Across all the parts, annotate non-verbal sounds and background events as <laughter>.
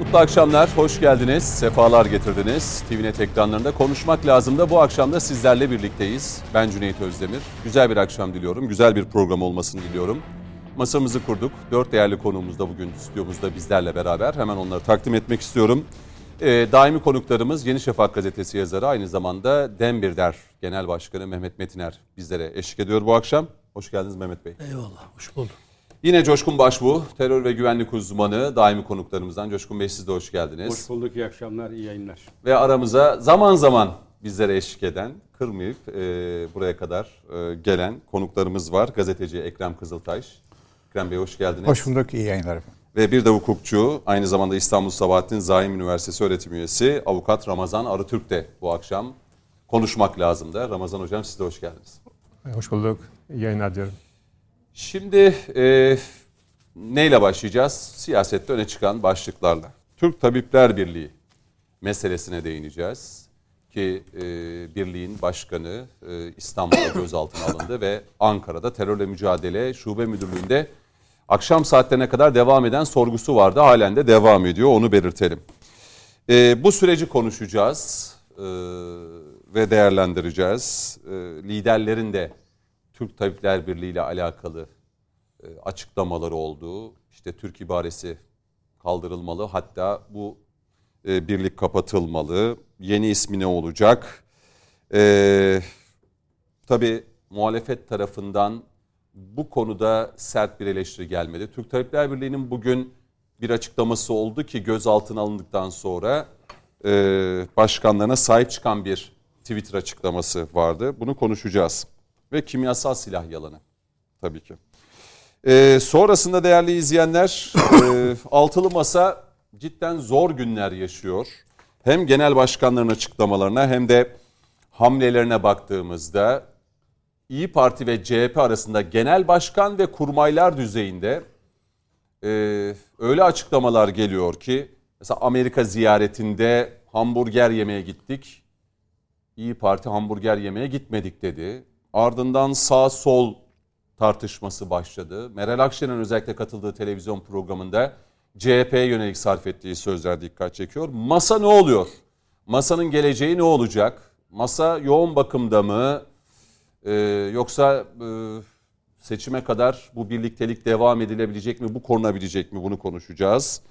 Mutlu akşamlar, hoş geldiniz, sefalar getirdiniz. TVNet ekranlarında konuşmak lazım da bu akşam da sizlerle birlikteyiz. Ben Cüneyt Özdemir. Güzel bir akşam diliyorum, güzel bir program olmasını diliyorum. Masamızı kurduk. Dört değerli konuğumuz da bugün stüdyomuzda bizlerle beraber. Hemen onları takdim etmek istiyorum. Ee, daimi konuklarımız Yeni Şafak gazetesi yazarı aynı zamanda Dembirder Genel Başkanı Mehmet Metiner bizlere eşlik ediyor bu akşam. Hoş geldiniz Mehmet Bey. Eyvallah, hoş bulduk. Yine Coşkun Başbuğ, terör ve güvenlik uzmanı, daimi konuklarımızdan. Coşkun Bey siz de hoş geldiniz. Hoş bulduk, iyi akşamlar, iyi yayınlar. Ve aramıza zaman zaman bizlere eşlik eden, kırmayıp e, buraya kadar e, gelen konuklarımız var. Gazeteci Ekrem Kızıltaş. Ekrem Bey hoş geldiniz. Hoş bulduk, iyi yayınlar efendim. Ve bir de hukukçu, aynı zamanda İstanbul Sabahattin Zaim Üniversitesi öğretim üyesi avukat Ramazan Arıtürk de bu akşam konuşmak lazım da. Ramazan Hocam siz de hoş geldiniz. Hoş bulduk, iyi yayınlar diyorum. Şimdi e, neyle başlayacağız? Siyasette öne çıkan başlıklarla. Türk Tabipler Birliği meselesine değineceğiz. Ki e, birliğin başkanı e, İstanbul'da <coughs> gözaltına alındı ve Ankara'da terörle mücadele şube müdürlüğünde akşam saatlerine kadar devam eden sorgusu vardı. Halen de devam ediyor onu belirtelim. E, bu süreci konuşacağız e, ve değerlendireceğiz. E, liderlerin de Türk Tabipler Birliği ile alakalı e, açıklamaları oldu. İşte Türk ibaresi kaldırılmalı. Hatta bu e, birlik kapatılmalı. Yeni ismi ne olacak? Ee, tabii muhalefet tarafından bu konuda sert bir eleştiri gelmedi. Türk Tabipler Birliği'nin bugün bir açıklaması oldu ki gözaltına alındıktan sonra e, başkanlarına sahip çıkan bir Twitter açıklaması vardı. Bunu konuşacağız. Ve kimyasal silah yalanı tabii ki. Ee, sonrasında değerli izleyenler e, <coughs> altılı masa cidden zor günler yaşıyor. Hem genel başkanların açıklamalarına hem de hamlelerine baktığımızda İyi Parti ve CHP arasında genel başkan ve kurmaylar düzeyinde e, öyle açıklamalar geliyor ki mesela Amerika ziyaretinde hamburger yemeye gittik. İyi Parti hamburger yemeye gitmedik dedi. Ardından sağ sol tartışması başladı. Meral Akşener'in özellikle katıldığı televizyon programında CHP'ye yönelik sarf ettiği sözler dikkat çekiyor. Masa ne oluyor? Masanın geleceği ne olacak? Masa yoğun bakımda mı? Ee, yoksa e, seçime kadar bu birliktelik devam edilebilecek mi? Bu korunabilecek mi? Bunu konuşacağız.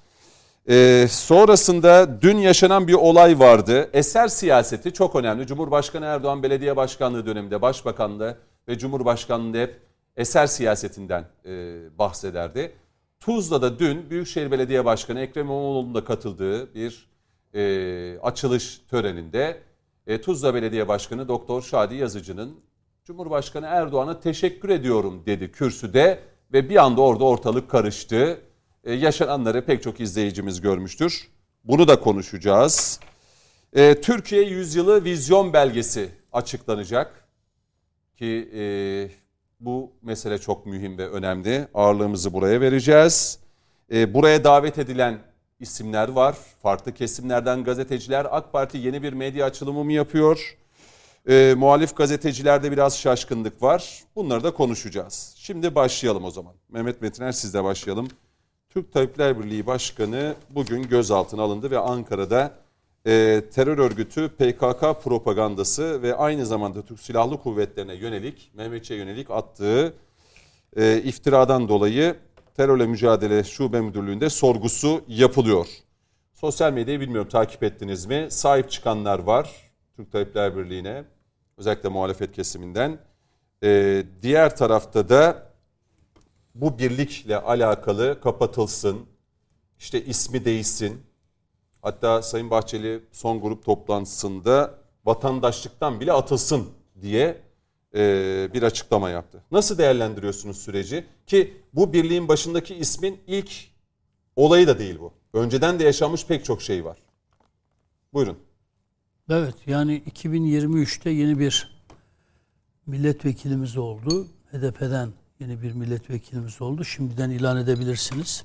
Ee, sonrasında dün yaşanan bir olay vardı. Eser siyaseti çok önemli. Cumhurbaşkanı Erdoğan belediye başkanlığı döneminde başbakanlığı ve Cumhurbaşkanlığı hep eser siyasetinden e, bahsederdi. Tuzla'da dün Büyükşehir Belediye Başkanı Ekrem İmamoğlu'nun da katıldığı bir e, açılış töreninde e, Tuzla Belediye Başkanı Doktor Şadi Yazıcı'nın Cumhurbaşkanı Erdoğan'a teşekkür ediyorum dedi kürsüde ve bir anda orada ortalık karıştı. E, yaşananları pek çok izleyicimiz görmüştür. Bunu da konuşacağız. E, Türkiye Yüzyılı Vizyon Belgesi açıklanacak ki e, bu mesele çok mühim ve önemli. Ağırlığımızı buraya vereceğiz. Buraya davet edilen isimler var. Farklı kesimlerden gazeteciler. AK Parti yeni bir medya açılımı mı yapıyor? E, muhalif gazetecilerde biraz şaşkınlık var. Bunları da konuşacağız. Şimdi başlayalım o zaman. Mehmet Metiner sizle başlayalım. Türk Tabipler Birliği Başkanı bugün gözaltına alındı ve Ankara'da e, terör örgütü PKK propagandası ve aynı zamanda Türk Silahlı Kuvvetlerine yönelik, Mehmetçe yönelik attığı e, iftiradan dolayı terörle mücadele şube müdürlüğünde sorgusu yapılıyor. Sosyal medyayı bilmiyorum takip ettiniz mi? Sahip çıkanlar var Türk Tabipler Birliği'ne özellikle muhalefet kesiminden. E, diğer tarafta da bu birlikle alakalı kapatılsın, işte ismi değişsin, Hatta Sayın Bahçeli son grup toplantısında vatandaşlıktan bile atılsın diye e, bir açıklama yaptı. Nasıl değerlendiriyorsunuz süreci? Ki bu birliğin başındaki ismin ilk olayı da değil bu. Önceden de yaşanmış pek çok şey var. Buyurun. Evet yani 2023'te yeni bir milletvekilimiz oldu. HDP'den yeni bir milletvekilimiz oldu. Şimdiden ilan edebilirsiniz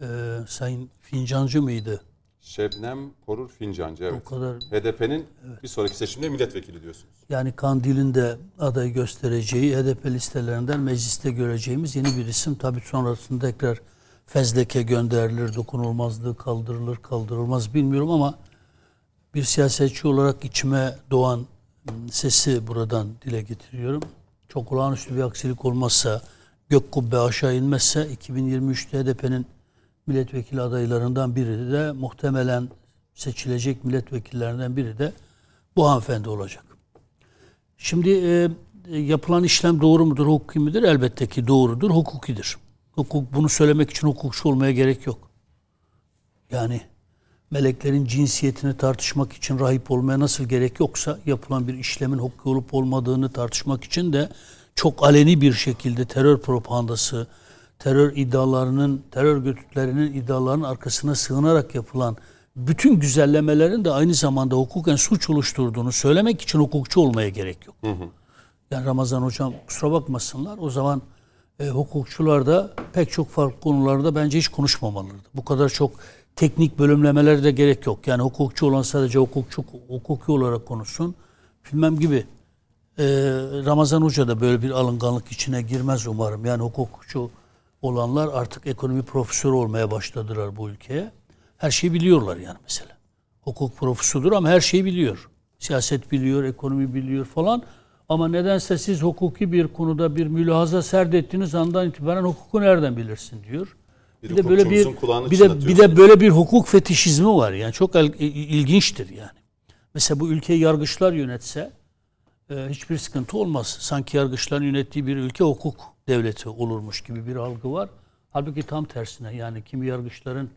e, Sayın Fincancı mıydı? Şebnem Korur Fincancı evet. O kadar. HDP'nin evet. bir sonraki seçimde milletvekili diyorsunuz. Yani Kandil'in de aday göstereceği HDP listelerinden mecliste göreceğimiz yeni bir isim. Tabii sonrasında tekrar fezleke gönderilir, dokunulmazlığı kaldırılır, kaldırılmaz bilmiyorum ama bir siyasetçi olarak içime doğan sesi buradan dile getiriyorum. Çok olağanüstü bir aksilik olmazsa, gök kubbe aşağı inmezse 2023'te HDP'nin milletvekili adaylarından biri de muhtemelen seçilecek milletvekillerinden biri de bu hanımefendi olacak. Şimdi e, yapılan işlem doğru mudur, hukuki midir? Elbette ki doğrudur, hukukidir. Hukuk bunu söylemek için hukukçu olmaya gerek yok. Yani meleklerin cinsiyetini tartışmak için rahip olmaya nasıl gerek yoksa yapılan bir işlemin hukuki olup olmadığını tartışmak için de çok aleni bir şekilde terör propagandası, terör iddialarının, terör örgütlerinin iddialarının arkasına sığınarak yapılan bütün güzellemelerin de aynı zamanda hukuken suç oluşturduğunu söylemek için hukukçu olmaya gerek yok. Hı hı. Yani Ramazan hocam kusura bakmasınlar o zaman e, hukukçular da pek çok farklı konularda bence hiç konuşmamalıdır. Bu kadar çok teknik bölümlemelere de gerek yok. Yani hukukçu olan sadece hukukçu hukuki olarak konuşsun. Bilmem gibi. Ee, Ramazan Hoca da böyle bir alınganlık içine girmez umarım. Yani hukukçu olanlar artık ekonomi profesörü olmaya başladılar bu ülkeye. Her şeyi biliyorlar yani mesela. Hukuk profesörüdür ama her şeyi biliyor. Siyaset biliyor, ekonomi biliyor falan. Ama nedense siz hukuki bir konuda bir mülahaza serdettiğiniz andan itibaren hukuku nereden bilirsin diyor. Bir, bir de böyle bir bir de bir de böyle bir hukuk fetişizmi var. Yani çok ilginçtir yani. Mesela bu ülkeyi yargıçlar yönetse e, hiçbir sıkıntı olmaz. Sanki yargıçların yönettiği bir ülke hukuk devleti olurmuş gibi bir algı var. Halbuki tam tersine yani kimi yargıçların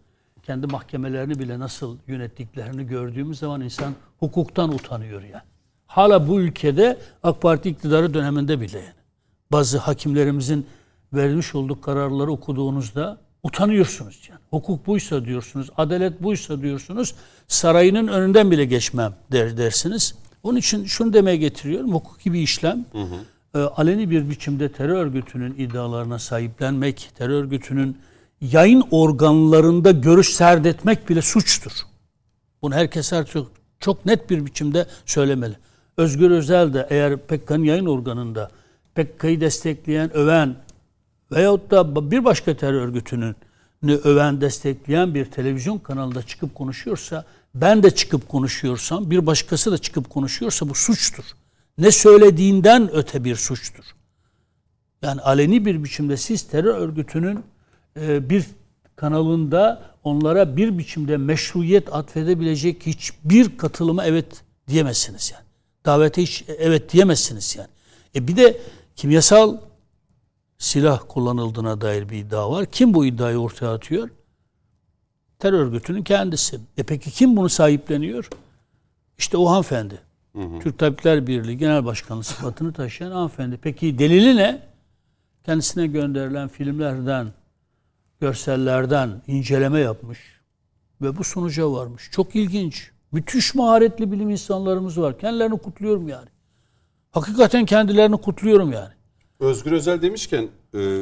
kendi mahkemelerini bile nasıl yönettiklerini gördüğümüz zaman insan hukuktan utanıyor yani. Hala bu ülkede AK Parti iktidarı döneminde bile yani. Bazı hakimlerimizin vermiş olduğu kararları okuduğunuzda utanıyorsunuz yani. Hukuk buysa diyorsunuz, adalet buysa diyorsunuz, sarayının önünden bile geçmem der dersiniz. Onun için şunu demeye getiriyorum, hukuki bir işlem. Hı hı. E, aleni bir biçimde terör örgütünün iddialarına sahiplenmek, terör örgütünün yayın organlarında görüş serdetmek bile suçtur. Bunu herkes artık çok net bir biçimde söylemeli. Özgür Özel de eğer PKK'nın yayın organında PKK'yı destekleyen, öven veyahut da bir başka terör örgütünün öven, destekleyen bir televizyon kanalında çıkıp konuşuyorsa, ben de çıkıp konuşuyorsam, bir başkası da çıkıp konuşuyorsa bu suçtur. Ne söylediğinden öte bir suçtur. Yani aleni bir biçimde siz terör örgütünün e, bir kanalında onlara bir biçimde meşruiyet atfedebilecek hiçbir katılıma evet diyemezsiniz yani. Davete hiç evet diyemezsiniz yani. E bir de kimyasal silah kullanıldığına dair bir iddia var. Kim bu iddiayı ortaya atıyor? Terör örgütünün kendisi. E peki kim bunu sahipleniyor? İşte o hanımefendi. Hı hı. Türk Tabipler Birliği Genel Başkanlığı sıfatını taşıyan hanımefendi. Peki delili ne? Kendisine gönderilen filmlerden, görsellerden inceleme yapmış ve bu sonuca varmış. Çok ilginç. Müthiş maharetli bilim insanlarımız var. Kendilerini kutluyorum yani. Hakikaten kendilerini kutluyorum yani. Özgür Özel demişken e,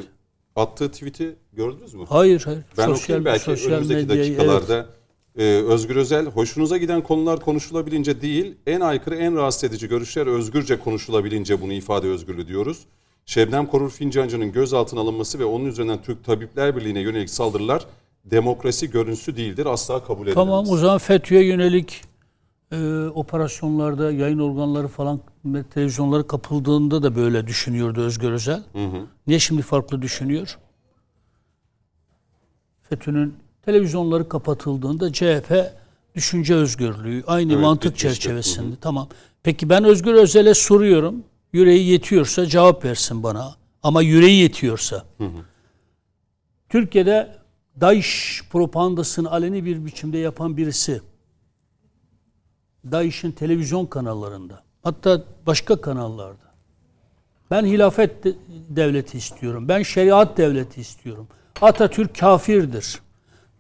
attığı tweet'i gördünüz mü? Hayır hayır. Ben sosyal, okuyayım belki sosyal önümüzdeki medyayı, dakikalarda. Evet. Ee, Özgür Özel, hoşunuza giden konular konuşulabilince değil, en aykırı, en rahatsız edici görüşler özgürce konuşulabilince bunu ifade özgürlüğü diyoruz. Şebnem Korur Fincancı'nın gözaltına alınması ve onun üzerinden Türk Tabipler Birliği'ne yönelik saldırılar demokrasi görüntüsü değildir. Asla kabul edilemez. Tamam o zaman FETÖ'ye yönelik e, operasyonlarda yayın organları falan televizyonları kapıldığında da böyle düşünüyordu Özgür Özel. Hı hı. Niye şimdi farklı düşünüyor? FETÖ'nün televizyonları kapatıldığında CHP düşünce özgürlüğü aynı evet, mantık çerçevesinde. Hı hı. Tamam. Peki ben Özgür Özel'e soruyorum. Yüreği yetiyorsa cevap versin bana. Ama yüreği yetiyorsa. Hı hı. Türkiye'de DAEŞ propagandasını aleni bir biçimde yapan birisi DAEŞ'in televizyon kanallarında hatta başka kanallarda ben hilafet devleti istiyorum. Ben şeriat devleti istiyorum. Atatürk kafirdir.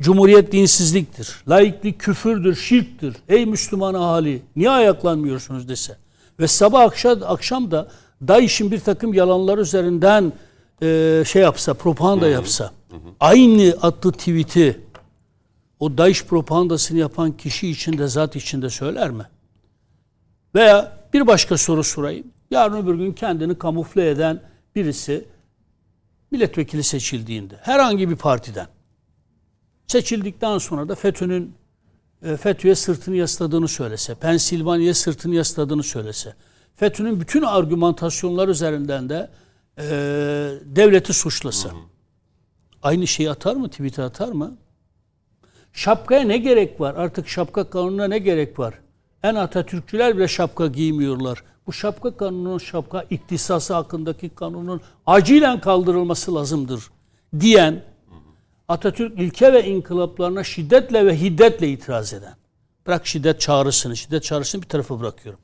Cumhuriyet dinsizliktir. Laiklik küfürdür, şirktir. Ey Müslüman ahali niye ayaklanmıyorsunuz dese. Ve sabah akşam, akşam da DAEŞ'in bir takım yalanlar üzerinden e, şey yapsa, propaganda yapsa. Aynı attığı tweet'i o DAEŞ propagandasını yapan kişi için de zat içinde söyler mi? Veya bir başka soru sorayım. Yarın öbür gün kendini kamufle eden birisi milletvekili seçildiğinde herhangi bir partiden Seçildikten sonra da FETÖ'nün e, FETÖ'ye sırtını yasladığını söylese, Pensilvanya'ya sırtını yasladığını söylese, FETÖ'nün bütün argümantasyonlar üzerinden de e, devleti suçlasa, aynı şeyi atar mı, tweet'e atar mı? Şapkaya ne gerek var? Artık şapka kanununa ne gerek var? En Atatürkçüler bile şapka giymiyorlar. Bu şapka kanunun, şapka iktisası hakkındaki kanunun acilen kaldırılması lazımdır diyen Atatürk ilke ve inkılaplarına şiddetle ve hiddetle itiraz eden. Bırak şiddet çağrısını, şiddet çağrısını bir tarafa bırakıyorum.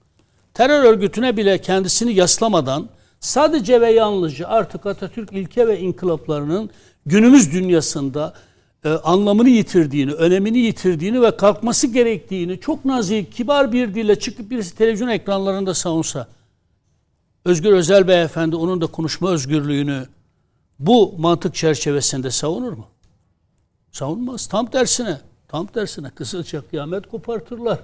Terör örgütüne bile kendisini yaslamadan sadece ve yalnızca artık Atatürk ilke ve inkılaplarının günümüz dünyasında e, anlamını yitirdiğini, önemini yitirdiğini ve kalkması gerektiğini çok nazik, kibar bir dille çıkıp birisi televizyon ekranlarında savunsa, Özgür Özel Beyefendi onun da konuşma özgürlüğünü bu mantık çerçevesinde savunur mu? Savunmaz. Tam tersine, tam tersine kısılca kıyamet kopartırlar.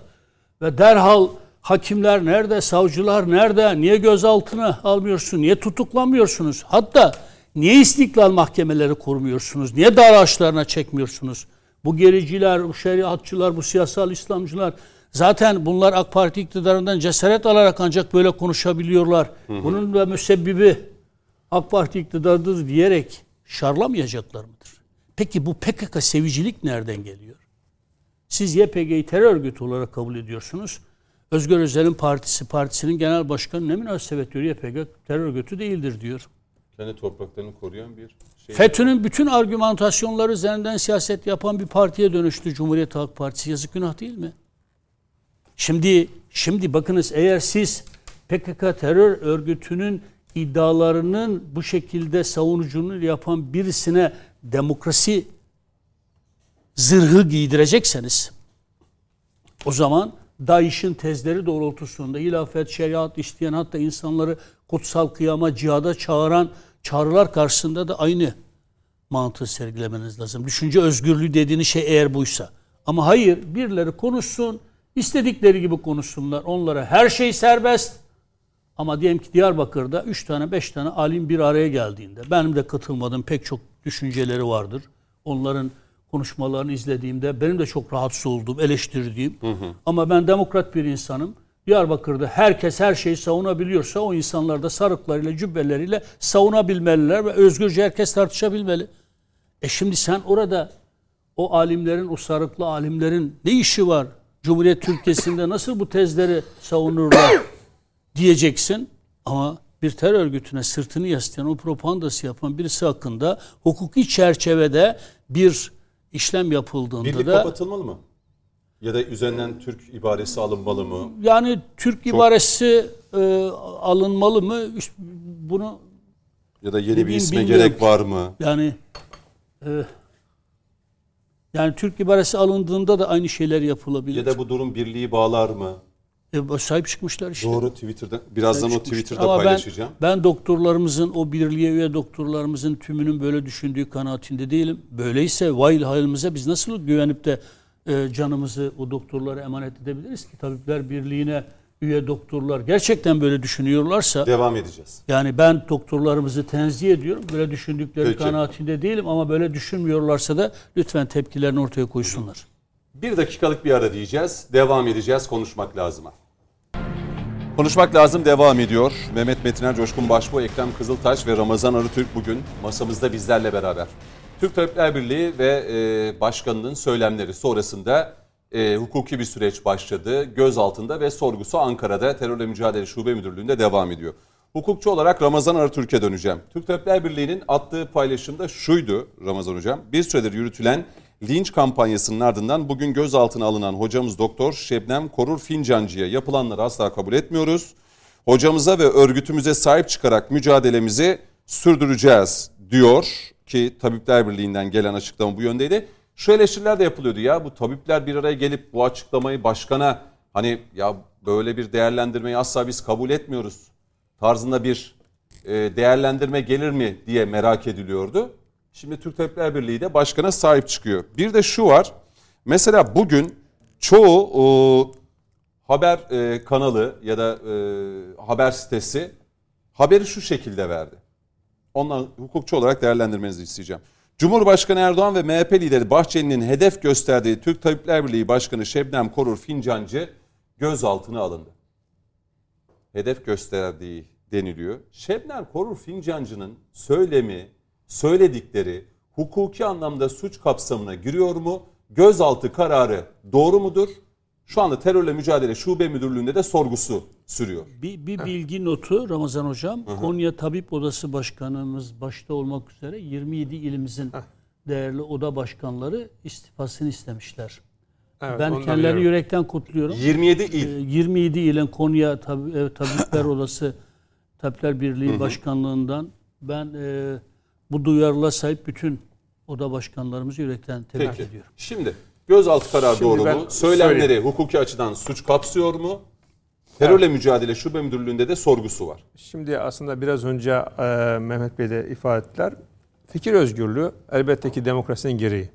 Ve derhal hakimler nerede, savcılar nerede, niye gözaltına almıyorsun, niye tutuklamıyorsunuz? Hatta Niye istiklal mahkemeleri kurmuyorsunuz? Niye dar ağaçlarına çekmiyorsunuz? Bu gericiler, bu şeriatçılar, bu siyasal İslamcılar zaten bunlar AK Parti iktidarından cesaret alarak ancak böyle konuşabiliyorlar. Hı hı. Bunun da müsebbibi AK Parti iktidarıdır diyerek şarlamayacaklar mıdır? Peki bu PKK sevicilik nereden geliyor? Siz YPG'yi terör örgütü olarak kabul ediyorsunuz. Özgür Özel'in partisi, partisinin genel başkanı ne münasebet diyor YPG terör örgütü değildir diyor kendi topraklarını koruyan bir şey. FETÖ'nün bütün argümantasyonları üzerinden siyaset yapan bir partiye dönüştü Cumhuriyet Halk Partisi. Yazık günah değil mi? Şimdi şimdi bakınız eğer siz PKK terör örgütünün iddialarının bu şekilde savunucunu yapan birisine demokrasi zırhı giydirecekseniz o zaman DAEŞ'in tezleri doğrultusunda hilafet, şeriat isteyen hatta insanları kutsal kıyama, cihada çağıran çağrılar karşısında da aynı mantığı sergilemeniz lazım. Düşünce özgürlüğü dediğiniz şey eğer buysa. Ama hayır birileri konuşsun, istedikleri gibi konuşsunlar. Onlara her şey serbest. Ama diyelim ki Diyarbakır'da 3 tane 5 tane alim bir araya geldiğinde benim de katılmadığım pek çok düşünceleri vardır. Onların konuşmalarını izlediğimde benim de çok rahatsız olduğum, eleştirdiğim hı hı. ama ben demokrat bir insanım. Diyarbakır'da herkes her şeyi savunabiliyorsa o insanlar da sarıklarıyla, cübbeleriyle savunabilmeliler ve özgürce herkes tartışabilmeli. E şimdi sen orada o alimlerin, o sarıklı alimlerin ne işi var? Cumhuriyet Türkiye'sinde nasıl bu tezleri savunurlar diyeceksin. Ama bir terör örgütüne sırtını yaslayan, o propagandası yapan birisi hakkında hukuki çerçevede bir işlem yapıldığında Birlik da... kapatılmalı mı? Ya da üzerinden Türk ibaresi alınmalı mı? Yani Türk Çok... ibaresi e, alınmalı mı? Bunu ya da yeni bir isme gerek var mı? Yani e, yani Türk ibaresi alındığında da aynı şeyler yapılabilir. Ya da bu durum birliği bağlar mı? E, sahip çıkmışlar işte. Doğru Twitter'da. Birazdan sahip o Twitter'da Ama paylaşacağım. Ben, ben doktorlarımızın o birliğe üye doktorlarımızın tümünün böyle düşündüğü kanaatinde değilim. Böyleyse vay halimize biz nasıl güvenip de e, canımızı o doktorlara emanet edebiliriz ki? Tabipler Birliği'ne üye doktorlar gerçekten böyle düşünüyorlarsa devam edeceğiz. Yani ben doktorlarımızı tenzih ediyorum. Böyle düşündükleri Peki. kanaatinde değilim ama böyle düşünmüyorlarsa da lütfen tepkilerini ortaya koysunlar. Bir dakikalık bir ara diyeceğiz. Devam edeceğiz konuşmak lazım. Konuşmak lazım devam ediyor. Mehmet Metiner, Coşkun Başbuğ, Ekrem Kızıltaş ve Ramazan Arıtürk bugün masamızda bizlerle beraber. Türk Tabipler Birliği ve e, başkanının söylemleri sonrasında e, hukuki bir süreç başladı. Göz altında ve sorgusu Ankara'da Terörle Mücadele Şube Müdürlüğü'nde devam ediyor. Hukukçu olarak Ramazan Arıtürk'e döneceğim. Türk Tabipler Birliği'nin attığı paylaşımda şuydu Ramazan Hocam. Bir süredir yürütülen linç kampanyasının ardından bugün gözaltına alınan hocamız Doktor Şebnem Korur Fincancı'ya yapılanları asla kabul etmiyoruz. Hocamıza ve örgütümüze sahip çıkarak mücadelemizi sürdüreceğiz diyor ki Tabipler Birliği'nden gelen açıklama bu yöndeydi. Şu eleştiriler de yapılıyordu ya bu tabipler bir araya gelip bu açıklamayı başkana hani ya böyle bir değerlendirmeyi asla biz kabul etmiyoruz tarzında bir e, değerlendirme gelir mi diye merak ediliyordu. Şimdi Türk Tabipler Birliği de başkana sahip çıkıyor. Bir de şu var. Mesela bugün çoğu o, haber e, kanalı ya da e, haber sitesi haberi şu şekilde verdi. Ondan hukukçu olarak değerlendirmenizi isteyeceğim. Cumhurbaşkanı Erdoğan ve MHP lideri Bahçeli'nin hedef gösterdiği Türk Tabipler Birliği Başkanı Şebnem Korur Fincancı gözaltına alındı. Hedef gösterdiği deniliyor. Şebnem Korur Fincancı'nın söylemi, söyledikleri hukuki anlamda suç kapsamına giriyor mu? Gözaltı kararı doğru mudur? Şu anda terörle mücadele şube müdürlüğünde de sorgusu sürüyor. Bir, bir bilgi notu Ramazan Hocam. Konya Tabip Odası Başkanımız başta olmak üzere 27 ilimizin değerli oda başkanları istifasını istemişler. Evet, ben kendilerini biliyorum. yürekten kutluyorum. 27 Ee, il. 27 ilin Konya Tab- e, Tabipler <coughs> Odası Tabipler Birliği Başkanlığından ben e, bu duyarlılığa sahip bütün oda başkanlarımızı yürekten tebrik Peki. ediyorum. Şimdi gözaltı kararı Şimdi doğru ben mu? Söylemleri söyleyeyim. hukuki açıdan suç kapsıyor mu? Terörle mücadele şube müdürlüğünde de sorgusu var. Şimdi aslında biraz önce e, Mehmet Bey de ifade ettiler. Fikir özgürlüğü elbette ki demokrasinin gereği.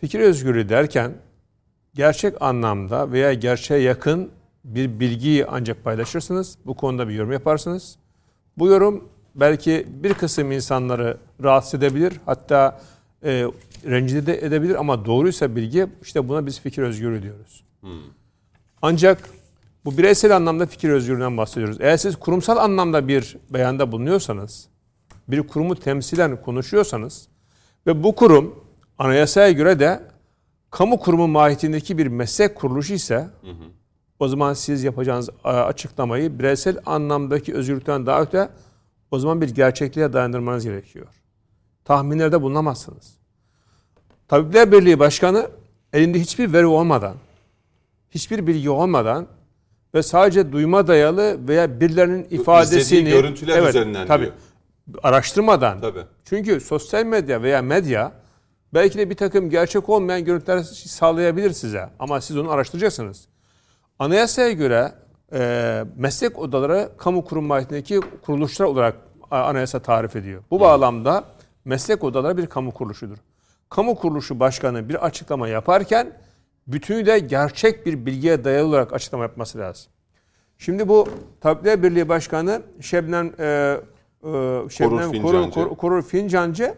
Fikir özgürlüğü derken gerçek anlamda veya gerçeğe yakın bir bilgiyi ancak paylaşırsınız. Bu konuda bir yorum yaparsınız. Bu yorum belki bir kısım insanları rahatsız edebilir. Hatta e, rencide de edebilir ama doğruysa bilgi işte buna biz fikir özgürlüğü diyoruz. Ancak bu bireysel anlamda fikir özgürlüğünden bahsediyoruz. Eğer siz kurumsal anlamda bir beyanda bulunuyorsanız, bir kurumu temsilen konuşuyorsanız ve bu kurum anayasaya göre de kamu kurumu mahiyetindeki bir meslek kuruluşu ise o zaman siz yapacağınız açıklamayı bireysel anlamdaki özgürlükten daha öte o zaman bir gerçekliğe dayandırmanız gerekiyor. Tahminlerde bulunamazsınız. Tabipler Birliği Başkanı elinde hiçbir veri olmadan, hiçbir bilgi olmadan ve sadece duyma dayalı veya birilerinin ifadesini İzlediği görüntüler üzerinden tabii, diyor. araştırmadan Tabii. çünkü sosyal medya veya medya belki de bir takım gerçek olmayan görüntüler sağlayabilir size ama siz onu araştıracaksınız. Anayasaya göre e, meslek odaları kamu kurum mahiyetindeki kuruluşlar olarak anayasa tarif ediyor. Bu bağlamda meslek odaları bir kamu kuruluşudur. Kamu kuruluşu başkanı bir açıklama yaparken bütünüyle gerçek bir bilgiye dayalı olarak açıklama yapması lazım. Şimdi bu Tabipler Birliği Başkanı Şebnem e, e, Şebnem Fincancı. Korur, Korur, Korur Fincancı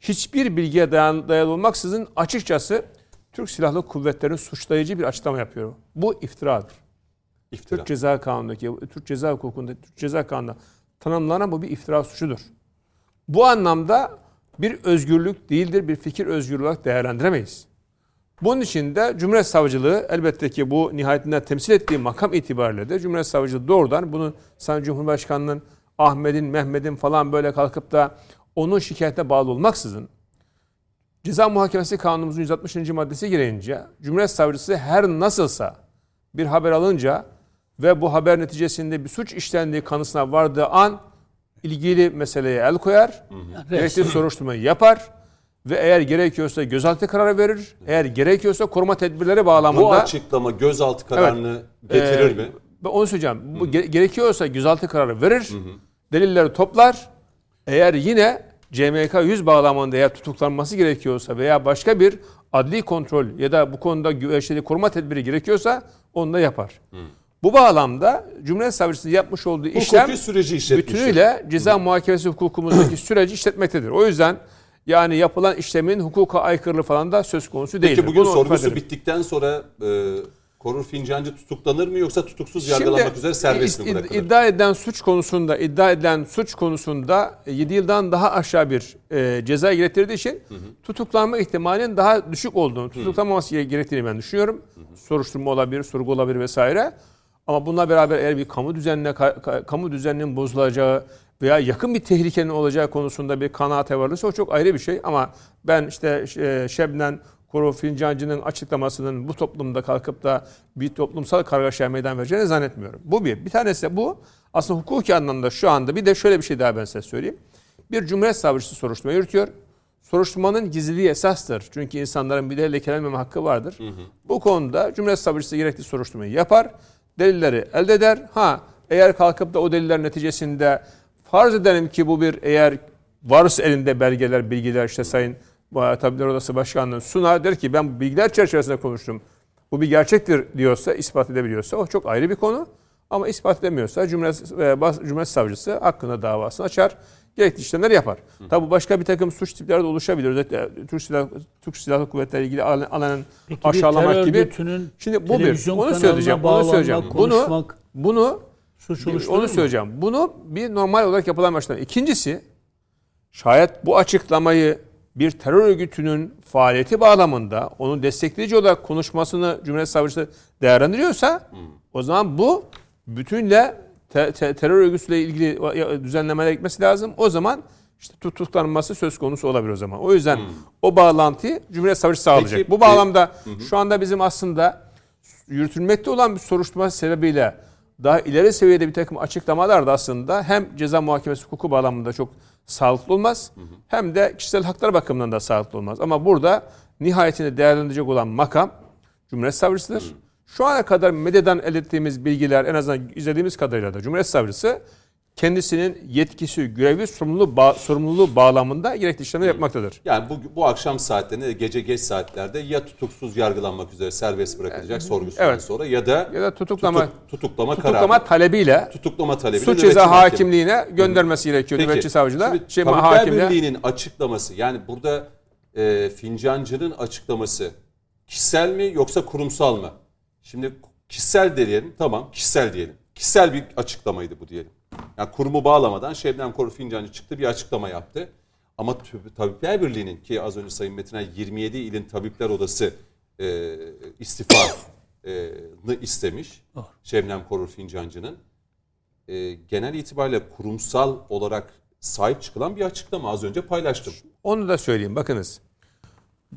hiçbir bilgiye dayan, dayalı olmaksızın açıkçası Türk Silahlı Kuvvetleri'nin suçlayıcı bir açıklama yapıyor. Bu iftiradır. İftira. Türk Ceza Kanunu'ndaki, Türk Ceza Hukuku'nda, Türk Ceza Kanunu'nda tanımlanan bu bir iftira suçudur. Bu anlamda bir özgürlük değildir, bir fikir özgürlüğü olarak değerlendiremeyiz. Bunun için de Cumhuriyet Savcılığı elbette ki bu nihayetinde temsil ettiği makam itibariyle de Cumhuriyet Savcılığı doğrudan bunu Sayın Cumhurbaşkanı'nın Ahmet'in, Mehmet'in falan böyle kalkıp da onun şikayetine bağlı olmaksızın Ceza Muhakemesi Kanunumuzun 160. maddesi gereğince Cumhuriyet Savcısı her nasılsa bir haber alınca ve bu haber neticesinde bir suç işlendiği kanısına vardığı an ilgili meseleye el koyar, gerekli soruşturmayı yapar ve eğer gerekiyorsa gözaltı kararı verir, eğer gerekiyorsa koruma tedbirleri bağlamında Bu açıklama gözaltı kararını getirir ee, mi? Ben onu söyleyeceğim. Bu ge- gerekiyorsa gözaltı kararı verir. Delilleri toplar. Eğer yine CMK 100 bağlamında eğer tutuklanması gerekiyorsa veya başka bir adli kontrol ya da bu konuda güvençli koruma tedbiri gerekiyorsa onu da yapar. Bu bağlamda Cumhuriyet Savcısı yapmış olduğu işlem Hukuki süreci işletmiştir. bütünüyle ceza muhakemesi hukukumuzdaki süreci işletmektedir. O yüzden yani yapılan işlemin hukuka aykırılığı falan da söz konusu değildir. Peki bugün Bunu sorgusu bittikten sonra e, Korur Fincancı tutuklanır mı yoksa tutuksuz yargılanmak üzere serbest mi bırakılır? iddia edilen suç konusunda iddia edilen suç konusunda 7 yıldan daha aşağı bir e, ceza gerektirdiği için tutuklanma ihtimalinin daha düşük olduğunu, tutuklanmaması gerektiğini ben düşünüyorum. Soruşturma olabilir, sorgu olabilir vesaire. Ama bununla beraber eğer bir kamu düzenine ka- ka- kamu düzeninin bozulacağı veya yakın bir tehlikenin olacağı konusunda bir kanaate varırsa o çok ayrı bir şey. Ama ben işte e, Şebnem Koro Fincancı'nın açıklamasının bu toplumda kalkıp da bir toplumsal kargaşaya meydan vereceğini zannetmiyorum. Bu bir. Bir tanesi de bu. Aslında hukuki anlamda şu anda bir de şöyle bir şey daha ben size söyleyeyim. Bir Cumhuriyet Savcısı soruşturma yürütüyor. Soruşturmanın gizliliği esastır. Çünkü insanların bir de lekelenmeme hakkı vardır. Bu konuda Cumhuriyet Savcısı gerekli soruşturmayı yapar. Delilleri elde eder. Ha eğer kalkıp da o deliller neticesinde farz edelim ki bu bir eğer varsa elinde belgeler, bilgiler işte Sayın Tabipler Odası Başkanı'nın sunar der ki ben bu bilgiler çerçevesinde konuştum. Bu bir gerçektir diyorsa, ispat edebiliyorsa o çok ayrı bir konu. Ama ispat edemiyorsa Cumhuriyet, e, Cumhuriyet Savcısı hakkında davasını açar. Gerekli işlemler yapar. Tabi başka bir takım suç tipleri de oluşabilir. Özellikle Türk Silahlı, Türk Silahlı Kuvvetleri ilgili alanın Peki aşağılamak bir gibi. Şimdi bu bir. Onu söyleyeceğim. Onu söyleyeceğim. Bunu bunu suç onu söyleyeceğim. Bunu bir normal olarak yapılan başlama. İkincisi şayet bu açıklamayı bir terör örgütünün faaliyeti bağlamında onun destekleyici olarak konuşmasını Cumhuriyet Savcısı değerlendiriyorsa o zaman bu bütünle te- te- terör örgütüyle ilgili düzenlemelere gitmesi lazım. O zaman işte tutuklanması söz konusu olabilir o zaman. O yüzden o bağlantıyı Cumhuriyet Savcısı sağlayacak. Peki, bu bağlamda şu anda bizim aslında yürütülmekte olan bir soruşturma sebebiyle daha ileri seviyede bir takım açıklamalar da aslında hem ceza muhakemesi hukuku bağlamında çok sağlıklı olmaz hem de kişisel haklar bakımından da sağlıklı olmaz. Ama burada nihayetinde değerlendirecek olan makam Cumhuriyet Savcısıdır. Şu ana kadar medyadan elde ettiğimiz bilgiler en azından izlediğimiz kadarıyla da Cumhuriyet Savcısı kendisinin yetkisi, görevi, sorumluluğu, ba- sorumluluğu bağlamında gerekli işlemler yapmaktadır. Yani bu, bu akşam saatlerinde gece geç saatlerde ya tutuksuz yargılanmak üzere serbest bırakılacak sorgusundan Evet. sonra ya da Ya da tutuklama tutuk- tutuklama, tutuklama kararı. talebiyle Tutuklama talebi. suç ceza hakimliğine göndermesi gerekiyor Peki, nöbetçi savcıda. şimdi Şey, Tabipler. Birliği'nin açıklaması yani burada e, fincancının açıklaması kişisel mi yoksa kurumsal mı? Şimdi kişisel diyelim tamam kişisel diyelim. Kişisel bir açıklamaydı bu diyelim. Yani kurumu bağlamadan Şebnem Korur Fincancı çıktı bir açıklama yaptı. Ama Tabipler Birliği'nin ki az önce Sayın Metiner 27 ilin Tabipler Odası e, istifanı istemiş. Doğru. Şebnem Korur Fincancı'nın e, genel itibariyle kurumsal olarak sahip çıkılan bir açıklama az önce paylaştım. Onu da söyleyeyim bakınız.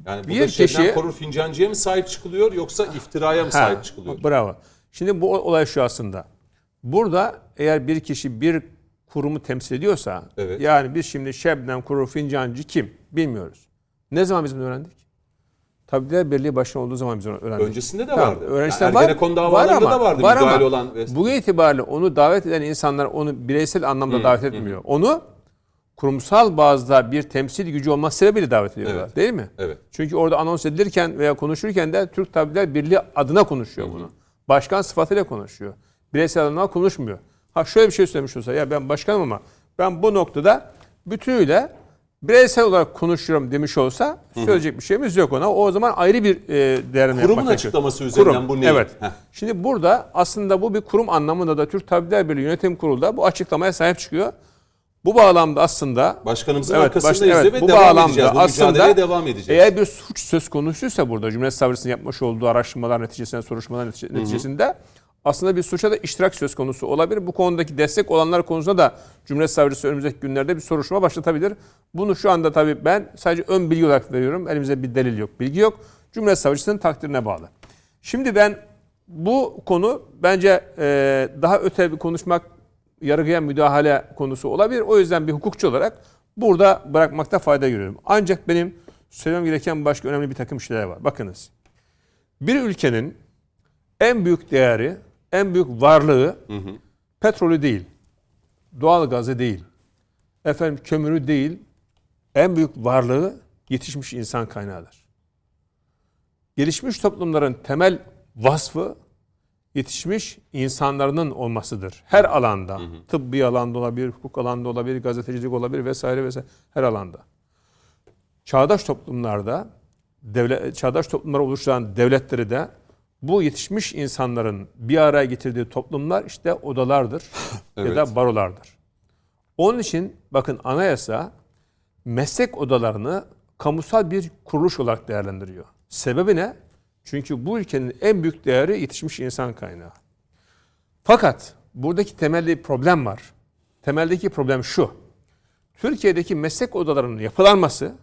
Yani Bir burada Şebnem kişi- Korur Fincancı'ya mı sahip çıkılıyor yoksa iftiraya mı Ha, sahip çıkılıyor? Bravo. Şimdi bu olay şu aslında. Burada eğer bir kişi bir kurumu temsil ediyorsa Evet. yani biz şimdi Şebnem Kuru Fincancı kim bilmiyoruz. Ne zaman biz bunu öğrendik? Tabipler Birliği başkanı olduğu zaman biz onu öğrendik. Öncesinde de Tamam, vardı. öğrencisi Yani de var. Ergenekon davalarında Var ama- da vardı var ama olan. ve- Bugün itibariyle onu davet eden insanlar onu bireysel anlamda davet etmiyor. Onu kurumsal bazda bir temsil gücü olması sebebiyle davet ediyorlar. Evet. Değil mi? Evet. Çünkü orada anons edilirken veya konuşurken de Türk Tabipler Birliği adına konuşuyor bunu. Başkan sıfatıyla konuşuyor. Bireysel adına konuşmuyor. Ha şöyle bir şey söylemiş olsa ya ben başkanım ama ben bu noktada bütünüyle bireysel olarak konuşuyorum demiş olsa söyleyecek bir şeyimiz yok ona. O zaman ayrı bir e, değerlendirme Kurumun yapmak açıklaması gerekiyor. üzerinden bu ne? Evet. Heh. Şimdi burada aslında bu bir kurum anlamında da Türk Tabipler Birliği Yönetim Kurulu da bu açıklamaya sahip çıkıyor. Bu bağlamda aslında Başkanımızın Evet, arkasındayız baş- evet, ve bu devam bağlamda edeceğiz. Bu aslında devam edeceğiz. eğer bir suç söz konusuysa burada Cumhuriyet Savcısının yapmış olduğu araştırmalar neticesinde, soruşturmalar netice- neticesinde aslında bir suça da iştirak söz konusu olabilir. Bu konudaki destek olanlar konusunda da Cumhuriyet Savcısı önümüzdeki günlerde bir soruşturma başlatabilir. Bunu şu anda tabii ben sadece ön bilgi olarak veriyorum. Elimizde bir delil yok, bilgi yok. Cumhuriyet Savcısının takdirine bağlı. Şimdi ben bu konu bence daha öte bir konuşmak yargıya müdahale konusu olabilir. O yüzden bir hukukçu olarak burada bırakmakta fayda görüyorum. Ancak benim söylemem gereken başka önemli bir takım şeyler var. Bakınız. Bir ülkenin en büyük değeri, en büyük varlığı petrolü değil, doğal gazı değil, efendim kömürü değil, en büyük varlığı yetişmiş insan kaynağıdır. Gelişmiş toplumların temel vasfı yetişmiş insanların olmasıdır. Her alanda. Tıbbi alanda olabilir, hukuk alanda olabilir, gazetecilik olabilir vesaire vesaire her alanda. Çağdaş toplumlarda devlet, çağdaş toplumları oluşturan devletleri de bu yetişmiş insanların bir araya getirdiği toplumlar işte odalardır <laughs> ya Evet. da barolardır. Onun için bakın anayasa meslek odalarını kamusal bir kuruluş olarak değerlendiriyor. Sebebi ne? Çünkü bu ülkenin en büyük değeri yetişmiş insan kaynağı. Fakat buradaki temelde bir problem var. Temeldeki problem şu. Türkiye'deki meslek odalarının yapılanması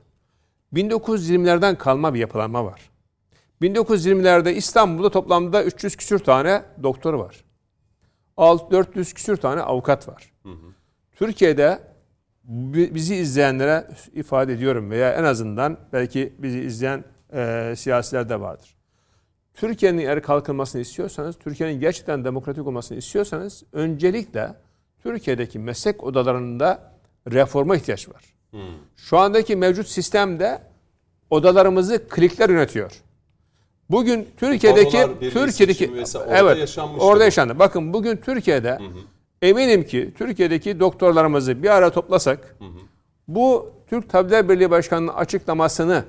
1920'lerden kalma bir yapılanma var. 1920'lerde İstanbul'da toplamda 300 küsür tane doktor var. 400 küsür tane avukat var. Türkiye'de bi- bizi izleyenlere ifade ediyorum veya en azından belki bizi izleyen e, siyasiler de vardır. Türkiye'nin eğer kalkınmasını istiyorsanız, Türkiye'nin gerçekten demokratik olmasını istiyorsanız öncelikle Türkiye'deki meslek odalarında reforma ihtiyaç var. Şu andaki mevcut sistemde odalarımızı klikler yönetiyor. Bugün Türkiye'deki Türkiye'deki orada evet orada yaşandı. Bakın bugün Türkiye'de eminim ki Türkiye'deki doktorlarımızı bir ara toplasak bu Türk Tabipler Birliği Başkanı'nın açıklamasını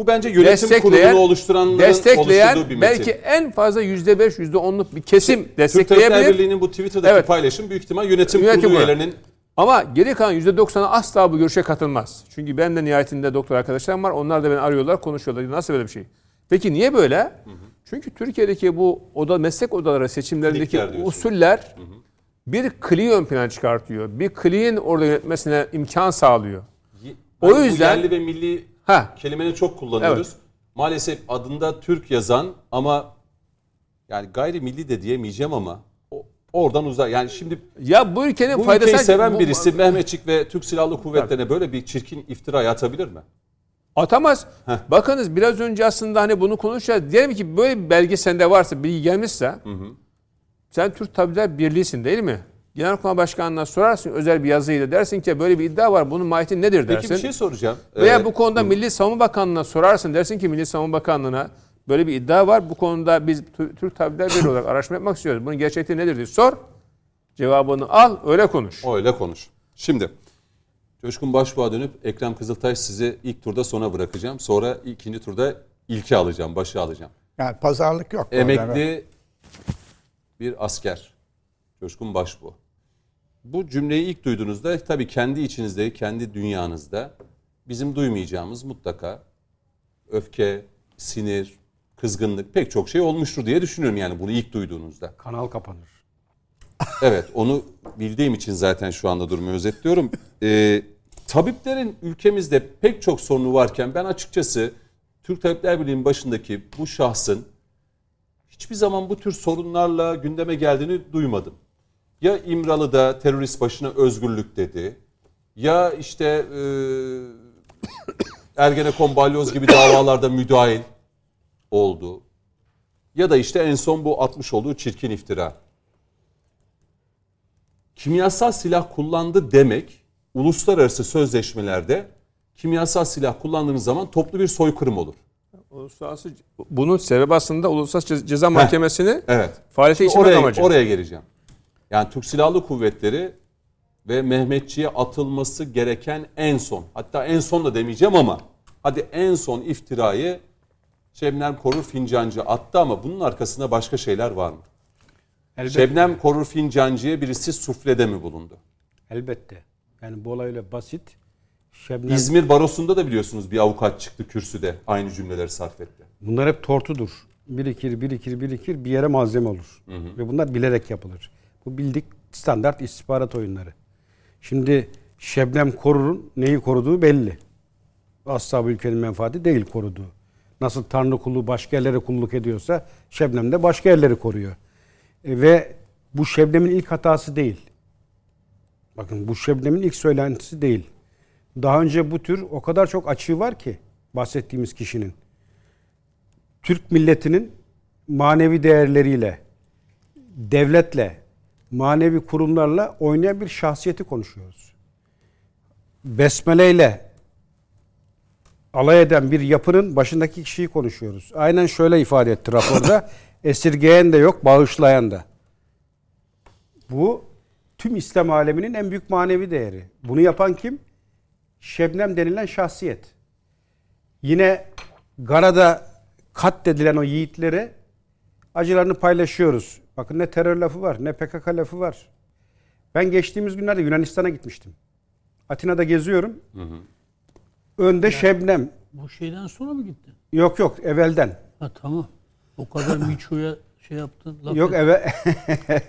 Bu bence yönetim kurulunu oluşturanların destekleyen bir metin. belki en fazla %5, %10'luk bir kesim Türk Tabipler destekleyebilir. Birliği'nin bu Twitter'daki Evet. paylaşım büyük ihtimal yönetim, Yönetim kurulu üyelerinin Ama geri kalan %90'ı asla bu görüşe katılmaz. Çünkü benim de nihayetinde doktor arkadaşlarım var. Onlar da beni arıyorlar, konuşuyorlar. Nasıl böyle bir şey? Peki niye böyle? Çünkü Türkiye'deki bu oda meslek odaları seçimlerindeki Klikler diyorsun. usuller bir kliği ön plana çıkartıyor. Bir kliğin orada yönetmesine imkan sağlıyor. O Hani bu yüzden- yerli ve milli Ha. kelimeni çok kullanıyoruz. Evet. Maalesef adında Türk yazan ama yani gayrimilli de diyemeyeceğim ama oradan uzak. Yani şimdi Ya bu ülkenin bu faydası seven bu- birisi Mehmetçik ve Türk Silahlı Kuvvetleri'ne böyle bir çirkin iftira atabilir mi? Atamaz. Bakınız biraz önce aslında hani bunu konuşacağız. Diyelim ki böyle bir belge sende varsa, bilgi gelmişse sen Türk Tabipler Birliği'sin değil mi? Genelkurmay Başkanı'na sorarsın özel bir yazıyla dersin ki böyle bir iddia var bunun mahiyeti nedir dersin. Peki bir şey soracağım. Veya Ee, bu konuda Milli Savunma Bakanlığı'na sorarsın dersin ki Milli Savunma Bakanlığı'na böyle bir iddia var. Bu konuda biz Tü- Türk Tabipler Birliği olarak araştırma yapmak istiyoruz. Bunun gerçekliği nedir diye sor. Cevabını al öyle konuş. Öyle konuş. Şimdi Coşkun Başbuğ'a dönüp Ekrem Kızıltaş sizi ilk turda sona bırakacağım. Sonra ikinci turda ilki alacağım, başı alacağım. Yani pazarlık yok. orada. Emekli bir asker. Coşkun Başbuğ. Bu cümleyi ilk duyduğunuzda tabii kendi içinizde, kendi dünyanızda bizim duymayacağımız mutlaka öfke, sinir, kızgınlık pek çok şey olmuştur diye düşünüyorum yani bunu ilk duyduğunuzda. Kanal kapanır. Evet onu bildiğim için zaten şu anda durumu özetliyorum. <laughs> Ee, tabiplerin ülkemizde pek çok sorunu varken ben açıkçası Türk Tabipler Birliği'nin başındaki bu şahsın hiçbir zaman bu tür sorunlarla gündeme geldiğini duymadım. Ya İmralı'da terörist başına özgürlük dedi. Ya işte e, Ergenekon balyoz gibi davalarda müdahil oldu. Ya da işte en son bu atmış olduğu çirkin iftira kimyasal silah kullandı demek uluslararası sözleşmelerde kimyasal silah kullandığınız zaman toplu bir soykırım olur. Uluslararası bunun sebebi aslında Uluslararası Ce- Ceza Mahkemesi'ni Evet. faaliyete geçirmek Oraya, amacı. oraya geleceğim. Yani Türk Silahlı Kuvvetleri ve Mehmetçiğe atılması gereken en son hatta en son da demeyeceğim ama hadi en son iftirayı Şebnem Korur Fincancı attı ama bunun arkasında başka şeyler var mı? Elbette. Şebnem Korur Fincancı'ya birisi suflede mi bulundu? Elbette. Yani bu olay öyle basit. Şebnem, İzmir Barosu'nda da biliyorsunuz bir avukat çıktı kürsüde aynı cümleleri sarf etti. bunlar hep tortudur. Birikir, birikir, birikir bir yere malzeme olur. Ve bunlar bilerek yapılır. Bu bildik standart istihbarat oyunları. Şimdi Şebnem Korur'un neyi koruduğu belli. Asla bu ülkenin menfaati değil koruduğu. Nasıl Tanrı kulu başka yerlere kulluk ediyorsa Şebnem de başka yerleri koruyor. E, ve bu Şebnem'in ilk hatası değil. Bakın bu Şebnem'in ilk söylentisi değil. Daha önce bu tür o kadar çok açığı var ki bahsettiğimiz kişinin. Türk milletinin manevi değerleriyle, devletle, manevi kurumlarla oynayan bir şahsiyeti konuşuyoruz. Besmele ile alay eden bir yapının başındaki kişiyi konuşuyoruz. Aynen şöyle ifade etti raporda. <laughs> Esirgeyen de yok, bağışlayan da. Bu tüm İslam aleminin en büyük manevi değeri. Bunu yapan kim? Şebnem denilen şahsiyet. Yine Gara'da katledilen o yiğitlere acılarını paylaşıyoruz. Bakın ne terör lafı var, ne PKK lafı var. Ben geçtiğimiz günlerde Yunanistan'a gitmiştim. Atina'da geziyorum. Önde Şebnem. Bu şeyden sonra mı gittin? Yok yok evvelden. Ha tamam. O kadar <laughs> Miço'ya şey yaptın. Laf Yok eve <laughs>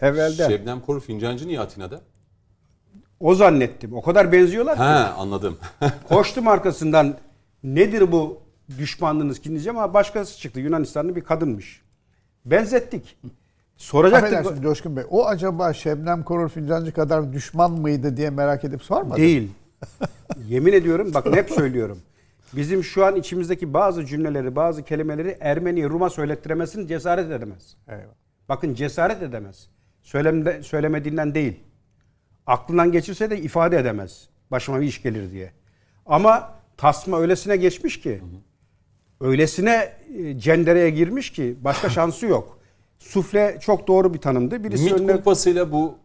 evvelden. Şebnem Korur Fincancı niye Atina'da? O zannettim. O kadar benziyorlar ki. He anladım. <laughs> Koştum arkasından. Nedir bu düşmanlığınız ki diyeceğim ama başkası çıktı. Yunanistanlı bir kadınmış. Benzettik. Soracaktık. Affedersiniz Coşkun Bey. O acaba Şebnem Korur Fincancı kadar düşman mıydı diye merak edip sormadı. Değil. <laughs> Yemin ediyorum bakın hep söylüyorum. Bizim şu an içimizdeki bazı cümleleri, bazı kelimeleri Ermeni, Rum'a söylettiremezsin, cesaret edemez. Eyvallah. Bakın cesaret edemez. Söylemde, söylemediğinden değil. Aklından geçirse de ifade edemez. Başıma bir iş gelir diye. Ama tasma öylesine geçmiş ki, öylesine e, cendereye girmiş ki başka <laughs> şansı yok. Sufle çok doğru bir tanımdı. Birisi MİT önüne... kumpasıyla bu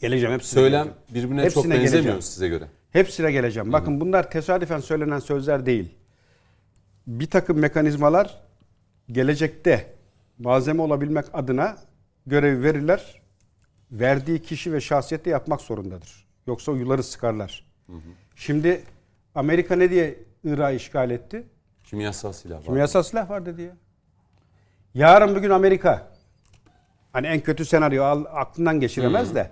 Geleceğim hepsine. Söylem geleceğim. birbirine Hepsine çok benzemiyor geleceğim. size göre. Hepsine geleceğim. Bakın bunlar tesadüfen söylenen sözler değil. Bir takım mekanizmalar gelecekte malzeme olabilmek adına görevi verirler. Verdiği kişi ve şahsiyette yapmak zorundadır. Yoksa yuları sıkarlar. Şimdi Amerika ne diye Irak'ı işgal etti? Kimyasal silah var. Kimyasal silah var dedi ya. Yarın bugün Amerika hani en kötü senaryo al- aklından geçiremez de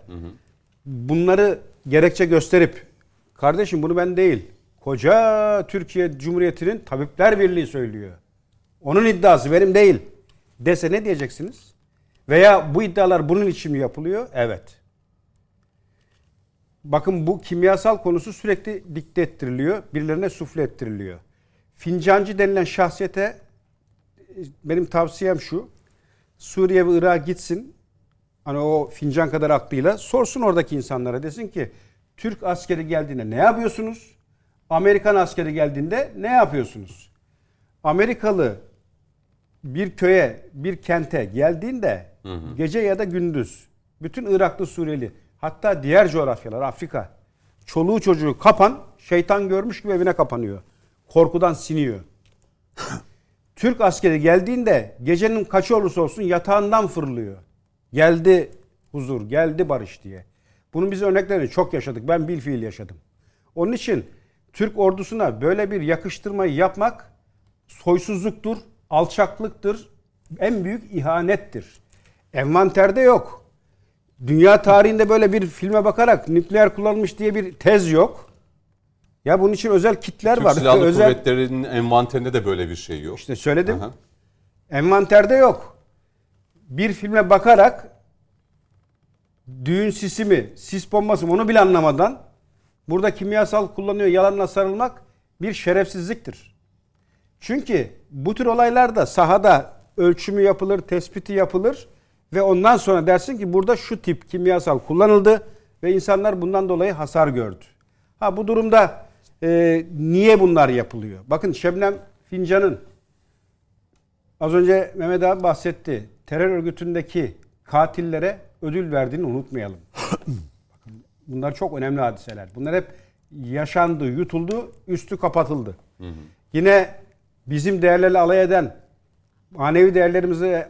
bunları gerekçe gösterip kardeşim bunu ben değil koca Türkiye Cumhuriyeti'nin Tabipler Birliği söylüyor. Onun iddiası benim değil dese ne diyeceksiniz? Veya bu iddialar bunun için mi yapılıyor? Evet. Bakın bu kimyasal konusu sürekli dikte ettiriliyor. Birilerine sufle ettiriliyor. Fincancı denilen şahsiyete e, benim tavsiyem şu. Suriye ve Irak'a gitsin. Hani o fincan kadar aklıyla sorsun oradaki insanlara desin ki Türk askeri geldiğinde ne yapıyorsunuz? Amerikan askeri geldiğinde ne yapıyorsunuz? Amerikalı bir köye, bir kente geldiğinde gece ya da gündüz bütün Iraklı Suriyeli hatta diğer coğrafyalar Afrika çoluğu çocuğu kapan şeytan görmüş gibi evine kapanıyor. Korkudan siniyor. <laughs> Türk askeri geldiğinde gecenin kaçı olursa olsun yatağından fırlıyor. Geldi huzur, geldi barış diye. Bunun biz örneklerini çok yaşadık. Ben bilfiil yaşadım. Onun için Türk ordusuna böyle bir yakıştırmayı yapmak soysuzluktur, alçaklıktır, en büyük ihanettir. Envanterde yok. Dünya tarihinde böyle bir filme bakarak nükleer kullanılmış diye bir tez yok. Ya bunun için özel kitler Türk var. Silahlı özel Kuvvetleri'nin envanterinde de böyle bir şey yok. işte söyledim. Aha. Envanterde yok. Bir filme bakarak düğün sisi mi, sis bombası mı onu bile anlamadan burada kimyasal kullanıyor yalanla sarılmak bir şerefsizliktir. Çünkü bu tür olaylarda sahada ölçümü yapılır, tespiti yapılır ve ondan sonra dersin ki burada şu tip kimyasal kullanıldı ve insanlar bundan dolayı hasar gördü. Ha bu durumda e, niye bunlar yapılıyor? Bakın Şebnem Fincan'ın Az önce Mehmet abi bahsetti. Terör örgütündeki katillere ödül verdiğini unutmayalım. <coughs> Bakın Bunlar çok önemli hadiseler. Bunlar hep yaşandı, yutuldu, üstü kapatıldı. Yine bizim değerlerle alay eden, manevi değerlerimizi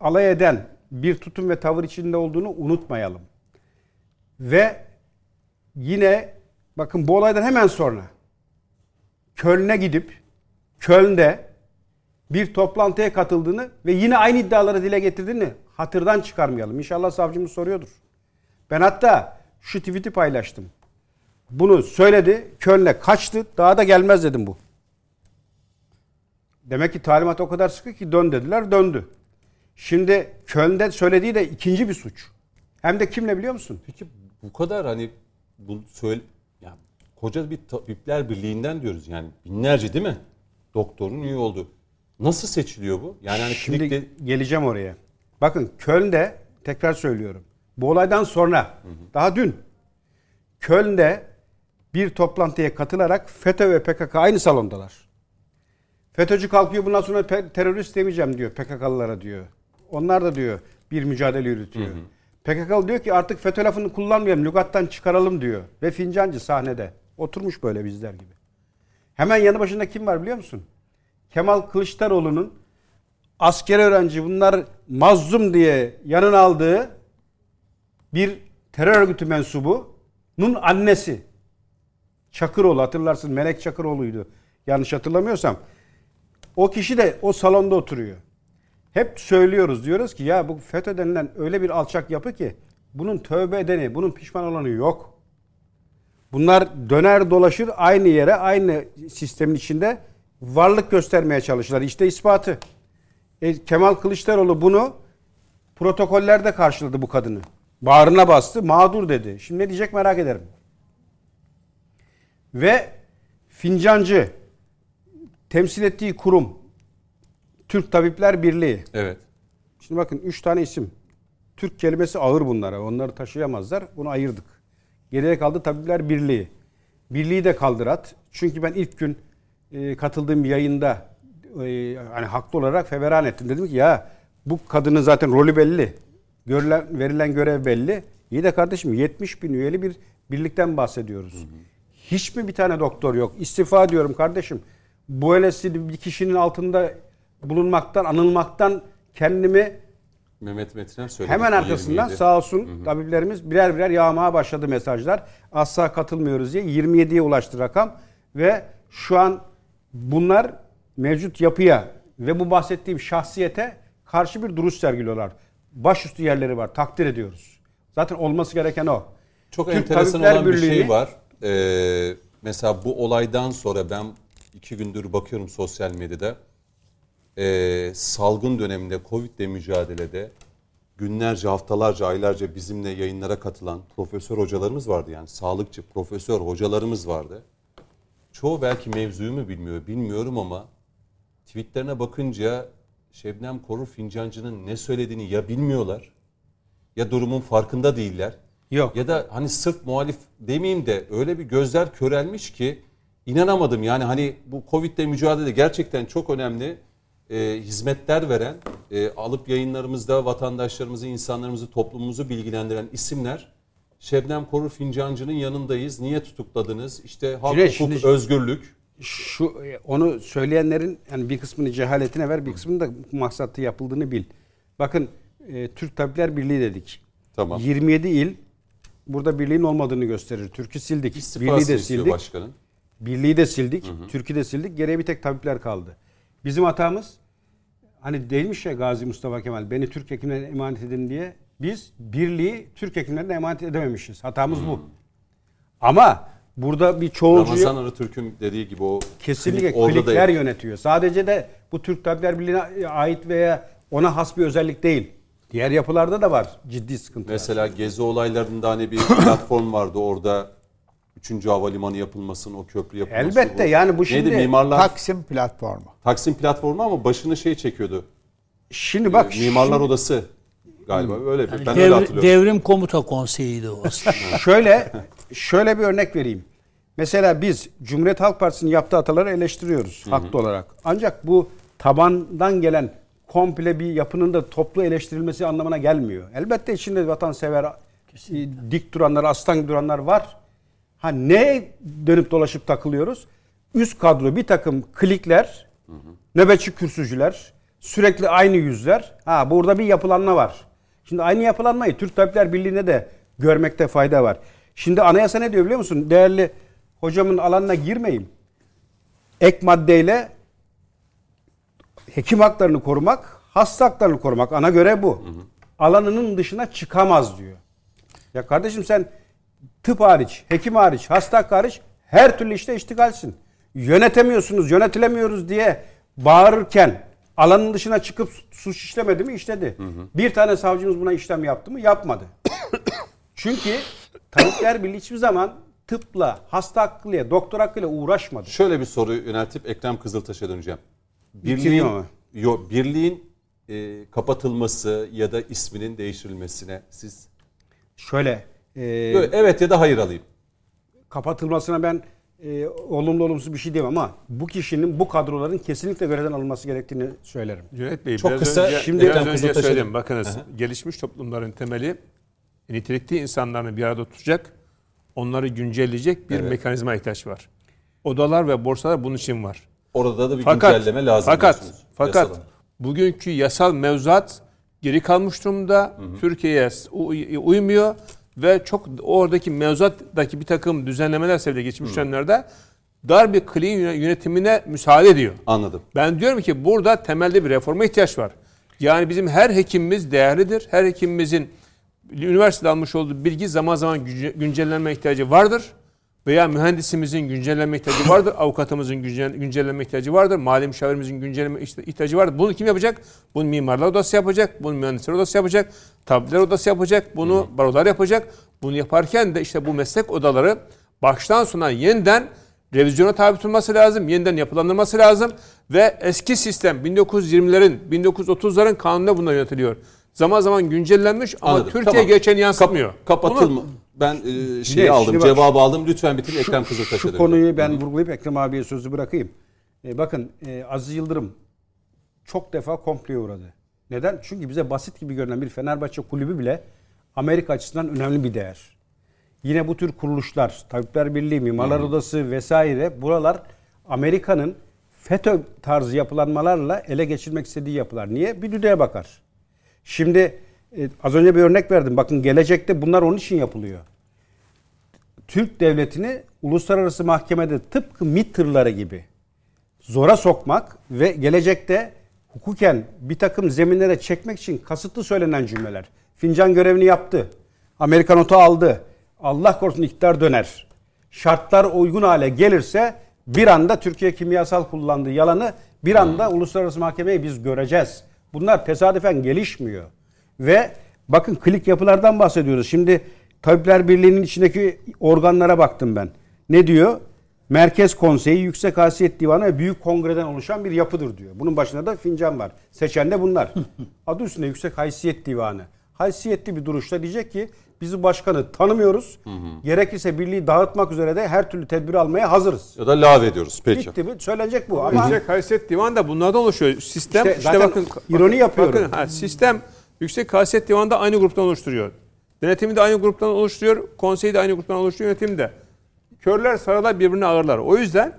alay eden bir tutum ve tavır içinde olduğunu unutmayalım. Ve yine bakın bu olaydan hemen sonra Köln'e gidip Köln'de bir toplantıya katıldığını ve yine aynı iddiaları dile getirdiğini hatırdan çıkarmayalım. İnşallah savcımız soruyordur. Ben hatta şu tweet'i paylaştım. Bunu söyledi, Köln'e kaçtı, daha da gelmez dedim bu. Demek ki talimat o kadar sıkı ki dön dediler, döndü. Şimdi Köln'de söylediği de ikinci bir suç. Hem de kimle biliyor musun? Peki bu kadar hani bu söyle koca bir tabipler birliğinden diyoruz yani binlerce değil mi? Doktorun üye olduğu. Nasıl seçiliyor bu? Yani hani Şimdi klinikte geleceğim oraya. Bakın Köln'de tekrar söylüyorum. Bu olaydan sonra daha dün Köln'de bir toplantıya katılarak FETÖ ve PKK aynı salondalar. FETÖ'cü kalkıyor bundan sonra terörist demeyeceğim diyor PKK'lılara diyor. Onlar da diyor bir mücadele yürütüyor. PKK'lı diyor ki artık FETÖ lafını kullanmayalım, lügattan çıkaralım diyor. Ve fincancı sahnede. Oturmuş böyle bizler gibi. Hemen yanı başında kim var biliyor musun? Kemal Kılıçdaroğlu'nun asker öğrenci bunlar mazlum diye yanına aldığı bir terör örgütü mensubunun annesi. Çakıroğlu hatırlarsın Melek Çakıroğlu'ydu. Yanlış hatırlamıyorsam. O kişi de o salonda oturuyor. Hep söylüyoruz diyoruz ki ya bu FETÖ denilen öyle bir alçak yapı ki bunun tövbe edeni, bunun pişman olanı yok. Bunlar döner dolaşır aynı yere, aynı sistemin içinde varlık göstermeye çalışırlar. İşte ispatı. E, Kemal Kılıçdaroğlu bunu protokollerde karşıladı bu kadını. Bağrına bastı, mağdur dedi. Şimdi ne diyecek merak ederim. Ve fincancı temsil ettiği kurum Türk Tabipler Birliği. evet. Şimdi bakın üç tane isim. Türk kelimesi ağır bunlara. Onları taşıyamazlar. Bunu ayırdık. Geriye kaldı Tabipler Birliği. Birliği de kaldırat. Çünkü ben ilk gün e, katıldığım bir yayında e, hani haklı olarak feveran ettim. Dedim ki ya bu kadının zaten rolü belli. Görülen, verilen görev belli. İyi de kardeşim 70 bin üyeli bir birlikten bahsediyoruz. Hiç mi bir tane doktor yok? İstifa diyorum kardeşim. Böylesi bir kişinin altında bulunmaktan, anılmaktan kendimi Mehmet Metinen söyledi. Hemen arkasından 27. sağ olsun tabiplerimiz birer birer yağmaya başladı mesajlar. Asla katılmıyoruz diye 27'ye ulaştı rakam ve şu an bunlar mevcut yapıya ve bu bahsettiğim şahsiyete karşı bir duruş sergiliyorlar. Başüstü yerleri var. Takdir ediyoruz. Zaten olması gereken o. Çok Türk enteresan Tabipler olan bir şey Birliği'ni- var. Ee, mesela bu olaydan sonra ben iki gündür bakıyorum sosyal medyada. Ee, salgın döneminde Covid'le mücadelede günlerce, haftalarca, aylarca bizimle yayınlara katılan profesör hocalarımız vardı. Yani sağlıkçı, profesör hocalarımız vardı. Çoğu belki mevzuyu mu bilmiyor, bilmiyorum ama tweetlerine bakınca Şebnem Korur Fincancı'nın ne söylediğini ya bilmiyorlar ya durumun farkında değiller. Yok. Ya da hani sırf muhalif demeyeyim de öyle bir gözler körelmiş ki inanamadım. Yani hani bu Covid'le mücadele gerçekten çok önemli e, hizmetler veren, e, alıp yayınlarımızda vatandaşlarımızı, insanlarımızı, toplumumuzu bilgilendiren isimler. Şebnem Korur Fincancı'nın yanındayız. Niye tutukladınız? İşte hak, Cüneyt, hukuk, şimdi- özgürlük. şu e, onu söyleyenlerin yani bir kısmını cehaletine ver, bir kısmını da maksatlı yapıldığını bil. Bakın e, Türk Tabipler Birliği dedik. Tamam. 27 il burada birliğin olmadığını gösterir. Türk'ü sildik. Birliği İstifasını de istiyor sildik. başkanın. Birliği de sildik. Türk'ü de sildik. Geriye bir tek tabipler kaldı. Bizim hatamız hani değilmiş ya Gazi Mustafa Kemal beni Türk hekimlerine emanet edin diye biz birliği Türk hekimlerine emanet edememişiz. Hatamız bu. Ama burada bir çoğulcu Ramazan Arıtürk'ün dediği gibi o Kesinlikle klinik orada da klikler yönetiyor. Sadece de bu Türk Tabipler Birliği'ne ait veya ona has bir özellik değil. Diğer yapılarda da var ciddi sıkıntılar. Mesela gezi olaylarında hani bir <laughs> platform vardı orada 3. havalimanı yapılmasın, o köprü yapılması. Elbette, yani bu şimdi- Neydi mimarlar? Taksim platformu. Taksim platformu ama başını şey çekiyordu. Şimdi bak Mimarlar şimdi Odası galiba öyle bir. Yani ben öyle devri- hatırlıyorum. devrim komuta konseyiydi o aslında. <laughs> <laughs> şöyle şöyle bir örnek vereyim. Mesela biz Cumhuriyet Halk Partisi'nin yaptığı hataları eleştiriyoruz haklı olarak. Ancak bu tabandan gelen komple bir yapının da toplu eleştirilmesi anlamına gelmiyor. Elbette içinde vatansever, e, dik duranlar, aslan duranlar var. Ha ne dönüp dolaşıp takılıyoruz? Üst kadro bir takım klikler, nöbetçi kürsücüler, sürekli aynı yüzler. Ha burada bir yapılanma var. Şimdi aynı yapılanmayı Türk Tabipler Birliği'ne de görmekte fayda var. Şimdi anayasa ne diyor biliyor musun? Değerli hocamın alanına girmeyeyim. Ek maddeyle hekim haklarını korumak, hasta haklarını korumak ana göre bu. Alanının dışına çıkamaz diyor. Ya kardeşim sen tıp hariç, hekim hariç, hasta hariç her türlü işte iştigalsin. Yönetemiyorsunuz, yönetilemiyoruz diye bağırırken alanın dışına çıkıp suç işlemedi mi? İşledi. Bir tane savcımız buna işlem yaptı mı? Yapmadı. <coughs> Çünkü Tabipler Birliği hiçbir zaman tıpla, hasta hakkıyla, doktor hakkıyla uğraşmadı. Şöyle bir soru yöneltip Ekrem Kızıltaş'a döneceğim. Birliğin, yo, birliğin e, kapatılması ya da isminin değiştirilmesine siz Şöyle e, evet ya da hayır alayım. kapatılmasına ben e, olumlu olumsuz bir şey diyemem ama bu kişinin bu kadroların kesinlikle görevden alınması gerektiğini söylerim. Cüneyt Bey Çok biraz kısa, önce, şimdi biraz Ekrem önce Kızıltaş'a- söyledim. Bakınız gelişmiş toplumların temeli nitelikli insanlarını bir arada tutacak, onları güncelleyecek bir Evet. mekanizma ihtiyaç var. Odalar ve borsalar bunun için var. Orada da bir Fakat güncelleme lazım fakat diyorsunuz fakat bugünkü yasal mevzuat geri kalmış durumda. Türkiye'ye uy- uymuyor ve çok oradaki mevzuattaki bir takım düzenlemeler sebebiyle geçmiş dönemlerde dar bir kliğin yönetimine müsaade ediyor. Anladım. Ben diyorum ki burada temelde bir reforma ihtiyaç var. Yani bizim her hekimimiz değerlidir. Her hekimimizin üniversitede almış olduğu bilgi zaman zaman günce- güncellenme ihtiyacı vardır. Veya mühendisimizin güncellenme ihtiyacı vardır. Avukatımızın güncel- güncellenme ihtiyacı vardır. Mali müşavirimizin güncellenme işte- ihtiyacı vardır. Bunu kim yapacak? Bunu mimarlar odası yapacak. Bunu mühendisler odası yapacak. Tabipler odası yapacak. Bunu barolar yapacak. Bunu yaparken de işte bu meslek odaları baştan sona yeniden revizyona tabi tutulması lazım. Yeniden yapılandırması lazım. Ve eski sistem 1920'lerin, 1930'ların kanununda bunlar yönetiliyor. Zaman zaman güncellenmiş ama Anladım. Türkiye Tamam. geçeni yansıtmıyor. Kap- kapatılma. Bunu- Ben e, şeyi aldım, bak- cevabı aldım. Lütfen bitirin Ekrem Kızıltaş'a Şu konuyu ben vurgulayıp Ekrem abiye sözü bırakayım. E, bakın e, Aziz Yıldırım çok defa kompleye uğradı. Neden? Çünkü bize basit gibi görünen bir Fenerbahçe kulübü bile Amerika açısından önemli bir değer. Yine bu tür kuruluşlar, Tabipler Birliği, Mimarlar Odası vesaire buralar Amerika'nın FETÖ tarzı yapılanmalarla ele geçirmek istediği yapılar. Niye? Bir düdüğe bakar. Şimdi e, az önce bir örnek verdim. Bakın gelecekte bunlar onun için yapılıyor. Türk devletini uluslararası mahkemede tıpkı MİT tırları gibi zora sokmak ve gelecekte hukuken bir takım zeminlere çekmek için kasıtlı söylenen cümleler. Fincan görevini yaptı. Amerika notu aldı. Allah korusun iktidar döner. Şartlar uygun hale gelirse bir anda Türkiye kimyasal kullandığı yalanı bir anda uluslararası mahkemeyi biz göreceğiz. Bunlar tesadüfen gelişmiyor. Ve bakın klik yapılardan bahsediyoruz. Şimdi Tabipler Birliği'nin içindeki organlara baktım ben. Ne diyor? Merkez Konseyi, Yüksek Haysiyet Divanı ve Büyük Kongre'den oluşan bir yapıdır diyor. Bunun başında da fincan var. Seçen de bunlar. <laughs> Adı üstünde Yüksek Haysiyet Divanı. Haysiyetli bir duruşta diyecek ki bizi başkanı tanımıyoruz. Gerekirse birliği dağıtmak üzere de her türlü tedbir almaya hazırız. Ya da lav ediyoruz. Peki. Bitti mi? Söylenecek bu. Ama Yüksek Haysiyet Divanı da bunlardan oluşuyor. Sistem İşte işte, zaten bakın ironi bakın, yapıyorum. Bakın, ha, sistem Yüksek Haysiyet Divanı da aynı gruptan oluşturuyor. Denetimi de aynı gruptan oluşturuyor. Konseyi de aynı gruptan oluşturuyor. Yönetim de. Körler sarılar birbirine ağırlar. O yüzden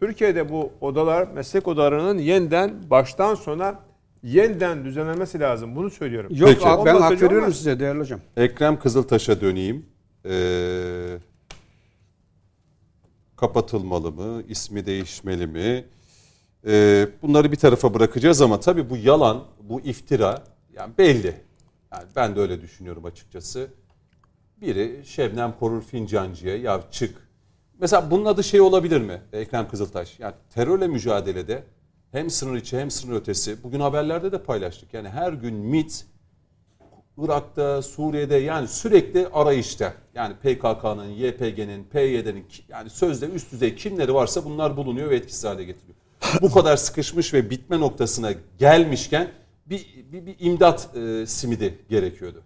Türkiye'de bu odalar, meslek odalarının yeniden baştan sona yeniden düzenlenmesi lazım. Bunu söylüyorum. yok Peki. abi, ben hak veriyorum size değerli hocam. Ekrem Kızıltaş'a döneyim. Ee, kapatılmalı mı? İsmi değişmeli mi? Ee, bunları bir tarafa bırakacağız ama tabii bu yalan, bu iftira yani belli. Yani ben de öyle düşünüyorum açıkçası. Biri Şebnem Korur Fincancı'ya ya çık. Mesela bunun adı şey olabilir mi Ekrem Kızıltaş? Yani terörle mücadelede hem sınır içi hem sınır ötesi. Bugün haberlerde de paylaştık. Yani her gün MIT Irak'ta, Suriye'de yani sürekli arayışta. Yani PKK'nın, YPG'nin, PYD'nin yani sözde üst düzey kimleri varsa bunlar bulunuyor ve etkisiz hale getiriyor. Bu kadar sıkışmış ve bitme noktasına gelmişken bir, bir, bir imdat e, simidi gerekiyordu.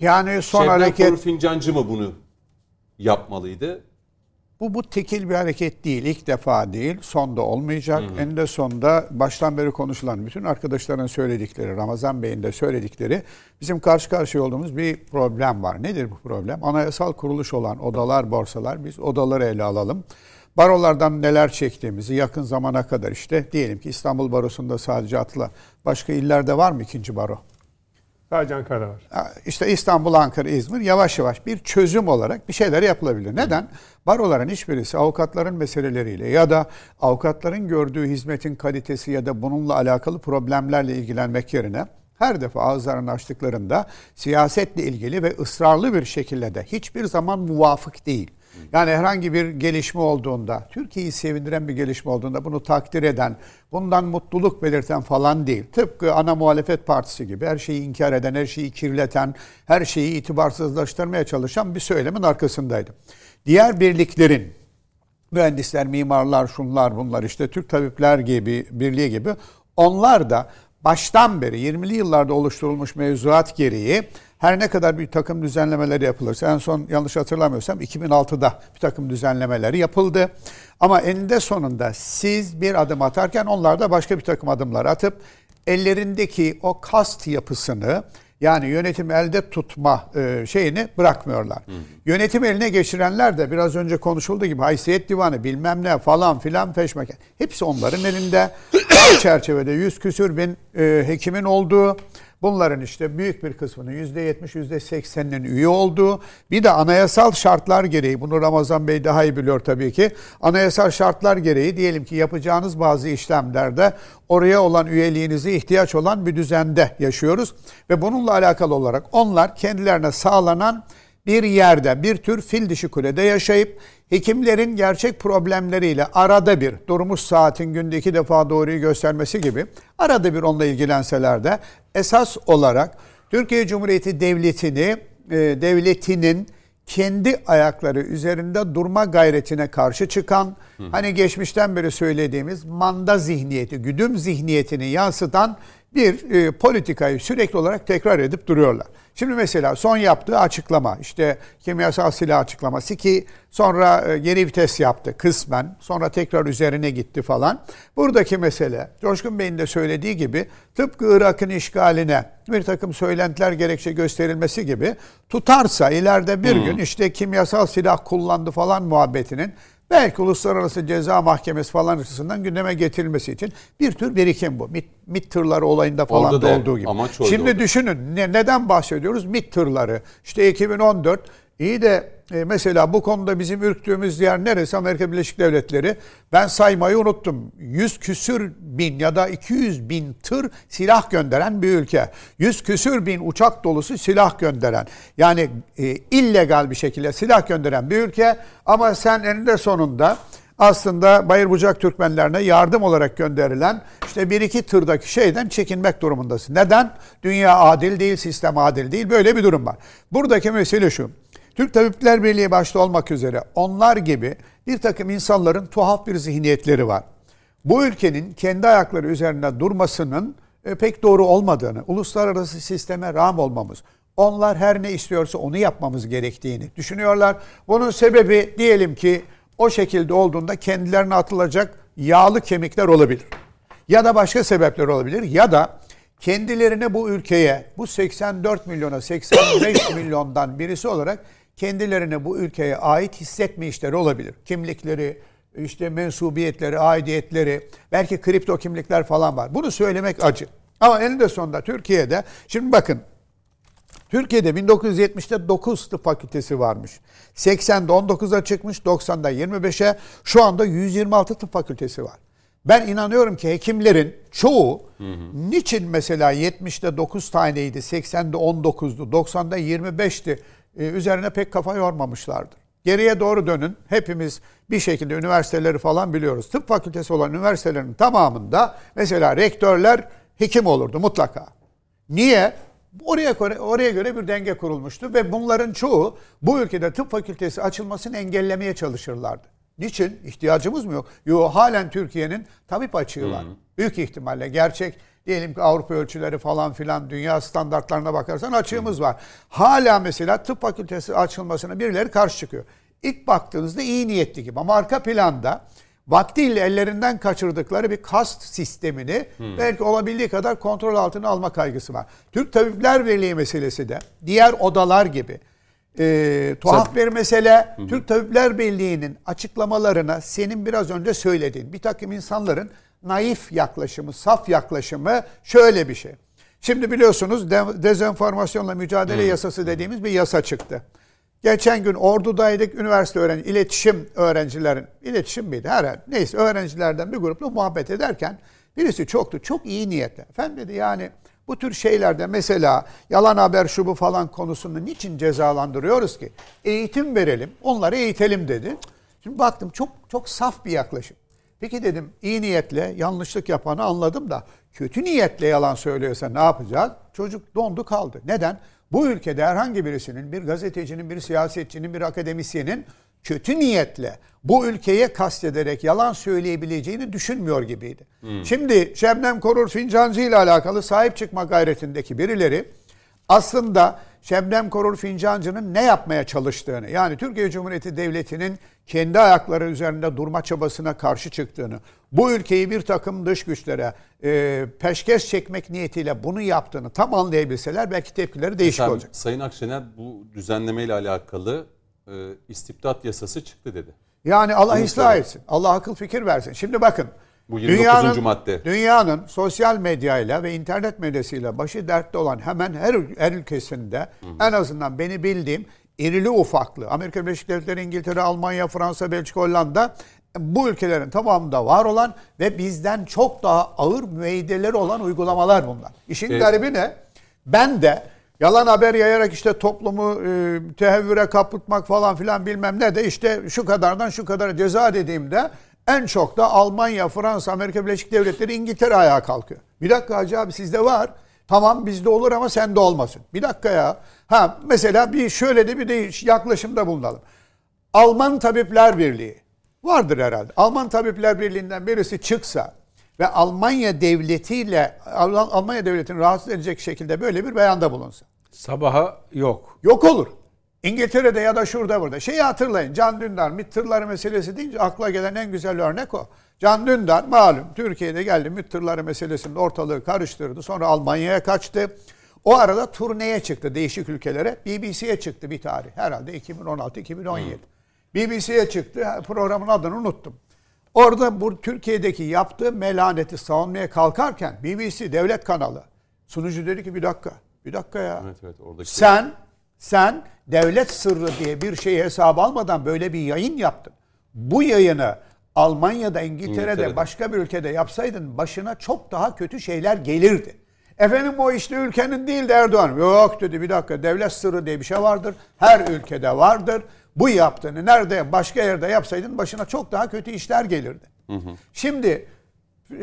Yani son Şebnem hareket Korur Fincancı mı bunu yapmalıydı? Bu bu tekil bir hareket değil. İlk defa değil. Son da olmayacak. En de sonda baştan beri konuşulan bütün arkadaşların söyledikleri, Ramazan Bey'in de söyledikleri bizim karşı karşıya olduğumuz bir problem var. Nedir bu problem? Anayasal kuruluş olan odalar, borsalar. Biz odaları ele alalım. Barolardan neler çektiğimizi yakın zamana kadar işte diyelim ki İstanbul Barosu'nda sadece atla. Başka illerde var mı ikinci baro? Sadece Ankara'da var. işte İstanbul, Ankara, İzmir yavaş yavaş bir çözüm olarak bir şeyler yapılabilir. Neden? Baroların hiçbirisi avukatların meseleleriyle ya da avukatların gördüğü hizmetin kalitesi ya da bununla alakalı problemlerle ilgilenmek yerine her defa ağızlarını açtıklarında siyasetle ilgili ve ısrarlı bir şekilde de hiçbir zaman muvafık değil. Yani herhangi bir gelişme olduğunda, Türkiye'yi sevindiren bir gelişme olduğunda bunu takdir eden, bundan mutluluk belirten falan değil. Tıpkı ana muhalefet partisi gibi her şeyi inkar eden, her şeyi kirleten, her şeyi itibarsızlaştırmaya çalışan bir söylemin arkasındaydı. Diğer birliklerin, mühendisler, mimarlar, şunlar bunlar işte Türk Tabipler gibi, Birliği gibi onlar da baştan beri 20'li yıllarda oluşturulmuş mevzuat gereği her ne kadar bir takım düzenlemeleri yapılırsa en son yanlış hatırlamıyorsam 2006'da bir takım düzenlemeleri yapıldı. Ama eninde sonunda siz bir adım atarken onlar da başka bir takım adımlar atıp ellerindeki o kast yapısını yani yönetim elde tutma e, şeyini bırakmıyorlar. Yönetim eline geçirenler de biraz önce konuşulduğu gibi haysiyet divanı bilmem ne falan filan peşmeken. Hepsi onların elinde. Dar çerçevede yüz küsür bin e, hekimin olduğu Bunların işte büyük bir kısmının %70, %80'inin üye olduğu, bir de anayasal şartlar gereği, bunu Ramazan Bey daha iyi biliyor tabii ki, anayasal şartlar gereği diyelim ki yapacağınız bazı işlemlerde oraya olan üyeliğinize ihtiyaç olan bir düzende yaşıyoruz. Ve bununla alakalı olarak onlar kendilerine sağlanan bir yerde, bir tür fil dişi kulede yaşayıp hekimlerin gerçek problemleriyle arada bir durmuş saatin günde iki defa doğruyu göstermesi gibi arada bir onunla ilgilenseler de esas olarak Türkiye Cumhuriyeti Devleti'ni e, devletinin kendi ayakları üzerinde durma gayretine karşı çıkan, hani geçmişten beri söylediğimiz manda zihniyeti, güdüm zihniyetini yansıtan bir e, politikayı sürekli olarak tekrar edip duruyorlar. Şimdi mesela son yaptığı açıklama işte kimyasal silah açıklaması ki sonra geri vites yaptı kısmen. Sonra tekrar üzerine gitti falan. Buradaki mesele Coşkun Bey'in de söylediği gibi tıpkı Irak'ın işgaline bir takım söylentiler gerekçe gösterilmesi gibi tutarsa ileride bir gün işte kimyasal silah kullandı falan muhabbetinin belki uluslararası ceza mahkemesi falan açısından gündeme getirilmesi için bir tür birikim bu. MİT, MİT tırları olayında falan Orada da da olduğu gibi. amaç Şimdi orada. düşünün ne, neden bahsediyoruz? MİT tırları. İşte 2014 iyi de e, mesela bu konuda bizim ürktüğümüz yer neresi? Amerika Birleşik Devletleri. Ben saymayı unuttum. 100 küsür bin ya da 200 bin tır silah gönderen bir ülke. 100 küsür bin uçak dolusu silah gönderen. Yani e, illegal bir şekilde silah gönderen bir ülke. Ama sen eninde sonunda aslında Bayır Bucak Türkmenlerine yardım olarak gönderilen işte bir iki tırdaki şeyden çekinmek durumundasın. Neden? Dünya adil değil, sistem adil değil. Böyle bir durum var. Buradaki mesele şu. Türk Tabipler Birliği başta olmak üzere onlar gibi bir takım insanların tuhaf bir zihniyetleri var. Bu ülkenin kendi ayakları üzerinde durmasının e, pek doğru olmadığını, uluslararası sisteme rağm olmamız, onlar her ne istiyorsa onu yapmamız gerektiğini düşünüyorlar. Bunun sebebi diyelim ki o şekilde olduğunda kendilerine atılacak yağlı kemikler olabilir. Ya da başka sebepler olabilir ya da kendilerine bu ülkeye bu 84 milyona 85 <coughs> milyondan birisi olarak kendilerine bu ülkeye ait hissetme işleri olabilir. Kimlikleri, işte mensubiyetleri, aidiyetleri, belki kripto kimlikler falan var. Bunu söylemek acı. Ama eninde sonunda Türkiye'de, şimdi bakın Türkiye'de 1970'te 9 tıp fakültesi varmış. 80'de 19'a çıkmış, 90'da 25'e, şu anda 126 tıp fakültesi var. Ben inanıyorum ki hekimlerin çoğu niçin mesela 70'te 9 taneydi, 80'de 19'du, 90'da 25'ti e, üzerine pek kafa yormamışlardır. Geriye doğru dönün. Hepimiz bir şekilde üniversiteleri falan biliyoruz. Tıp fakültesi olan üniversitelerin tamamında mesela rektörler hekim olurdu mutlaka. Niye? Oraya göre, oraya göre bir denge kurulmuştu ve bunların çoğu bu ülkede tıp fakültesi açılmasını engellemeye çalışırlardı. Niçin? İhtiyacımız mı yok? Yok halen Türkiye'nin tabip açığı var. Büyük ihtimalle gerçek diyelim ki Avrupa ölçüleri falan filan dünya standartlarına bakarsan açığımız var. Hala mesela tıp fakültesi açılmasına birileri karşı çıkıyor. İlk baktığınızda iyi niyetli gibi ama arka planda vaktiyle ellerinden kaçırdıkları bir kast sistemini belki olabildiği kadar kontrol altına alma kaygısı var. Türk Tabipler Birliği meselesi de diğer odalar gibi e, tuhaf bir mesele. Türk Tabipler Birliği'nin açıklamalarına senin biraz önce söylediğin bir takım insanların naif yaklaşımı, saf yaklaşımı şöyle bir şey. Şimdi biliyorsunuz de- dezenformasyonla mücadele yasası dediğimiz bir yasa çıktı. Geçen gün Ordu'daydık. Üniversite öğrenci, iletişim öğrencilerin, iletişim miydi? Herhalde. Neyse öğrencilerden bir grupla muhabbet ederken birisi çoktu. Çok iyi niyetle. Efendim dedi yani bu tür şeylerde mesela yalan haber şu bu falan konusunu niçin cezalandırıyoruz ki? Eğitim verelim, onları eğitelim dedi. Şimdi baktım çok çok saf bir yaklaşım. Peki dedim iyi niyetle yanlışlık yapanı anladım da kötü niyetle yalan söylüyorsa ne yapacağız? Çocuk dondu kaldı. Neden? Bu ülkede herhangi birisinin, bir gazetecinin, bir siyasetçinin, bir akademisyenin kötü niyetle bu ülkeye kastederek yalan söyleyebileceğini düşünmüyor gibiydi. Şimdi Şebnem Korur Fincancı ile alakalı sahip çıkma gayretindeki birileri aslında Şebnem Korur Fincancı'nın ne yapmaya çalıştığını yani Türkiye Cumhuriyeti Devleti'nin kendi ayakları üzerinde durma çabasına karşı çıktığını, bu ülkeyi bir takım dış güçlere e, peşkeş çekmek niyetiyle bunu yaptığını tam anlayabilseler belki tepkileri değişik Sen, olacak. Sayın Akşener bu düzenlemeyle alakalı e, istibdat yasası çıktı dedi. Yani Allah Bunu ıslah etsin. Allah akıl fikir versin. Şimdi bakın. Bu 29. madde. Dünyanın sosyal medyayla ve internet medyasıyla başı dertte olan hemen her, her ülkesinde en azından beni bildiğim irili ufaklı Amerika Birleşik Devletleri, İngiltere, Almanya, Fransa, Belçika, Hollanda bu ülkelerin tamamında var olan ve bizden çok daha ağır müeyyideleri olan uygulamalar bunlar. İşin Evet. garibi ne? Ben de yalan haber yayarak işte toplumu e, tehevvüre kapatmak falan filan bilmem ne de işte şu kadardan şu kadar ceza dediğimde en çok da Almanya, Fransa, Amerika Birleşik Devletleri, İngiltere ayağa kalkıyor. Bir dakika Hacı abi sizde var. Tamam bizde olur ama sende olmasın. Bir dakika ya. Ha mesela bir şöyle de bir değiş yaklaşımda bulunalım. Alman Tabipler Birliği vardır herhalde. Alman Tabipler Birliği'nden birisi çıksa ve Almanya devletiyle Al- Almanya devletini rahatsız edecek şekilde böyle bir beyanda bulunsa. Sabaha yok. Yok olur. İngiltere'de ya da şurada burada. Şeyi hatırlayın. Can Dündar MİT tırları meselesi deyince akla gelen en güzel örnek o. Can Dündar malum Türkiye'de geldi MİT tırları meselesinde ortalığı karıştırdı. Sonra Almanya'ya kaçtı. O arada turneye çıktı değişik ülkelere. BBC'ye çıktı bir tarih. Herhalde 2016-2017. BBC'ye çıktı. Programın adını unuttum. Orada bu Türkiye'deki yaptığı melaneti savunmaya kalkarken BBC devlet kanalı sunucu dedi ki bir dakika. Bir dakika ya. Evet evet oradaki Sen sen devlet sırrı diye bir şeyi hesaba almadan böyle bir yayın yaptın. Bu yayını Almanya'da, İngiltere'de, İngiltere'de. başka bir ülkede yapsaydın başına çok daha kötü şeyler gelirdi. Efendim o işte ülkenin değil de Erdoğan. Yok dedi bir dakika devlet sırrı diye bir şey vardır. Her ülkede vardır. Bu yaptığını nerede başka yerde yapsaydın başına çok daha kötü işler gelirdi. Şimdi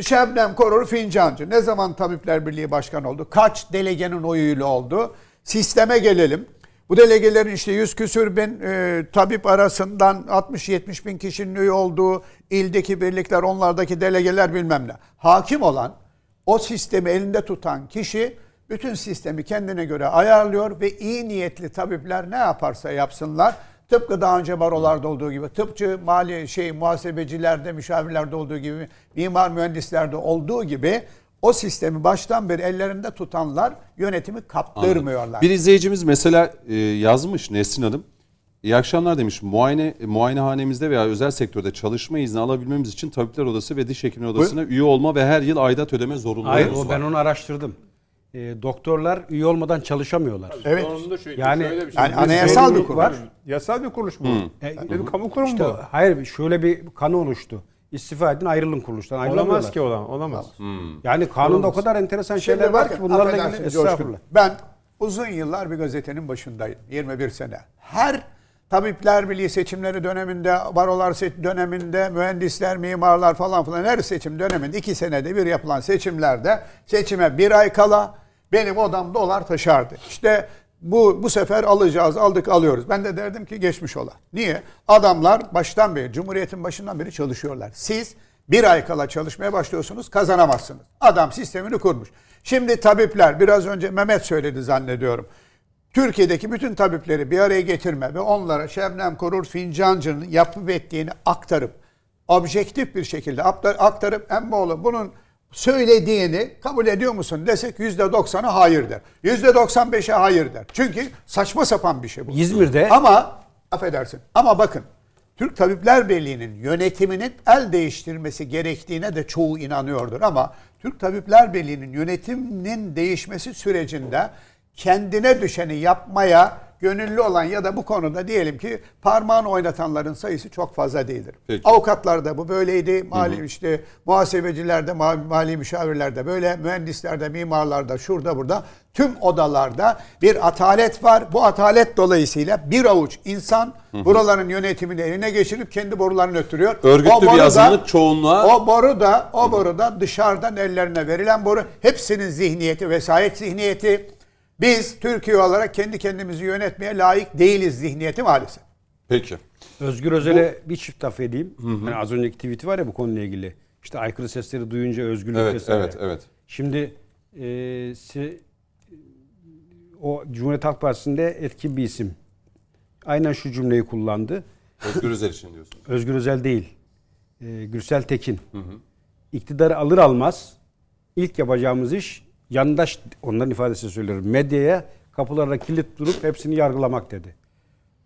Şebnem Korur Fincancı ne zaman Tabipler Birliği Başkanı oldu? Kaç delegenin oyuyla oldu? Sisteme gelelim. Bu delegelerin işte yüz küsür bin e, tabip arasından 60-70 bin kişinin üye olduğu ildeki birlikler, onlardaki delegeler bilmem ne. Hakim olan, o sistemi elinde tutan kişi bütün sistemi kendine göre ayarlıyor ve iyi niyetli tabipler ne yaparsa yapsınlar Tıpkı daha önce barolarda olduğu gibi, tıpçı, mali şey muhasebecilerde, müşavirlerde olduğu gibi, mimar mühendislerde olduğu gibi o sistemi baştan beri ellerinde tutanlar yönetimi kaptırmıyorlar. Bir izleyicimiz mesela e, yazmış Nesrin Hanım. İyi akşamlar demiş. Muayene muayenehanemizde veya özel sektörde çalışma izni alabilmemiz için Tabipler Odası ve Diş Hekimleri Odası'na üye olma ve her yıl aidat ödeme zorunluluğumuz Hayır var. o ben onu araştırdım. E, doktorlar üye olmadan çalışamıyorlar. Evet. Şu- Yani- şöyle bir şey. Yani anayasal bir kurum. var. Yasal bir kuruluş bu. E, Bir kamu kurumu İşte bu. hayır şöyle bir kanı oluştu. İstifa edin ayrılın kuruluştan. Ayrılamıyorlar. Olamaz ki olan, olamaz. Yani kanunda o kadar enteresan şeyler Şimdi var bakın, ki bunlarla ilgili estağfurullah. Ben uzun yıllar bir gazetenin başındayım. 21 sene. Her Tabipler Birliği seçimleri döneminde, barolar döneminde, mühendisler, mimarlar falan filan her seçim döneminde iki senede bir yapılan seçimlerde seçime bir ay kala benim odam dolar taşardı. İşte bu bu sefer alacağız, aldık alıyoruz. Ben de derdim ki geçmiş ola. Niye? Adamlar baştan beri, Cumhuriyet'in başından beri çalışıyorlar. Siz bir ay kala çalışmaya başlıyorsunuz, kazanamazsınız. Adam sistemini kurmuş. Şimdi tabipler, biraz önce Mehmet söyledi zannediyorum. Türkiye'deki bütün tabipleri bir araya getirme ve onlara Şebnem Korur Fincancı'nın yapıp ettiğini aktarıp, objektif bir şekilde aktar- aktarıp Emmoğlu bunun söylediğini kabul ediyor musun desek %90'ı hayır der. %95'e hayır der. Çünkü saçma sapan bir şey bu. İzmir'de- Ama affedersin ama bakın Türk Tabipler Birliği'nin yönetiminin el değiştirmesi gerektiğine de çoğu inanıyordur ama Türk Tabipler Birliği'nin yönetiminin değişmesi sürecinde kendine düşeni yapmaya gönüllü olan ya da bu konuda diyelim ki parmağını oynatanların sayısı çok fazla değildir. Peki. Avukatlarda bu böyleydi, mali işte muhasebecilerde, ma- mali müşavirlerde böyle, mühendislerde, mimarlarda, şurada burada tüm odalarda bir atalet var. Bu atalet dolayısıyla bir avuç insan buraların yönetimini eline geçirip kendi borularını öttürüyor. Örgütlü O bir boru azınlık çoğunluğa- o boru da o boru da dışarıdan ellerine verilen boru. Hepsinin zihniyeti, vesayet zihniyeti. Biz Türkiye olarak kendi kendimizi yönetmeye layık değiliz zihniyeti maalesef. Peki. Özgür Özel'e bir çift laf edeyim. Hani az önceki tweet'i var ya bu konuyla ilgili. İşte aykırı sesleri duyunca özgürlük Evet, vesaire. evet, evet. Şimdi e, si- o Cumhuriyet Halk Partisi'nde etkin bir isim. Aynen şu cümleyi kullandı. Özgür Özel için diyorsunuz. Özgür Özel değil. E, Gürsel Tekin. İktidarı alır almaz ilk yapacağımız iş yandaş onların ifadesi söylüyorum. Medyaya kapılarda kilit durup hepsini yargılamak dedi.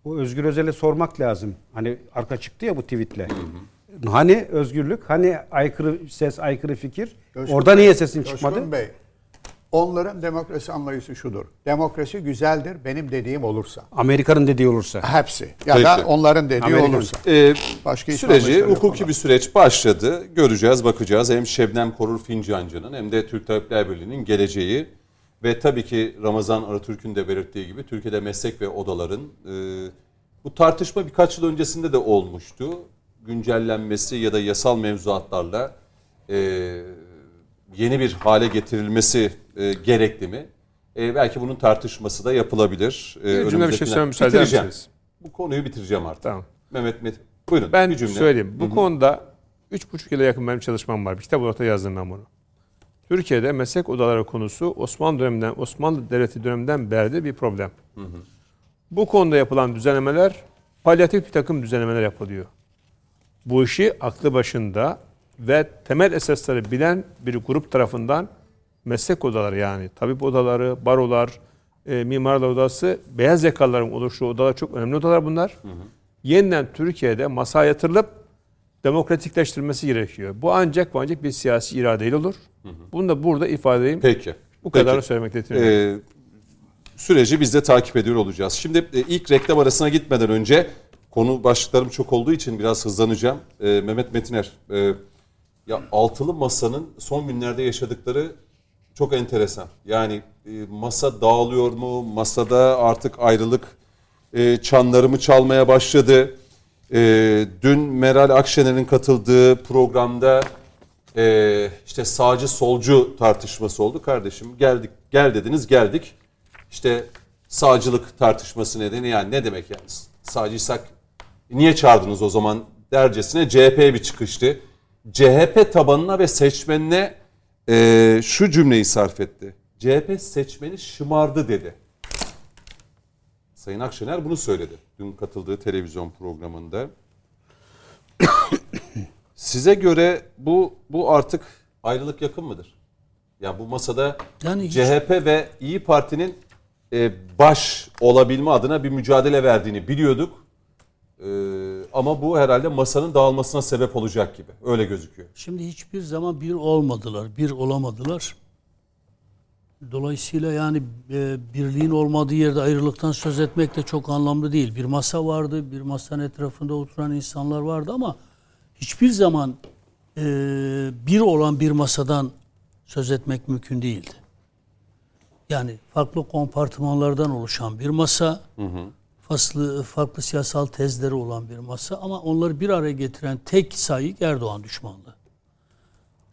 Bu Özgür Özel'e sormak lazım. Hani arka çıktı ya bu tweetle. Hani özgürlük, hani aykırı ses, aykırı fikir. Coşkun Orada niye sesin Coşkun çıkmadı? Bey, onların demokrasi anlayışı şudur. Demokrasi güzeldir benim dediğim olursa. Amerika'nın dediği olursa. Hepsi. Ya Peki. da onların dediği Amerikan. olursa. Ee, Başka süreci hukuki bir süreç başladı. Göreceğiz, bakacağız. Hem Şebnem Korur Fincancı'nın hem de Türk Tabipler Birliği'nin geleceği ve tabii ki Ramazan Aratürk'ün de belirttiği gibi Türkiye'de meslek ve odaların e, bu tartışma birkaç yıl öncesinde de olmuştu. Güncellenmesi ya da yasal mevzuatlarla e, yeni bir hale getirilmesi e, gerekli mi? E, belki bunun tartışması da yapılabilir. E, Bir cümle bir şey önümüzdeki- söylemem müsaade misiniz? Bu konuyu bitireceğim artık. Tamam. Mehmet Met buyurun. Ben bir cümle. söyleyeyim. Bu konuda üç buçuk yıla yakın benim çalışmam var. Bir kitap orta yazdım ben bunu. Türkiye'de meslek odaları konusu Osmanlı döneminden, Osmanlı Devleti döneminden beri bir problem. Bu konuda yapılan düzenlemeler palyatif bir takım düzenlemeler yapılıyor. Bu işi aklı başında ve temel esasları bilen bir grup tarafından meslek odaları yani tabip odaları, barolar, e, mimarlar odası, beyaz yakalıların oluştuğu odalar çok önemli odalar bunlar. Yeniden Türkiye'de masaya yatırılıp demokratikleştirilmesi gerekiyor. Bu ancak bu ancak bir siyasi iradeyle olur. Bunu da burada ifade edeyim. Peki. Bu kadarını Peki. söylemek yetiniyorum. Ee, süreci biz de takip ediyor olacağız. Şimdi e, ilk reklam arasına gitmeden önce konu başlıklarım çok olduğu için biraz hızlanacağım. Ee, Mehmet Metiner, e, ya altılı masanın son günlerde yaşadıkları çok enteresan. Yani e, masa dağılıyor mu? Masada artık ayrılık e, çanları mı çalmaya başladı? E, dün Meral Akşener'in katıldığı programda e, işte sağcı solcu tartışması oldu. Kardeşim geldik gel dediniz geldik. İşte sağcılık tartışması nedeni yani ne demek yani sağcıysak niye çağırdınız o zaman dercesine CHP bir çıkıştı. CHP tabanına ve seçmenine e, şu cümleyi sarf etti. CHP seçmeni şımardı dedi. Sayın Akşener bunu söyledi. Dün katıldığı televizyon programında. <coughs> Size göre bu bu artık ayrılık yakın mıdır? Ya bu masada Yani hiç- CHP ve İyi Parti'nin e, baş olabilme adına bir mücadele verdiğini biliyorduk. E, ama bu herhalde masanın dağılmasına sebep olacak gibi. Öyle gözüküyor. Şimdi hiçbir zaman bir olmadılar, bir olamadılar. Dolayısıyla yani e, birliğin olmadığı yerde ayrılıktan söz etmek de çok anlamlı değil. Bir masa vardı, bir masanın etrafında oturan insanlar vardı ama hiçbir zaman e, bir olan bir masadan söz etmek mümkün değildi. Yani farklı kompartımanlardan oluşan bir masa, farklı, farklı siyasal tezleri olan bir masa ama onları bir araya getiren tek sayık Erdoğan düşmanlığı.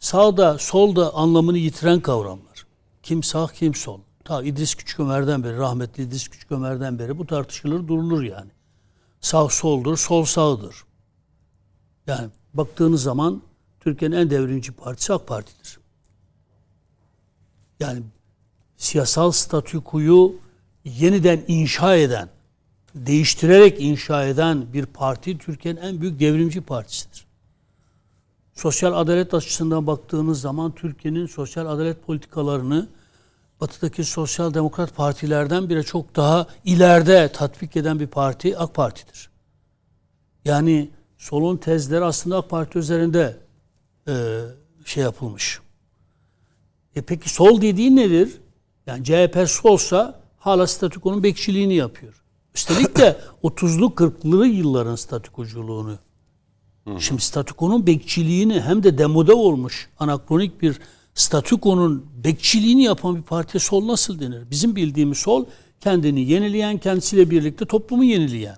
Sağda, solda anlamını yitiren kavramlar. Kim sağ, kim sol. Ta İdris Küçükömer'den beri, rahmetli İdris Küçükömer'den beri bu tartışılır durulur yani. Sağ soldur, sol sağdır. Yani baktığınız zaman Türkiye'nin en devrimci partisi AK Parti'dir. Yani siyasal statükoyu yeniden inşa eden, değiştirerek inşa eden bir parti Türkiye'nin en büyük devrimci partisidir. Sosyal adalet açısından baktığınız zaman Türkiye'nin sosyal adalet politikalarını batıdaki sosyal demokrat partilerden bile çok daha ileride tatbik eden bir parti AK Parti'dir. Yani solun tezleri aslında AK Parti üzerinde e, şey yapılmış. E peki sol dediğin nedir? Yani CHP solsa hala statükonun bekçiliğini yapıyor. Üstelik de <laughs> 30'lu 40'lı yılların statükoculuğunu. Şimdi statükonun bekçiliğini hem de demode olmuş anakronik bir statükonun bekçiliğini yapan bir partiye sol nasıl denir? Bizim bildiğimiz sol kendini yenileyen, kendisiyle birlikte toplumu yenileyen.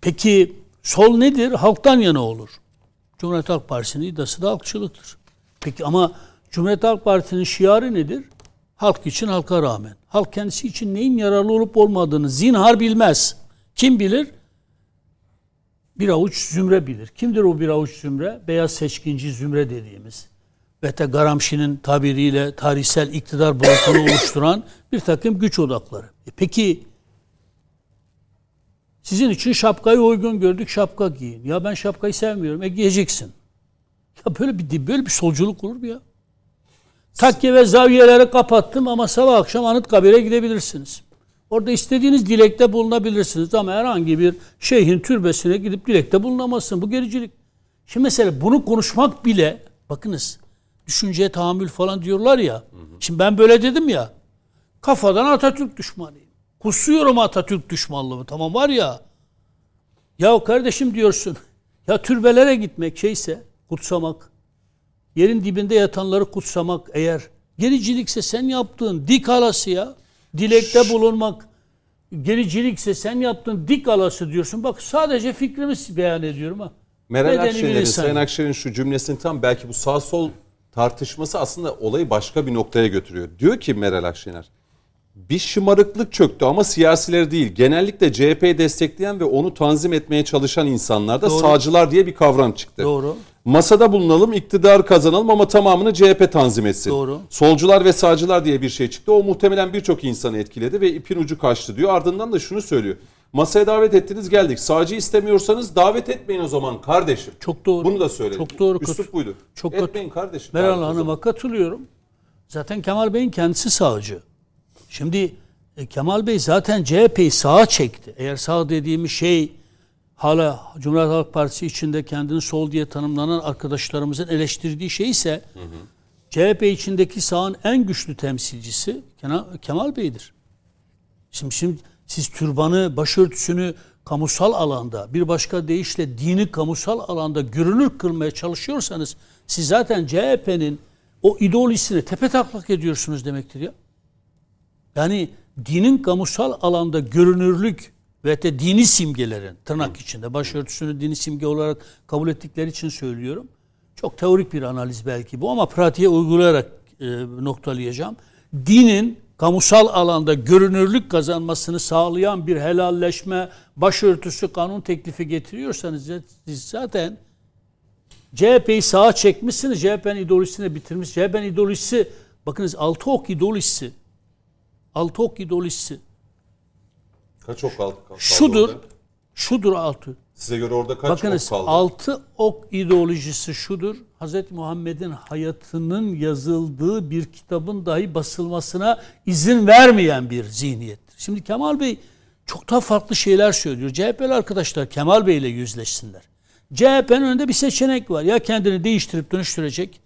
Peki sol nedir? Halktan yana olur. Cumhuriyet Halk Partisi'nin iddiası da halkçılıktır. Peki ama Cumhuriyet Halk Partisi'nin şiarı nedir? Halk için halka rağmen. Halk kendisi için neyin yararlı olup olmadığını zinhar bilmez. Kim bilir? Bir avuç zümre bilir. Kimdir o bir avuç zümre? Beyaz seçkinci zümre dediğimiz. Ve de Garamşi'nin tabiriyle tarihsel iktidar blokunu <coughs> oluşturan bir takım güç odakları. E peki sizin için şapkayı uygun gördük şapka giyin. Ya ben şapkayı sevmiyorum. E giyeceksin. Ya böyle bir böyle bir solculuk olur mu ya? Takke ve zaviyeleri kapattım ama sabah akşam Anıtkabir'e gidebilirsiniz. Orada istediğiniz dilekte bulunabilirsiniz ama herhangi bir şeyhin türbesine gidip dilekte bulunamazsın. Bu gericilik. Şimdi mesela bunu konuşmak bile bakınız düşünceye tahammül falan diyorlar ya. Şimdi ben böyle dedim ya. Kafadan Atatürk düşmanıyım. Kusuyorum Atatürk düşmanlığımı. Tamam var ya. Ya kardeşim diyorsun. Ya türbelere gitmek şeyse kutsamak. Yerin dibinde yatanları kutsamak eğer gericilikse sen yaptığın dik alası ya. Dilekte bulunmak gericilikse sen yaptığın dik alası diyorsun. Bak sadece fikrimi beyan ediyorum ha. Meral Nedeni Akşener'in. Sayın Akşener'in şu cümlesini tam belki bu sağ sol tartışması aslında olayı başka bir noktaya götürüyor. Diyor ki Meral Akşener, bir şımarıklık çöktü ama siyasiler değil. Genellikle CHP'yi destekleyen ve onu tanzim etmeye çalışan insanlarda Doğru. sağcılar diye bir kavram çıktı. Doğru. Masada bulunalım, iktidar kazanalım ama tamamını CHP tanzim etsin. Doğru. Solcular ve sağcılar diye bir şey çıktı. O muhtemelen birçok insanı etkiledi ve ipin ucu kaçtı diyor. Ardından da şunu söylüyor. Masaya davet ettiniz geldik. Sağcı istemiyorsanız davet etmeyin o zaman kardeşim. Çok doğru. Bunu da söyledim. Çok doğru. Üslup buydu. Çok etmeyin kardeşim. Meral. Hanım'a katılıyorum. Zaten Kemal Bey'in kendisi sağcı. Şimdi e, Kemal Bey zaten CHP'yi sağa çekti. Eğer sağ dediğimiz şey hala Cumhuriyet Halk Partisi içinde kendini sol diye tanımlanan arkadaşlarımızın eleştirdiği şey ise CHP içindeki sağın en güçlü temsilcisi Kemal Bey'dir. Şimdi, şimdi siz türbanı, başörtüsünü kamusal alanda, bir başka deyişle dini kamusal alanda görünür kılmaya çalışıyorsanız siz zaten CHP'nin o ideolojisini tepe taklak ediyorsunuz demektir ya. Yani dinin kamusal alanda görünürlük ve de dini simgelerin tırnak içinde başörtüsünü dini simge olarak kabul ettikleri için söylüyorum. Çok teorik bir analiz belki bu ama pratiğe uygulayarak e, noktalayacağım. Dinin kamusal alanda görünürlük kazanmasını sağlayan bir helalleşme, başörtüsü kanun teklifi getiriyorsanız siz zaten CHP'yi sağa çekmişsiniz. CHP'nin ideolojisini bitirmiş. CHP'nin ideolojisi bakınız altı ok ideolojisi. Altı ok ideolojisi. Kaç ok kaldı? kaldı Şudur. orada? Şudur altı. Size göre orada kaç Bakınız ok kaldı? altı ok ideolojisi şudur. Hz. Muhammed'in hayatının yazıldığı bir kitabın dahi basılmasına izin vermeyen bir zihniyettir. Şimdi Kemal Bey çok daha farklı şeyler söylüyor. CHP'li arkadaşlar Kemal Bey ile yüzleşsinler. CHP'nin önünde bir seçenek var. Ya kendini değiştirip dönüştürecek.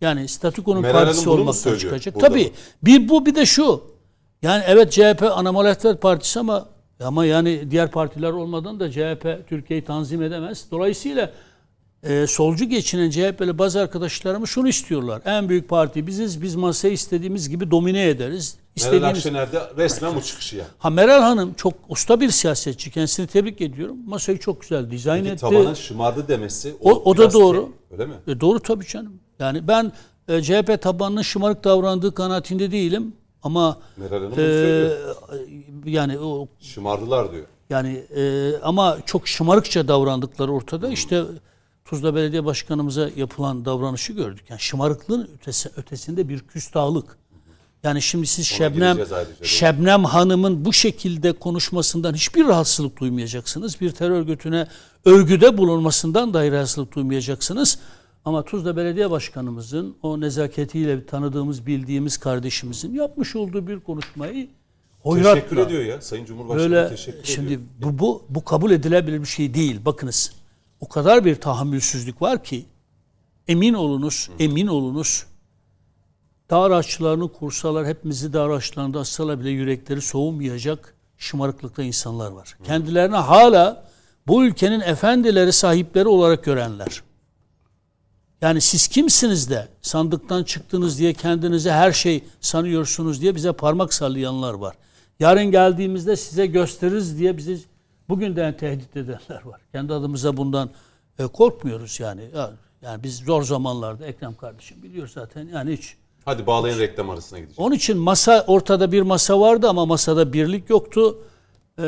Yani statükonun Meral partisi olmaktan çıkacak. burada Tabii. Bir bu bir de şu. Yani evet CHP ana muhalefet partisi ama ama yani diğer partiler olmadan da CHP Türkiye'yi tanzim edemez. Dolayısıyla e, solcu geçinen CHP'li bazı arkadaşlarımız şunu istiyorlar. En büyük parti biziz. Biz masayı istediğimiz gibi domine ederiz. Meral İstediğimiz Akşener'de resmen bu çıkışı yani. Ha Meral Hanım çok usta bir siyasetçi. Kendisini tebrik ediyorum. Masayı çok güzel dizayn Peki etti. tabana şımardı demesi O- o da biraz doğru. te- öyle mi? E, doğru tabii canım. Yani ben e, CHP tabanının şımarık davrandığı kanaatinde değilim. Ama Meral Hanım e, yani o Şımardılar diyor. yani e, ama çok şımarıkça davrandıkları ortada. İşte Tuzla Belediye Başkanımıza yapılan davranışı gördük. Yani şımarıklığın ötesi, ötesinde bir küstahlık. Yani şimdi siz Ona Şebnem. Şebnem Hanım'ın bu şekilde konuşmasından hiçbir rahatsızlık duymayacaksınız. Bir terör örgütüne övgüde bulunmasından dahi rahatsızlık duymayacaksınız. Ama Tuzla Belediye Başkanımızın o nezaketiyle tanıdığımız, bildiğimiz kardeşimizin yapmış olduğu bir konuşmayı hoyratla, Teşekkür ediyor ya. Sayın Cumhurbaşkanı Böyle teşekkür şimdi ediyor. bu, bu bu kabul edilebilir bir şey değil. Bakınız o kadar bir tahammülsüzlük var ki emin olunuz, emin olunuz dağ araçlarını kursalar, hepimizi dağ araçlarında assalar bile yürekleri soğumayacak şımarıklıkta insanlar var. Kendilerine hala bu ülkenin efendileri, sahipleri olarak görenler. Yani siz kimsiniz de sandıktan çıktınız diye kendinize her şey sanıyorsunuz diye bize parmak sallayanlar var. Yarın geldiğimizde size gösteririz diye bizi bugünden tehdit edenler var. Kendi adımıza bundan e, korkmuyoruz yani. Ya- Yani biz zor zamanlarda Ekrem kardeşim biliyor zaten yani hiç. Hadi bağlayın reklam arasına gideceğiz. Onun için masa ortada bir masa vardı ama masada birlik yoktu. Ee,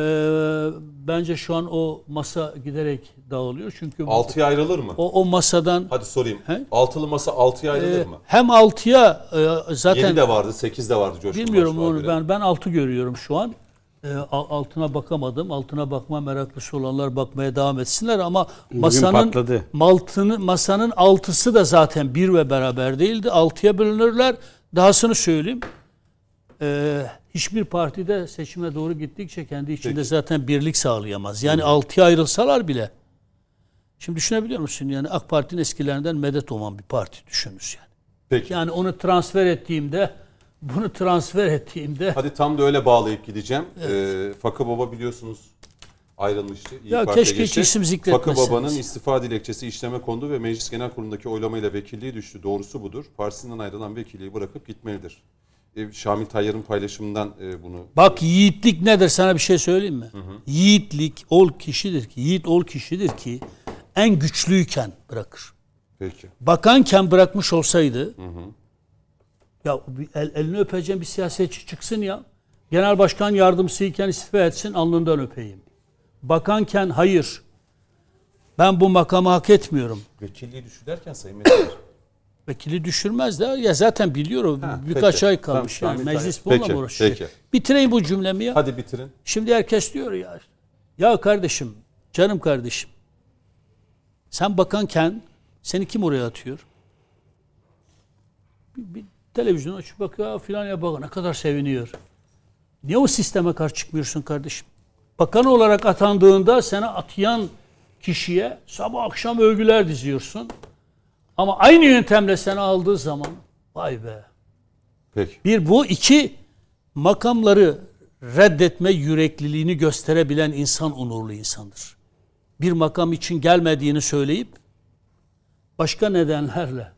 bence şu an o masa giderek dağılıyor çünkü Altıya ayrılır mı? o, o masadan Hadi sorayım. He? Altılı masa altıya ayrılır e, mı? hem altıya e, zaten Yedi de vardı, sekiz de vardı Coşkun bilmiyorum onu göre. ben ben altı görüyorum şu an. E, al- altına bakamadım. Altına bakma meraklısı olanlar bakmaya devam etsinler ama masanın patladı. maltını masanın altısı da zaten bir ve beraber değildi. Altıya bölünürler. Dahasını söyleyeyim. E, hiçbir partide seçime doğru gittikçe kendi içinde Peki. zaten birlik sağlayamaz. Yani altıya ayrılsalar bile. Şimdi düşünebiliyor musun? Yani AK Parti'nin eskilerinden medet olan bir parti düşününüz yani. Peki. Yani onu transfer ettiğimde bunu transfer ettiğimde Hadi tam da öyle bağlayıp gideceğim. Ee, Fakı Baba biliyorsunuz ayrılmıştı. İYİ Ya keşke hiç geçti. isim zikretmeseniz. Fakı Baba'nın istifa dilekçesi işleme kondu ve Meclis Genel Kurulu'ndaki oylamayla vekilliği düştü. Doğrusu budur. Partisinden ayrılan vekilliği bırakıp gitmelidir. Ee, Şamil Tayyar'ın paylaşımından e, bunu bak yiğitlik nedir sana bir şey söyleyeyim mi? Yiğitlik ol kişidir ki yiğit ol kişidir ki en güçlüyken bırakır. peki. Bakanken bırakmış olsaydı ya bir el, elini öpeceğim bir siyasetçi çıksın ya. Genel başkan yardımcısıyken istifa etsin alnından öpeyim. Bakanken hayır. Ben bu makamı hak etmiyorum. Vekilliği düşürürken Sayın Metin <coughs> Vekili düşürmez de ya zaten biliyorum Ha, birkaç peki. ay kalmış Tamam, yani tamam, meclis peki, bununla mı uğraşacak? peki. Bitireyim bu cümlemi ya. Hadi bitirin. Şimdi herkes diyor ya ya kardeşim canım kardeşim sen bakanken seni kim oraya atıyor? Bir, bir televizyon açıp bakıyor "Aa, filan ya bak ne kadar seviniyor. Niye o sisteme karşı çıkmıyorsun kardeşim? Bakan olarak atandığında seni atayan kişiye sabah akşam övgüler diziyorsun. Ama aynı yöntemle seni aldığı zaman vay be Peki. bir bu iki makamları reddetme yürekliliğini gösterebilen insan onurlu insandır. Bir makam için gelmediğini söyleyip başka nedenlerle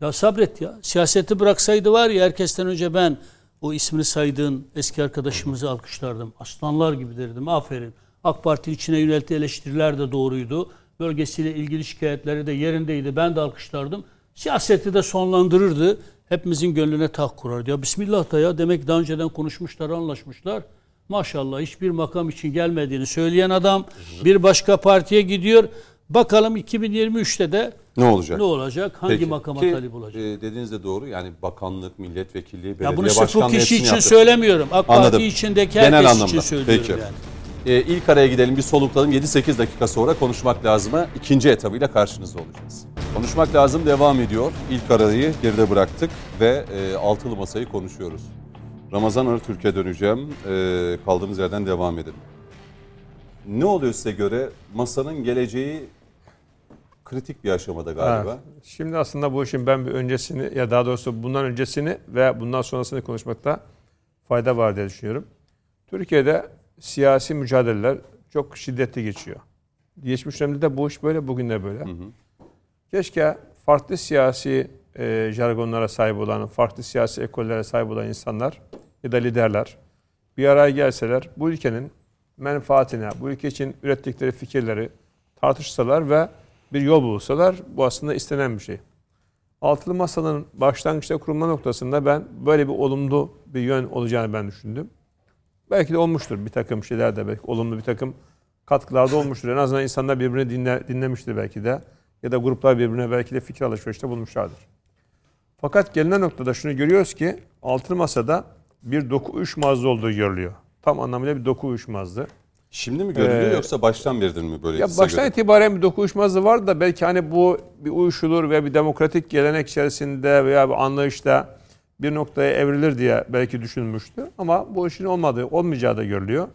ya sabret ya siyaseti bıraksaydı var ya herkesten önce ben o ismini saydığın eski arkadaşımızı alkışlardım. Aslanlar gibi derdim. Aferin. AK Parti içine yöneltiği eleştiriler de doğruydu. Bölgesiyle ilgili şikayetleri de yerindeydi. Ben de alkışlardım. Siyaseti de sonlandırırdı. Hepimizin gönlüne taht kurardı. Ya Bismillah da ya demek daha önceden konuşmuşlar, anlaşmışlar. Maşallah hiçbir makam için gelmediğini söyleyen adam bir başka partiye gidiyor. Bakalım 2023'te de Ne olacak? ne olacak? Hangi Peki. makama Ki, talip olacak? E, dediğiniz de doğru. Yani bakanlık, milletvekilliği, belediye Ya bunu bu başkanlığı kişi için yaptı. söylemiyorum. AK Anladım. Parti içindeki Genel herkes anlamda. için söylüyorum Peki. yani. E, ilk araya gidelim bir solukladım. 7-8 dakika sonra konuşmak lazıma ikinci etabıyla karşınızda olacağız. Konuşmak lazım devam ediyor. İlk arayı geride bıraktık ve e, altılı masayı konuşuyoruz. Ramazan Arıtürk'e döneceğim. E, kaldığımız yerden devam edelim. Ne oluyor size göre? Masanın geleceği kritik bir aşamada galiba. Evet. Şimdi aslında bu işin ben bir öncesini ya daha doğrusu bundan öncesini ve bundan sonrasını konuşmakta fayda var diye düşünüyorum. Türkiye'de siyasi mücadeleler çok şiddetli geçiyor. Geçmiş dönemde de bu iş böyle, bugün de böyle. Keşke farklı siyasi e, jargonlara sahip olan, farklı siyasi ekollere sahip olan insanlar ya da liderler bir araya gelseler bu ülkenin menfaatine, bu ülke için ürettikleri fikirleri tartışsalar ve bir yol bulsalar bu aslında istenen bir şey. Altılı Masa'nın başlangıçta kurulma noktasında ben böyle bir olumlu bir yön olacağını ben düşündüm. Belki de olmuştur bir takım şeyler de belki olumlu bir takım katkılar da olmuştur. En azından insanlar birbirini dinle, dinlemiştir belki de ya da gruplar birbirine belki de fikir alışverişte bulmuşlardır. Fakat gelinen noktada şunu görüyoruz ki altılı masada bir doku uyuşmazlığı olduğu görülüyor. Tam anlamıyla bir doku uyuşmazlığı. Şimdi mi görülüyor Ee, yoksa baştan beridir mi böyle Ya baştan göre? itibaren bir doku uyuşmazlığı vardı da belki hani bu bir uyuşulur ve bir demokratik gelenek içerisinde veya bir anlayışta bir noktaya evrilir diye belki düşünmüştü. Ama bu işin olmadığı, olmayacağı da görülüyor.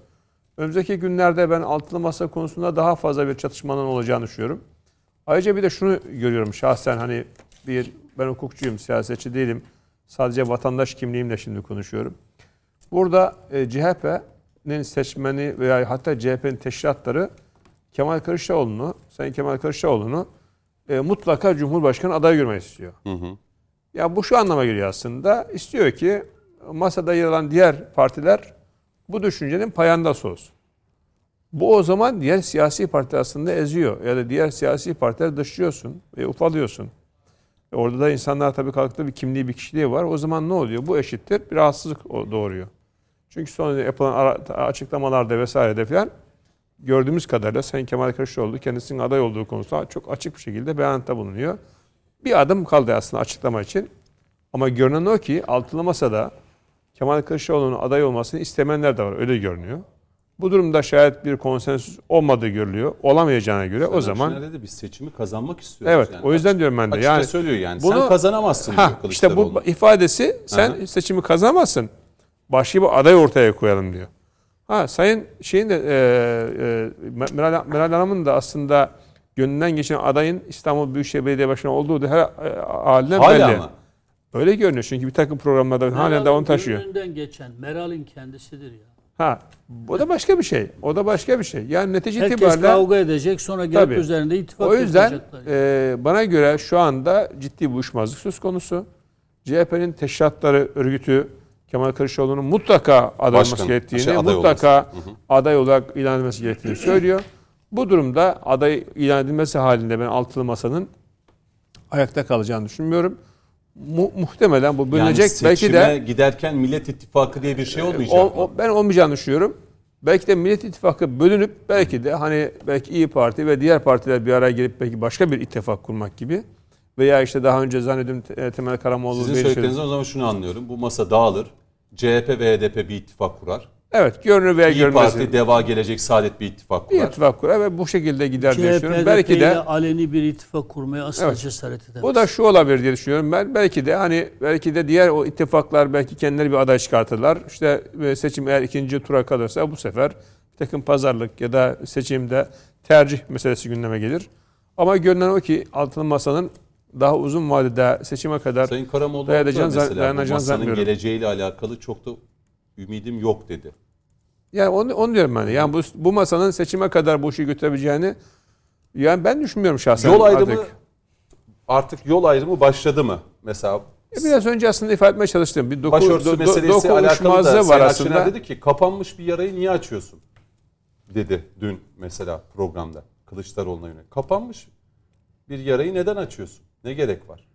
Önümüzdeki günlerde ben altılı masa konusunda daha fazla bir çatışmanın olacağını düşünüyorum. Ayrıca bir de şunu görüyorum şahsen hani bir ben hukukçuyum, siyasetçi değilim. Sadece vatandaş kimliğimle şimdi konuşuyorum. Burada e, CHP'nin seçmeni veya hatta CHP'nin teşkilatları Kemal Kılıçdaroğlu'nu, Sayın Kemal Kılıçdaroğlu'nu e, mutlaka Cumhurbaşkanı adayı görmek istiyor. Hı hı. Ya bu şu anlama geliyor aslında. İstiyor ki masada yer alan diğer partiler bu düşüncenin payandası olsun. Bu o zaman diğer siyasi parti aslında eziyor. Ya da diğer siyasi partiler dışlıyorsun ve ufalıyorsun. E Orada da insanlar tabii kalktığı bir kimliği, bir kişiliği var. O zaman ne oluyor? Bu eşittir bir rahatsızlık doğuruyor. Çünkü sonra yapılan açıklamalarda vesairede falan gördüğümüz kadarıyla Sayın Kemal Kılıçdaroğlu kendisinin aday olduğu konusunda çok açık bir şekilde beyanata bulunuyor. Bir adım kaldı aslında açıklama için. Ama görünen o ki altılı masada Kemal Kılıçdaroğlu'nun aday olmasını istemeyenler de var. Öyle görünüyor. Bu durumda şayet bir konsensüs olmadığı görülüyor. Olamayacağına göre o zaman dedi, biz seçimi kazanmak istiyoruz. evet Yani o yüzden diyorum ben de. Açıkça yani söylüyor yani. bunu- Sen kazanamazsın diyor Ha, işte bu ifadesi sen Aha. seçimi kazanamazsın. Başka bir aday ortaya koyalım diyor. Ha sayın şeyin de e, e, Meral, Meral Hanım'ın da aslında gönlünden geçen adayın İstanbul Büyükşehir Belediye Başkanı olduğu da her e, halinden Hala belli. mı? Öyle görünüyor çünkü bir takım programlarda halen de onu taşıyor. Gönlünden geçen Meral'in kendisidir ya. Ha, o da başka bir şey. O da başka bir şey. Yani netice Herkes itibariyle kavga edecek sonra gelip üzerinde ittifak o yüzden e, bana göre şu anda ciddi bir uyuşmazlık söz konusu. CHP'nin teşkilatları örgütü Kemal Kılıçdaroğlu'nun mutlaka aday olması gerektiğini, şey, aday mutlaka aday olarak ilan edilmesi gerektiğini söylüyor. Bu durumda aday ilan edilmesi halinde ben altılı masanın ayakta kalacağını düşünmüyorum. Mu- muhtemelen bu Yani bölünecek. belki seçime de giderken Millet İttifakı diye bir şey olmayacak o, o- ben olmayacağını düşünüyorum. Belki de Millet İttifakı bölünüp belki de hani belki İyi Parti ve diğer partiler bir araya gelip belki başka bir ittifak kurmak gibi veya işte daha önce zannediyorum Te- Temel Karamoğlu Sizin söylediklerinizden o zaman şunu anlıyorum. Bu masa dağılır. CHP ve HDP bir ittifak kurar. Evet görünür veya İyi görünmez. Parti, Deva, Gelecek, Saadet bir ittifak Bir kurar. ittifak kurar ve bu şekilde gider diye CHP düşünüyorum. Belki de aleni bir ittifak kurmaya asla Evet. cesaret edemez. bu da şu olabilir diye düşünüyorum. Ben belki de hani belki de diğer o ittifaklar belki kendileri bir aday çıkartırlar. İşte e, seçim eğer ikinci tura kalırsa bu sefer bir takım pazarlık ya da seçimde tercih meselesi gündeme gelir. Ama görünen o ki altılı masanın daha uzun vadede seçime kadar Sayın Karamoğlu Dayanacağını mesela dayanacağını masanın geleceğiyle alakalı çok da ümidim yok dedi. Yani onu, onu diyorum ben. Yani bu, bu masanın seçime kadar bu işi götürebileceğini yani ben düşünmüyorum şahsen. Yol ayrımı artık. artık yol ayrımı başladı mı? Mesela E, Biraz önce aslında ifade etmeye çalıştım. Bir doku, başörtüsü do, do, meselesi alakalı da var aslında. Dedi ki kapanmış bir yarayı niye açıyorsun? Dedi dün mesela programda Kılıçdaroğlu'na yönelik. Kapanmış bir yarayı neden açıyorsun? Ne gerek var?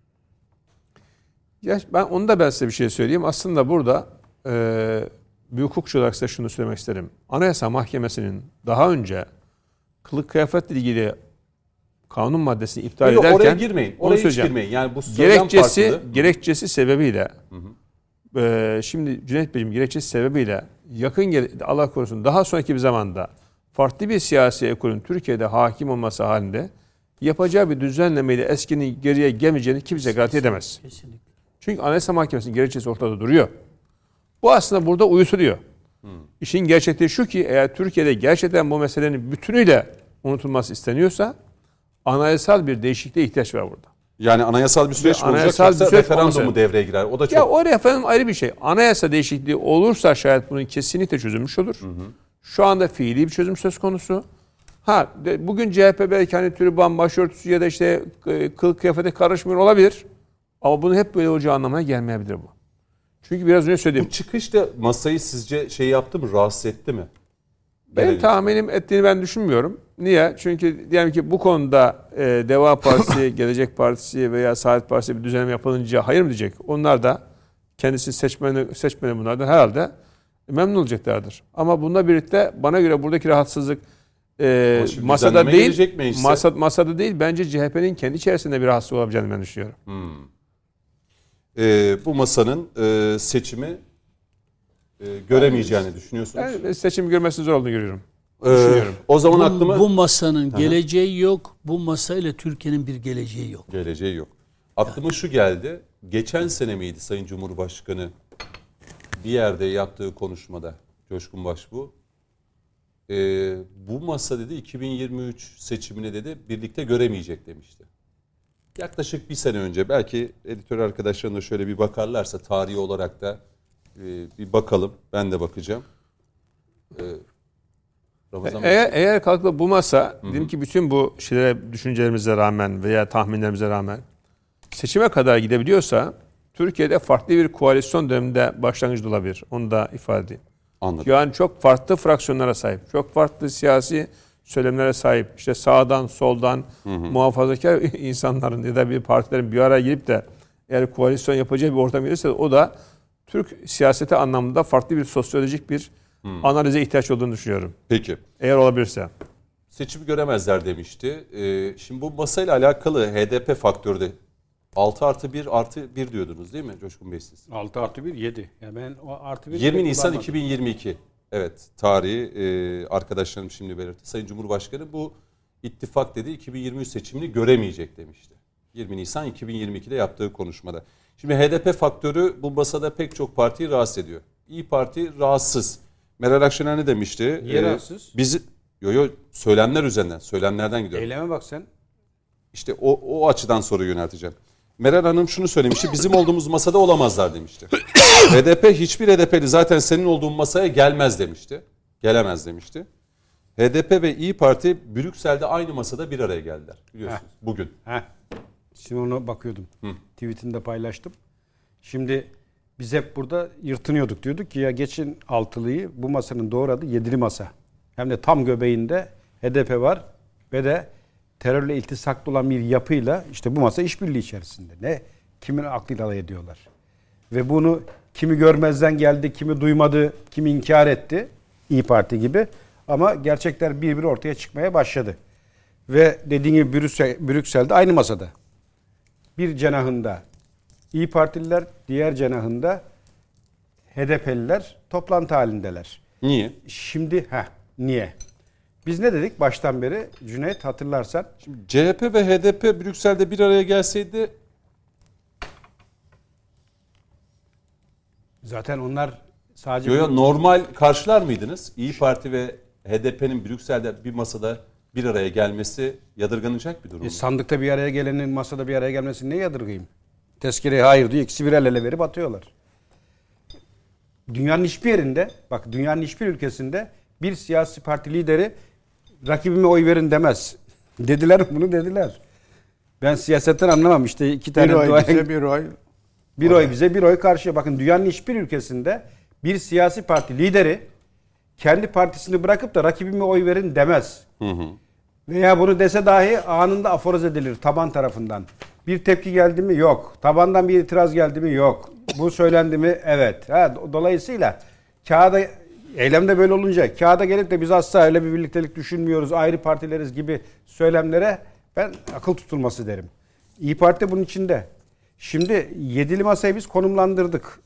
Ya ben onu da ben size bir şey söyleyeyim. Aslında burada e, bir hukukçu olarak size şunu söylemek isterim. Anayasa Mahkemesi'nin daha önce kılık kıyafetle ilgili kanun maddesini iptal Yok, ederken oraya girmeyin. Oraya hiç girmeyin. Yani bu gerekçesi farklı. gerekçesi sebebiyle e, şimdi Cüneyt Bey'im gerekçesi sebebiyle yakın Allah korusun daha sonraki bir zamanda farklı bir siyasi ekolün Türkiye'de hakim olması halinde yapacağı bir düzenlemeyle eskinin geriye gelmeyeceğini kimse garanti edemez. Kesinlikle. Çünkü Anayasa Mahkemesi'nin gerekçesi ortada duruyor. Bu aslında burada uyutuluyor. İşin gerçekliği şu ki eğer Türkiye'de gerçekten bu meselenin bütünüyle unutulması isteniyorsa anayasal bir değişikliğe ihtiyaç var burada. Yani anayasal bir süreç olacak anayasal yoksa bir süreç referandumu olması. devreye girer. O da çok Ya o referandum ayrı bir şey. Anayasa değişikliği olursa şayet bunun kesinlikle çözülmüş olur. Şu anda fiili bir çözüm söz konusu. Ha de- bugün CHP belki hani türban, başörtüsü ya da işte e, kılık kıyafete karışmıyor olabilir. Ama bunu hep böyle olacağı anlamına gelmeyebilir bu. Çünkü biraz önce söyledim. Bu çıkış da masayı sizce şey yaptı mı? Rahatsız etti mi? Benim tahminim ettiğini ben düşünmüyorum. Niye? Çünkü diyelim ki bu konuda e, Deva Partisi, <laughs> Gelecek Partisi veya Saadet Partisi bir düzenleme yapılınca hayır mı diyecek? Onlar da kendisi seçmeni, seçmeni bunlardan herhalde memnun olacaklardır. Ama bununla birlikte bana göre buradaki rahatsızlık e, masada değil, masa, masada değil bence CHP'nin kendi içerisinde bir rahatsızlık olabileceğini ben düşünüyorum. Ee, bu masanın e, seçimi e, göremeyeceğini düşünüyorsunuz. Ben seçim görmesi zor olduğunu görüyorum. Ee, o zaman Bu, aklıma bu masanın geleceği yok. Bu masayla Türkiye'nin bir geleceği yok. geleceği yok. Aklıma şu geldi. Geçen sene miydi Sayın Cumhurbaşkanı bir yerde yaptığı konuşmada Coşkun Başbuğ ee, bu masa dedi 2023 seçimini dedi birlikte göremeyecek demişti. Yaklaşık bir sene önce belki editör arkadaşlarına şöyle bir bakarlarsa tarihi olarak da e, bir bakalım. Ben de bakacağım. Ee, Ramazan. Eğer, eğer kalkıp bu masa, diyelim ki bütün bu şeylere, düşüncelerimize rağmen veya tahminlerimize rağmen seçime kadar gidebiliyorsa Türkiye'de farklı bir koalisyon döneminde başlangıç olabilir. Onu da ifade edeyim. Anladım. Yani çok farklı fraksiyonlara sahip, çok farklı siyasi söylemlere sahip. İşte sağdan, soldan, muhafazakar <laughs> insanların ya da bir partilerin bir araya gelip de eğer koalisyon yapacağı bir ortam gelirse o da Türk siyaseti anlamında farklı bir sosyolojik bir analize ihtiyaç olduğunu düşünüyorum. Peki. Eğer olabilirse. Seçimi göremezler demişti. Ee, şimdi bu masayla alakalı HDP faktörü de 6 artı 1 artı 1 diyordunuz değil mi Coşkun Bey siz? 6 artı 1 7. Ya ben o artı 1 20 Nisan 2022. Evet tarihi e, arkadaşlarım şimdi belirtti. Sayın Cumhurbaşkanı bu ittifak dedi 2023 seçimini göremeyecek demişti. 20 Nisan 2022'de yaptığı konuşmada. Şimdi HDP faktörü bu masada pek çok partiyi rahatsız ediyor. İyi Parti rahatsız. Meral Akşener ne demişti? Niye rahatsız? Bizi yo yo söylemler üzerinden, söylemlerden gidiyor. Eyleme bak sen. İşte o, o açıdan soru yönelteceğim. Meral Hanım şunu söylemişti. Bizim olduğumuz masada olamazlar demişti. <coughs> HDP hiçbir HDP'li zaten senin olduğun masaya gelmez demişti. Gelemez demişti. HDP ve İyi Parti Brüksel'de aynı masada bir araya geldiler. Biliyorsunuz bugün. Heh. Şimdi ona bakıyordum. Tweetini de paylaştım. Şimdi biz hep burada yırtınıyorduk. Diyorduk ki ya geçin altılıyı bu masanın doğru adı yedili masa. Hem de tam göbeğinde HDP var ve de terörle iltisaklı olan bir yapıyla işte bu masa işbirliği içerisinde. Ne kimin aklıyla alay ediyorlar. Ve bunu kimi görmezden geldi, kimi duymadı, kimi inkar etti. İyi Parti gibi. Ama gerçekler bir bir ortaya çıkmaya başladı. Ve dediğim gibi Brüksel, Brüksel'de aynı masada. Bir cenahında İyi Partililer, diğer cenahında HDP'liler toplantı halindeler. Niye? Şimdi ha niye? Biz ne dedik baştan beri Cüneyt hatırlarsan CHP ve HDP Brüksel'de bir araya gelseydi zaten onlar sadece yo, yo, normal karşılar mıydınız? İyi Parti ve HDP'nin Brüksel'de bir masada bir araya gelmesi yadırganacak bir durum. E, mu? sandıkta bir araya gelenin masada bir araya gelmesini ne yadırgayım? Tezkereye hayır diyor. ikisi bir el ele verip atıyorlar. Dünyanın hiçbir yerinde, bak dünyanın hiçbir ülkesinde bir siyasi parti lideri rakibime oy verin demez. <laughs> Dediler bunu dediler. Ben siyasetten anlamam işte iki tane Bir oy duayen- bize bir oy. Bir oy bize bir oy karşıya. Bakın dünyanın hiçbir ülkesinde bir siyasi parti lideri kendi partisini bırakıp da rakibime oy verin demez. Veya bunu dese dahi anında aforoz edilir taban tarafından. Bir tepki geldi mi? Yok. Tabandan bir itiraz geldi mi? Yok. Bu söylendi mi? Evet. Ha, do- dolayısıyla kağıda eylemde böyle olunca kağıda gelip de biz asla öyle bir birliktelik düşünmüyoruz, ayrı partileriz gibi söylemlere ben akıl tutulması derim. İyi Parti bunun içinde. Şimdi yedili masayı biz konumlandırdık.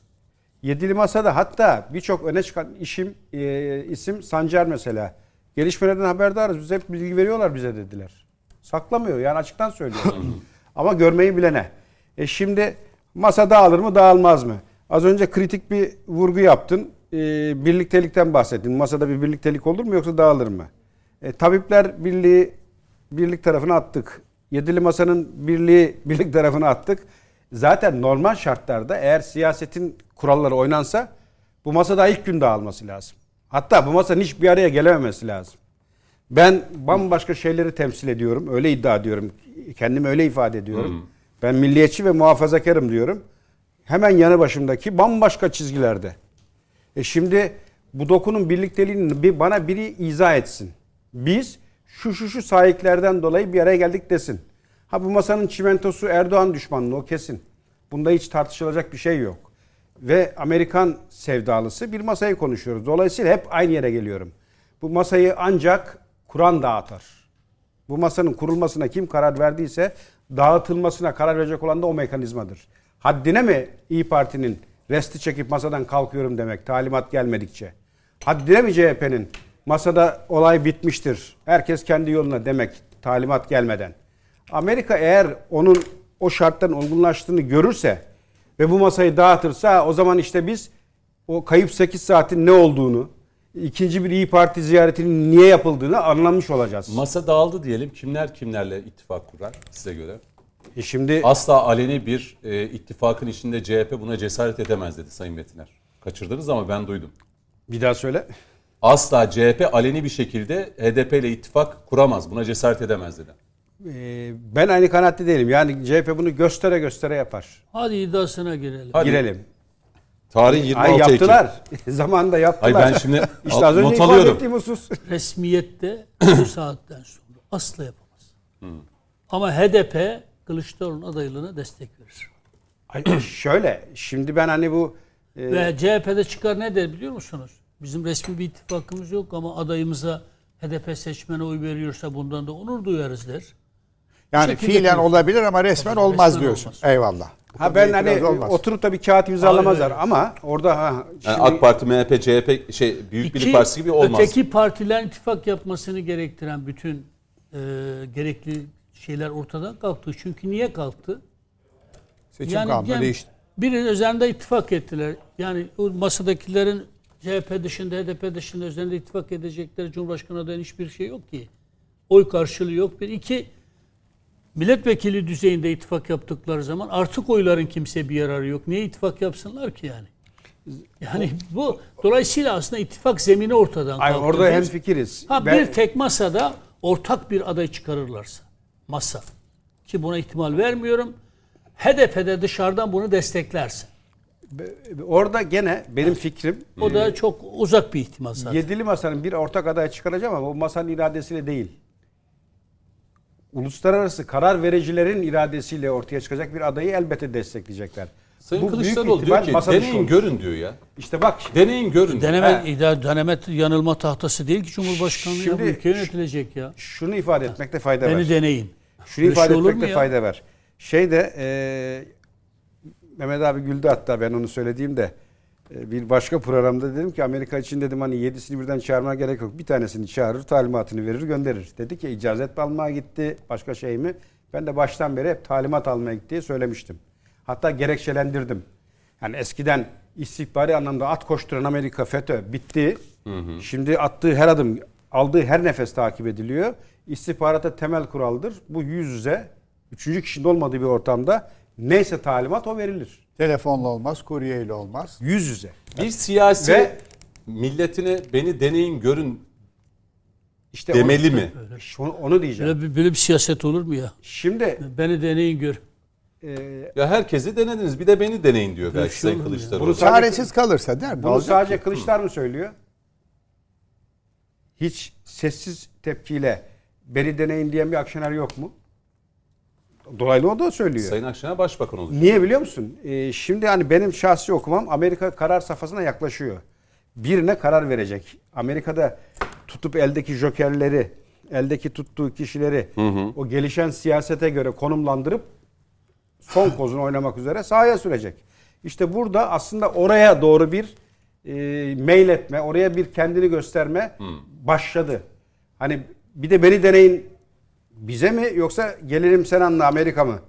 Yedili masada hatta birçok öne çıkan işim e, isim Sancar mesela. Gelişmelerden haberdarız. Biz hep bilgi veriyorlar bize dediler. Saklamıyor yani açıktan söylüyorlar. <clears throat> Ama görmeyi bilene. E şimdi masa dağılır mı dağılmaz mı? Az önce kritik bir vurgu yaptın. E, birliktelikten bahsettin. Masada bir birliktelik olur mu yoksa dağılır mı? E, Tabipler Birliği birlik tarafına attık. Yedili masanın birliği <laughs> birlik tarafına attık. Zaten normal şartlarda eğer siyasetin kuralları oynansa bu masada ilk gün dağılması lazım. Hatta bu masanın hiç bir araya gelememesi lazım. Ben bambaşka şeyleri temsil ediyorum. Öyle iddia ediyorum. Kendimi öyle ifade ediyorum. Ben milliyetçi ve muhafazakarım diyorum. Hemen yanı başımdaki bambaşka çizgilerde. E şimdi bu dokunun birlikteliğini bir, bana biri izah etsin. Biz şu şu şu sahiplerden dolayı bir araya geldik desin. Ha bu masanın çimentosu Erdoğan düşmanlığı o kesin. Bunda hiç tartışılacak bir şey yok. Ve Amerikan sevdalısı bir masayı konuşuyoruz. Dolayısıyla hep aynı yere geliyorum. Bu masayı ancak Kur'an dağıtır. Bu masanın kurulmasına kim karar verdiyse dağıtılmasına karar verecek olan da o mekanizmadır. Haddine mi İyi Parti'nin resti çekip masadan kalkıyorum demek talimat gelmedikçe? Haddine mi CHP'nin masada olay bitmiştir, herkes kendi yoluna demek talimat gelmeden? Amerika eğer onun o şartların olgunlaştığını görürse ve bu masayı dağıtırsa o zaman işte biz o kayıp 8 saatin ne olduğunu, ikinci bir İyi Parti ziyaretinin niye yapıldığını anlamış olacağız. Masa dağıldı diyelim. Kimler kimlerle ittifak kurar size göre? E şimdi Asla aleni bir e, ittifakın içinde CHP buna cesaret edemez dedi Sayın Metiner. Kaçırdınız ama ben duydum. bir daha söyle. Asla CHP aleni bir şekilde HDP ile ittifak kuramaz. Buna cesaret edemez dedi. Ee, ben aynı kanaatte değilim. Yani CHP bunu göstere göstere yapar. Hadi iddiasına girelim. Hadi. Girelim. Tarih 26 Ay Ekim. yaptılar. <laughs> Zamanında yaptılar. Ay ben şimdi <laughs> işte az önce not alıyorum. ettiğim husus. <laughs> Resmiyette bu saatten sonra asla yapamaz. Ama HDP Kılıçdaroğlu'nun adaylığına destek verir. Ay, <clears throat> şöyle şimdi ben hani bu e, Ve CHP'de çıkar ne der biliyor musunuz? Bizim resmi bir ittifakımız yok ama adayımıza HDP seçmene oy veriyorsa bundan da onur duyarız der. Yani şekilde fiilen yapıyoruz. olabilir ama resmen Tabii, olmaz resmen diyorsun. olmaz. Eyvallah. Bu ha ben hani olmaz. oturup da bir kağıt imzalamazlar Hayır, ama orada ha şimdi Yani AK Parti, MHP, CHP şey Büyük Birlik Partisi gibi olmaz. Öteki partilerin ittifak yapmasını gerektiren bütün e, gerekli şeyler ortadan kalktı. Çünkü niye kalktı? Seçim kanunu değişti. Biri üzerinde ittifak ettiler. Yani o masadakilerin CHP dışında, HDP dışında üzerinde ittifak edecekleri Cumhurbaşkanı adayının hiçbir şey yok ki. Oy karşılığı yok. Bir iki milletvekili düzeyinde ittifak yaptıkları zaman artık oyların kimse bir yararı yok. Niye ittifak yapsınlar ki yani? Yani bu dolayısıyla aslında ittifak zemini ortadan kalktı. orada hem fikiriz. Ha Ben- bir tek masada ortak bir aday çıkarırlarsa masa ki buna ihtimal vermiyorum. HDP'de dışarıdan bunu desteklerse. orada gene benim fikrim O da çok uzak bir ihtimal zaten. Yedili masanın bir ortak aday çıkaracağım ama o masanın iradesiyle değil. uluslararası karar vericilerin iradesiyle ortaya çıkacak bir adayı elbette destekleyecekler. Sayın Bu büyük Kılıçdaroğlu diyor ki deneyin olur. görün diyor ya. İşte bak Deneyin görün. Deneme, Ha. idare, deneme yanılma tahtası değil ki Cumhurbaşkanlığı ya. Şimdi- Bu ülke yönetilecek ya. şunu ifade etmekte fayda var. Beni deneyin. Şunu Böyle ifade şey etmekte fayda var. Şeyde e, Mehmet abi güldü hatta ben onu söylediğimde e, bir başka programda dedim ki Amerika için dedim hani yedisini birden çağırmaya gerek yok. Bir tanesini çağırır, talimatını verir, gönderir. Dedi ki icazet almaya gitti, başka şey mi? Ben de baştan beri hep talimat almaya gittiği söylemiştim. Hatta gerekçelendirdim. Yani eskiden istihbari anlamda at koşturan Amerika FETÖ bitti. Şimdi attığı her adım, aldığı her nefes takip ediliyor. İstihbarata temel kuraldır. Bu yüz yüze, üçüncü kişinin olmadığı bir ortamda neyse talimat o verilir. Telefonla olmaz, kuryeyle olmaz. Yüz yüze. Bir siyasi Ve- milletine beni deneyin görün İşte demeli mi? Onu, onu diyeceğim. Böyle bir, böyle bir siyaset olur mu ya? Şimdi Beni deneyin gör. e, Ya herkesi denediniz bir de beni deneyin diyor belki şey Sayın? Kılıçdaroğlu. Bunu sadece- Çaresiz kalırsa der. Ne Bunu sadece ki? Kılıçlar mı söylüyor? Hiç sessiz tepkiyle beni deneyin diyen bir Akşener yok mu? Dolaylı o da söylüyor. Sayın Akşener başbakan olacak. Niye biliyor musun? Ee, şimdi hani benim şahsi okumam Amerika karar safhasına yaklaşıyor. Birine karar verecek. Amerika'da tutup eldeki jokerleri, eldeki tuttuğu kişileri o gelişen siyasete göre konumlandırıp son kozunu oynamak üzere sahaya sürecek. İşte burada aslında oraya doğru bir e, mail etme, oraya bir kendini gösterme başladı. Hani bir de beni deneyin bize mi yoksa gelelim sen anla Amerika mı?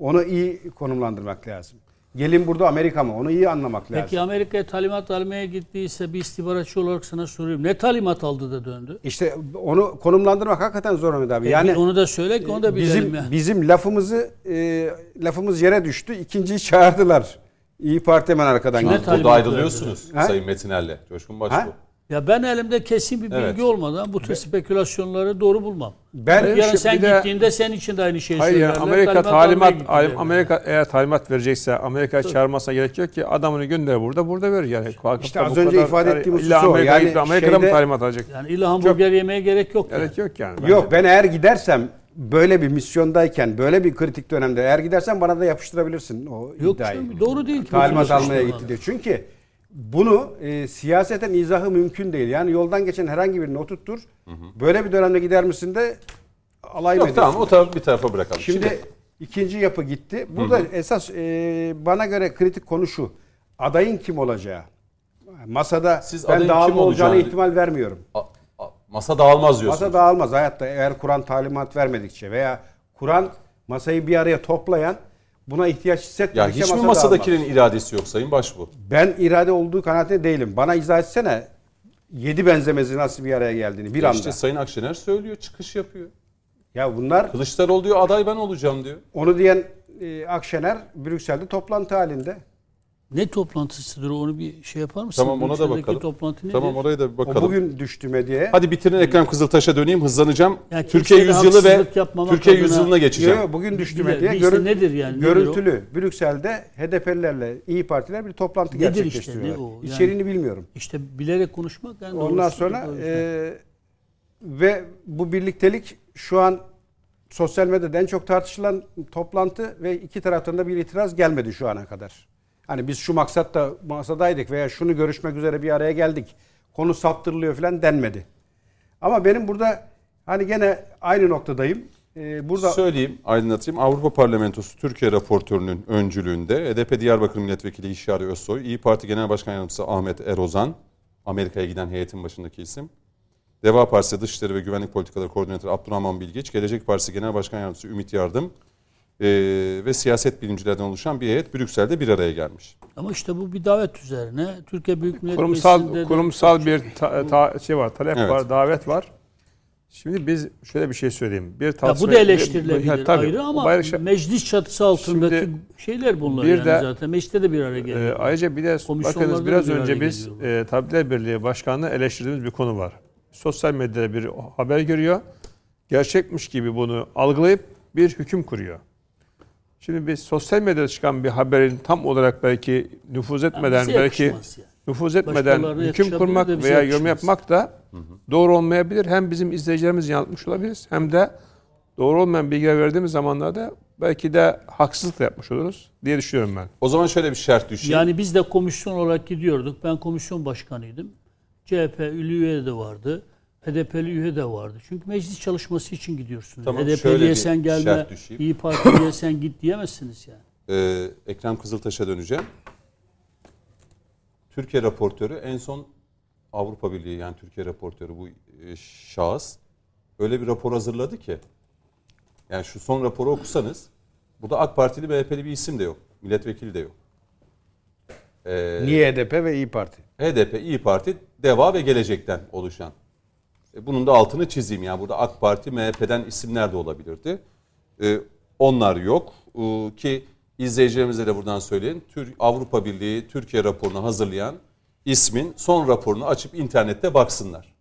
Onu iyi konumlandırmak lazım. Gelin burada Amerika mı? Onu iyi anlamak lazım. Peki Amerika'ya talimat almaya gittiyse bir istihbaratçı olarak sana soruyorum. Ne talimat aldı da döndü? İşte onu konumlandırmak hakikaten zor Mehmet abi. Yani Yani onu da söyle ki onu da bilelim bizim ya. bizim lafımızı e, lafımız yere düştü. İkinciyi çağırdılar. İyi Parti hemen arkadan geldi. talimat Burada ayrılıyorsunuz Ha? Sayın Metiner'le. Coşkun Başbuğ. Ya ben elimde kesin bir bilgi Evet. olmadan bu tür spekülasyonları doğru bulmam. Ben Yarın sen de- gittiğinde senin için de aynı şeyi Hayır söylerler. Amerika talimat derler. Amerika eğer talimat verecekse Amerika çağırmasına gerek yok ki adamını gönder burada burada verir yani. Kalkıp İşte az önce kadar- ifade yani ettiğim husus o. Amerika Yani Amerika'da mı şeyde- talimat alacak? Yani illa hamburger yemeye gerek yok. yani. Gerek yok yani. Bence. Yok ben eğer gidersem böyle bir misyondayken böyle bir kritik dönemde eğer gidersen bana da yapıştırabilirsin o Yok iddiayı. canım, doğru değil ki. Talimat almaya gitti diyor. Çünkü bunu e, siyaseten izahı mümkün değil. Yani yoldan geçen herhangi birini oturttur. Böyle bir dönemde gider misin de alay mı Yok tamam o tarafı bir tarafa bırakalım. Şimdi ikinci yapı gitti. Burada esas e, bana göre kritik konu şu. Adayın kim olacağı. Masada Siz ben dağılma kim olacağına olacağını- ihtimal vermiyorum. A- a- masa dağılmaz diyorsunuz. Masa dağılmaz hayatta eğer Kur'an talimat vermedikçe veya Kur'an masayı bir araya toplayan buna ihtiyaç ya hissetmedikçe hiç mi masa masadakilerin dağılmaz. iradesi yok Sayın Başbuğ? Ben irade olduğu kanaatinde değilim. Bana izah etsene yedi benzemezi nasıl bir araya geldiğini bir anda. İşte Sayın Akşener söylüyor, çıkış yapıyor. Ya bunlar Kılıçdaroğlu diyor aday ben olacağım diyor. onu diyen e, Akşener Brüksel'de toplantı halinde. Ne toplantısıdır onu bir şey yapar mısın? Tamam ona da bakalım. Toplantı nedir? Tamam oraya da bir O bakalım. bugün düştü medyaya. Hadi bitirin Ekrem Kızıltaş'a döneyim hızlanacağım. Ya Türkiye yüzyılı ve Türkiye adına- yüzyılına geçeceğim. Yo, yo, bugün düştü medyaya. bir işte Görün- nedir yani? Nedir Görüntülü. Brüksel'de HDP'lilerle İyi Partiler bir toplantı Nedir işte, gerçekleştiriyorlar. ne o? Yani- İçeriğini bilmiyorum. İşte bilerek konuşmak yani Ondan sonra e, ve bu birliktelik şu an sosyal medyada en çok tartışılan toplantı ve iki taraftan da bir itiraz gelmedi şu ana kadar. Hani biz şu maksatla masadaydık veya şunu görüşmek üzere bir araya geldik. Konu saptırılıyor falan denmedi. Ama benim burada hani gene aynı noktadayım. Ee, burada Söyleyeyim, aydınlatayım. Avrupa Parlamentosu Türkiye raportörünün öncülüğünde HDP Diyarbakır Milletvekili Hişari Özsoy, İyi Parti Genel Başkan Yardımcısı Ahmet Erozan, Amerika'ya giden heyetin başındaki isim, Deva Partisi Dışişleri ve Güvenlik Politikaları Koordinatörü Abdurrahman Bilgeç, Gelecek Partisi Genel Başkan Yardımcısı Ümit Yardım eee, ve siyaset bilimcilerden oluşan bir heyet Brüksel'de bir araya gelmiş. Ama işte bu bir davet üzerine. Türkiye Büyük Millet kurumsal Meclisi'nde de- kurumsal bir ta- ta- şey var, talep Evet. var, davet var. Şimdi biz şöyle bir şey söyleyeyim. Bir Ya tasvir- bu da eleştirilebilir Ya tabii, ayrı ama bayrak- meclis çatısı altındaki Şimdi şeyler bunlar bir yani de- zaten. Mecliste de bir araya Ee, geliyor. ayrıca bir de bakınız biraz bir önce biz e, Tabipler Birliği Başkanı'nı eleştirdiğimiz bir konu var. Sosyal medyada bir haber görüyor. Gerçekmiş gibi bunu algılayıp bir hüküm kuruyor. Şimdi biz sosyal medyada çıkan bir haberin tam olarak belki nüfuz etmeden bize belki yani. nüfuz etmeden hüküm kurmak veya yorum yapmak da doğru olmayabilir. Hem bizim izleyicilerimiz yanıltmış olabiliriz hem de doğru olmayan bilgiler verdiğimiz zamanlarda belki de haksızlık da yapmış oluruz diye düşünüyorum ben. O zaman şöyle bir şart düşeyim. Yani biz de komisyon olarak gidiyorduk. Ben komisyon başkanıydım. CHP üye de vardı. HDP'li üye de vardı. Çünkü meclis çalışması için gidiyorsunuz. Tamam, HDP'liye sen gelme. İyi Partiliye sen git diyemezsiniz yani. Ee, Ekrem Kızıltaş'a döneceğim. Türkiye raportörü en son Avrupa Birliği yani Türkiye raportörü bu e, şahıs öyle bir rapor hazırladı ki yani şu son raporu okusanız burada AK Partili MHP'li bir isim de yok. Milletvekili de yok. Ee, Niye HDP ve İyi Parti? HDP, İyi Parti, DEVA ve Gelecek'ten oluşan. E, Bunun da altını çizeyim. Yani burada AK Parti, MHP'den isimler de olabilirdi. E, onlar yok. E, ki izleyicilerimize de buradan söyleyin. Tür Avrupa Birliği Türkiye raporunu hazırlayan ismin son raporunu açıp internette baksınlar.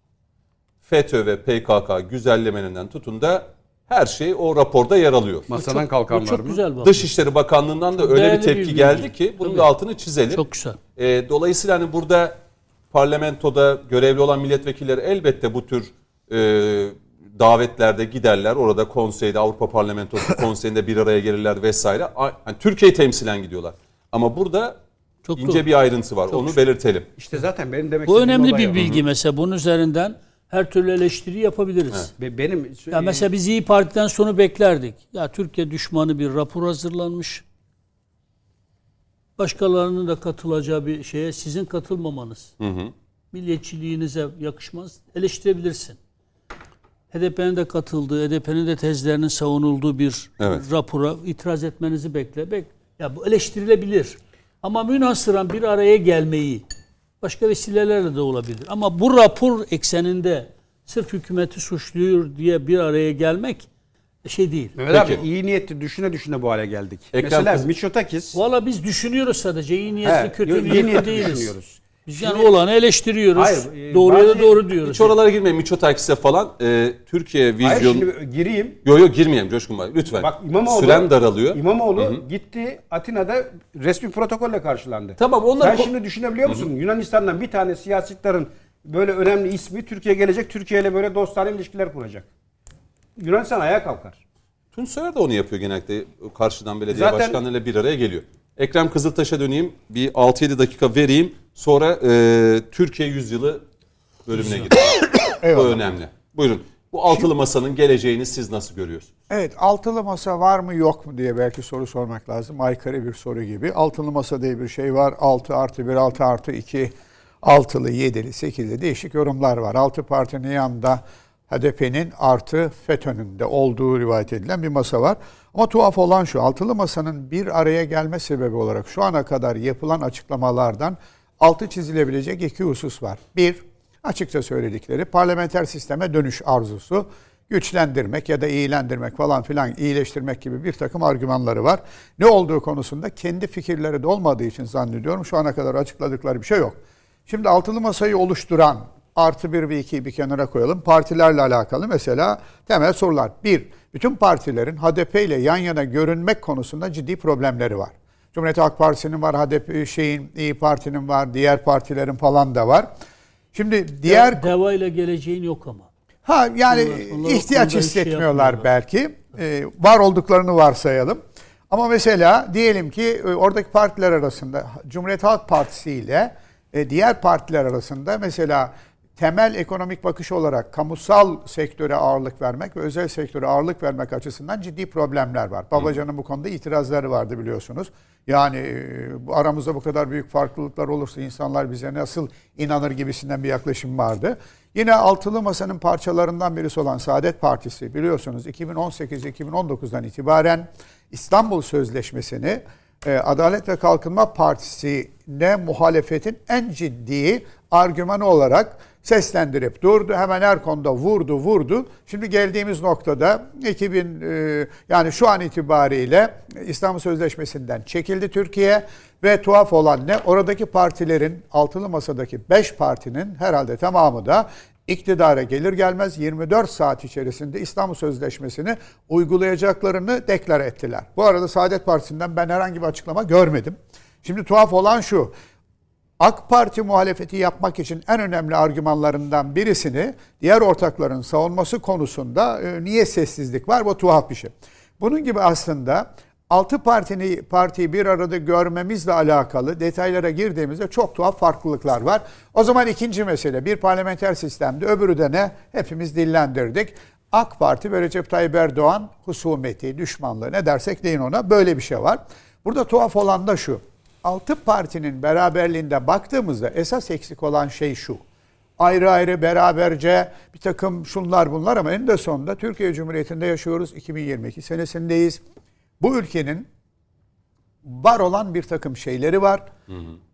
FETÖ ve PKK güzellemelerinden tutun da her şey o raporda yer alıyor. Masadan Bu kalkan var çok mı? güzel. Dışişleri Bakanlığı'ndan da öyle bir bir tepki bilgi. geldi ki bunun Tabii. da altını çizelim. Çok güzel. E, dolayısıyla hani burada parlamentoda görevli olan milletvekilleri elbette bu tür e, davetlerde giderler. Orada konseyde Avrupa Parlamentosu <coughs> konseyinde bir araya gelirler vesaire. Hani Türkiye'yi temsilen gidiyorlar. Ama burada Çok ince doğru. bir ayrıntı var. Onu belirtelim. İşte zaten benim demek Bu önemli bir bilgi mesela. Bunun üzerinden her türlü eleştiri yapabiliriz. Be- Benim Ya mesela biz İyi Parti'den sonu beklerdik. Ya Türkiye düşmanı bir rapor hazırlanmış. Başkalarının da katılacağı bir şeye sizin katılmamanız, milliyetçiliğinize yakışmaz. Eleştirebilirsin. HDP'nin de katıldığı, HDP'nin de tezlerinin savunulduğu bir Evet. rapora itiraz etmenizi bekle. Bek ya bu eleştirilebilir. Ama münhasıran bir araya gelmeyi başka vesilelerle de olabilir. Ama bu rapor ekseninde sırf hükümeti suçluyor diye bir araya gelmek şey değil. Mehmet Peki. abi iyi niyetli düşüne düşüne bu hale geldik. Ekrem Mesela Kız- Miçotakis Valla biz düşünüyoruz sadece. iyi niyetli, He, kötü niyetli niyetli değiliz. düşünüyoruz. Biz yani olanı eleştiriyoruz. Hayır, e, Doğruya da doğru diyoruz. Hiç oralara girmeyin. Miçotakis'e falan e, Türkiye Hayır vizyon... şimdi gireyim. Yo yo girmeyelim Coşkun Bey lütfen. Bak İmamoğlu Sürem daralıyor. İmamoğlu gitti Atina'da resmi protokolle karşılandı. Tamam, onlar- Sen şimdi düşünebiliyor musun? Yunanistan'dan bir tane siyasetlerin böyle önemli ismi Türkiye gelecek. Türkiye ile böyle dostane ilişkiler kuracak. Yunanistan ayağa kalkar. Tunç Soyer de onu yapıyor genellikle. Karşıdan belediye Zaten- başkanlarıyla bir araya geliyor. Ekrem Kızıltaş'a döneyim. Bir 6-7 dakika vereyim. Sonra e, Türkiye Yüzyılı bölümüne gidelim. <coughs> Bu Eyvallah. önemli. Buyurun. Bu altılı masanın geleceğini siz nasıl görüyorsunuz? Evet, altılı masa var mı yok mu diye belki soru sormak lazım. Aykırı bir soru gibi. Altılı masa diye bir şey var. 6 artı 1, 6 artı 2, altılı, yedili, sekizli değişik yorumlar var. Altı partinin yanında HDP'nin artı FETÖ'nün de olduğu rivayet edilen bir masa var. Ama tuhaf olan şu, altılı masanın bir araya gelme sebebi olarak şu ana kadar yapılan açıklamalardan altı çizilebilecek iki husus var. Bir, açıkça söyledikleri parlamenter sisteme dönüş arzusu güçlendirmek ya da iyilendirmek falan filan iyileştirmek gibi bir takım argümanları var. Ne olduğu konusunda kendi fikirleri de olmadığı için zannediyorum şu ana kadar açıkladıkları bir şey yok. Şimdi altılı masayı oluşturan artı bir ve ikiyi bir kenara koyalım. Partilerle alakalı mesela temel sorular. Bir, bütün partilerin HDP ile yan yana görünmek konusunda ciddi problemleri var. Cumhuriyet Halk Partisi'nin var, HDP şeyin, İyi Parti'nin var, diğer partilerin falan da var. Şimdi diğer Deva ile geleceğin yok ama. Ha yani Onlar- onlar ihtiyaç şey hissetmiyorlar yapmıyorlar. belki. Ee, var olduklarını varsayalım. Ama mesela diyelim ki e, oradaki partiler arasında Cumhuriyet Halk Partisi ile e, diğer partiler arasında mesela temel ekonomik bakış olarak kamusal sektöre ağırlık vermek ve özel sektöre ağırlık vermek açısından ciddi problemler var. Babacan'ın bu konuda itirazları vardı biliyorsunuz. Yani e, aramızda bu kadar büyük farklılıklar olursa insanlar bize nasıl inanır gibisinden bir yaklaşım vardı. Yine altılı masanın parçalarından birisi olan Saadet Partisi biliyorsunuz 2018-2019'dan itibaren İstanbul Sözleşmesi'ni e, Adalet ve Kalkınma Partisi'ne muhalefetin en ciddi argümanı olarak seslendirip durdu. Hemen her konuda vurdu vurdu. Şimdi geldiğimiz noktada 2000 e, yani şu an itibariyle İstanbul Sözleşmesi'nden çekildi Türkiye ve tuhaf olan ne oradaki partilerin altılı masadaki 5 partinin herhalde tamamı da iktidara gelir gelmez 24 saat içerisinde İstanbul Sözleşmesi'ni uygulayacaklarını deklar ettiler. Bu arada Saadet Partisi'nden ben herhangi bir açıklama görmedim. Şimdi tuhaf olan şu. AK Parti muhalefeti yapmak için en önemli argümanlarından birisini diğer ortakların savunması konusunda e, niye sessizlik var? Bu tuhaf bir şey. Bunun gibi aslında altı partini partiyi bir arada görmemizle alakalı detaylara girdiğimizde çok tuhaf farklılıklar var. O zaman ikinci mesele bir parlamenter sistemde öbürü de ne? Hepimiz dillendirdik. AK Parti ve Recep Tayyip Erdoğan husumeti, düşmanlığı ne dersek deyin ona böyle bir şey var. Burada tuhaf olan da şu. Altı partinin beraberliğinde baktığımızda esas eksik olan şey şu. Ayrı ayrı beraberce bir takım şunlar bunlar ama en de sonunda Türkiye Cumhuriyeti'nde yaşıyoruz. 2022 senesindeyiz. Bu ülkenin var olan bir takım şeyleri var.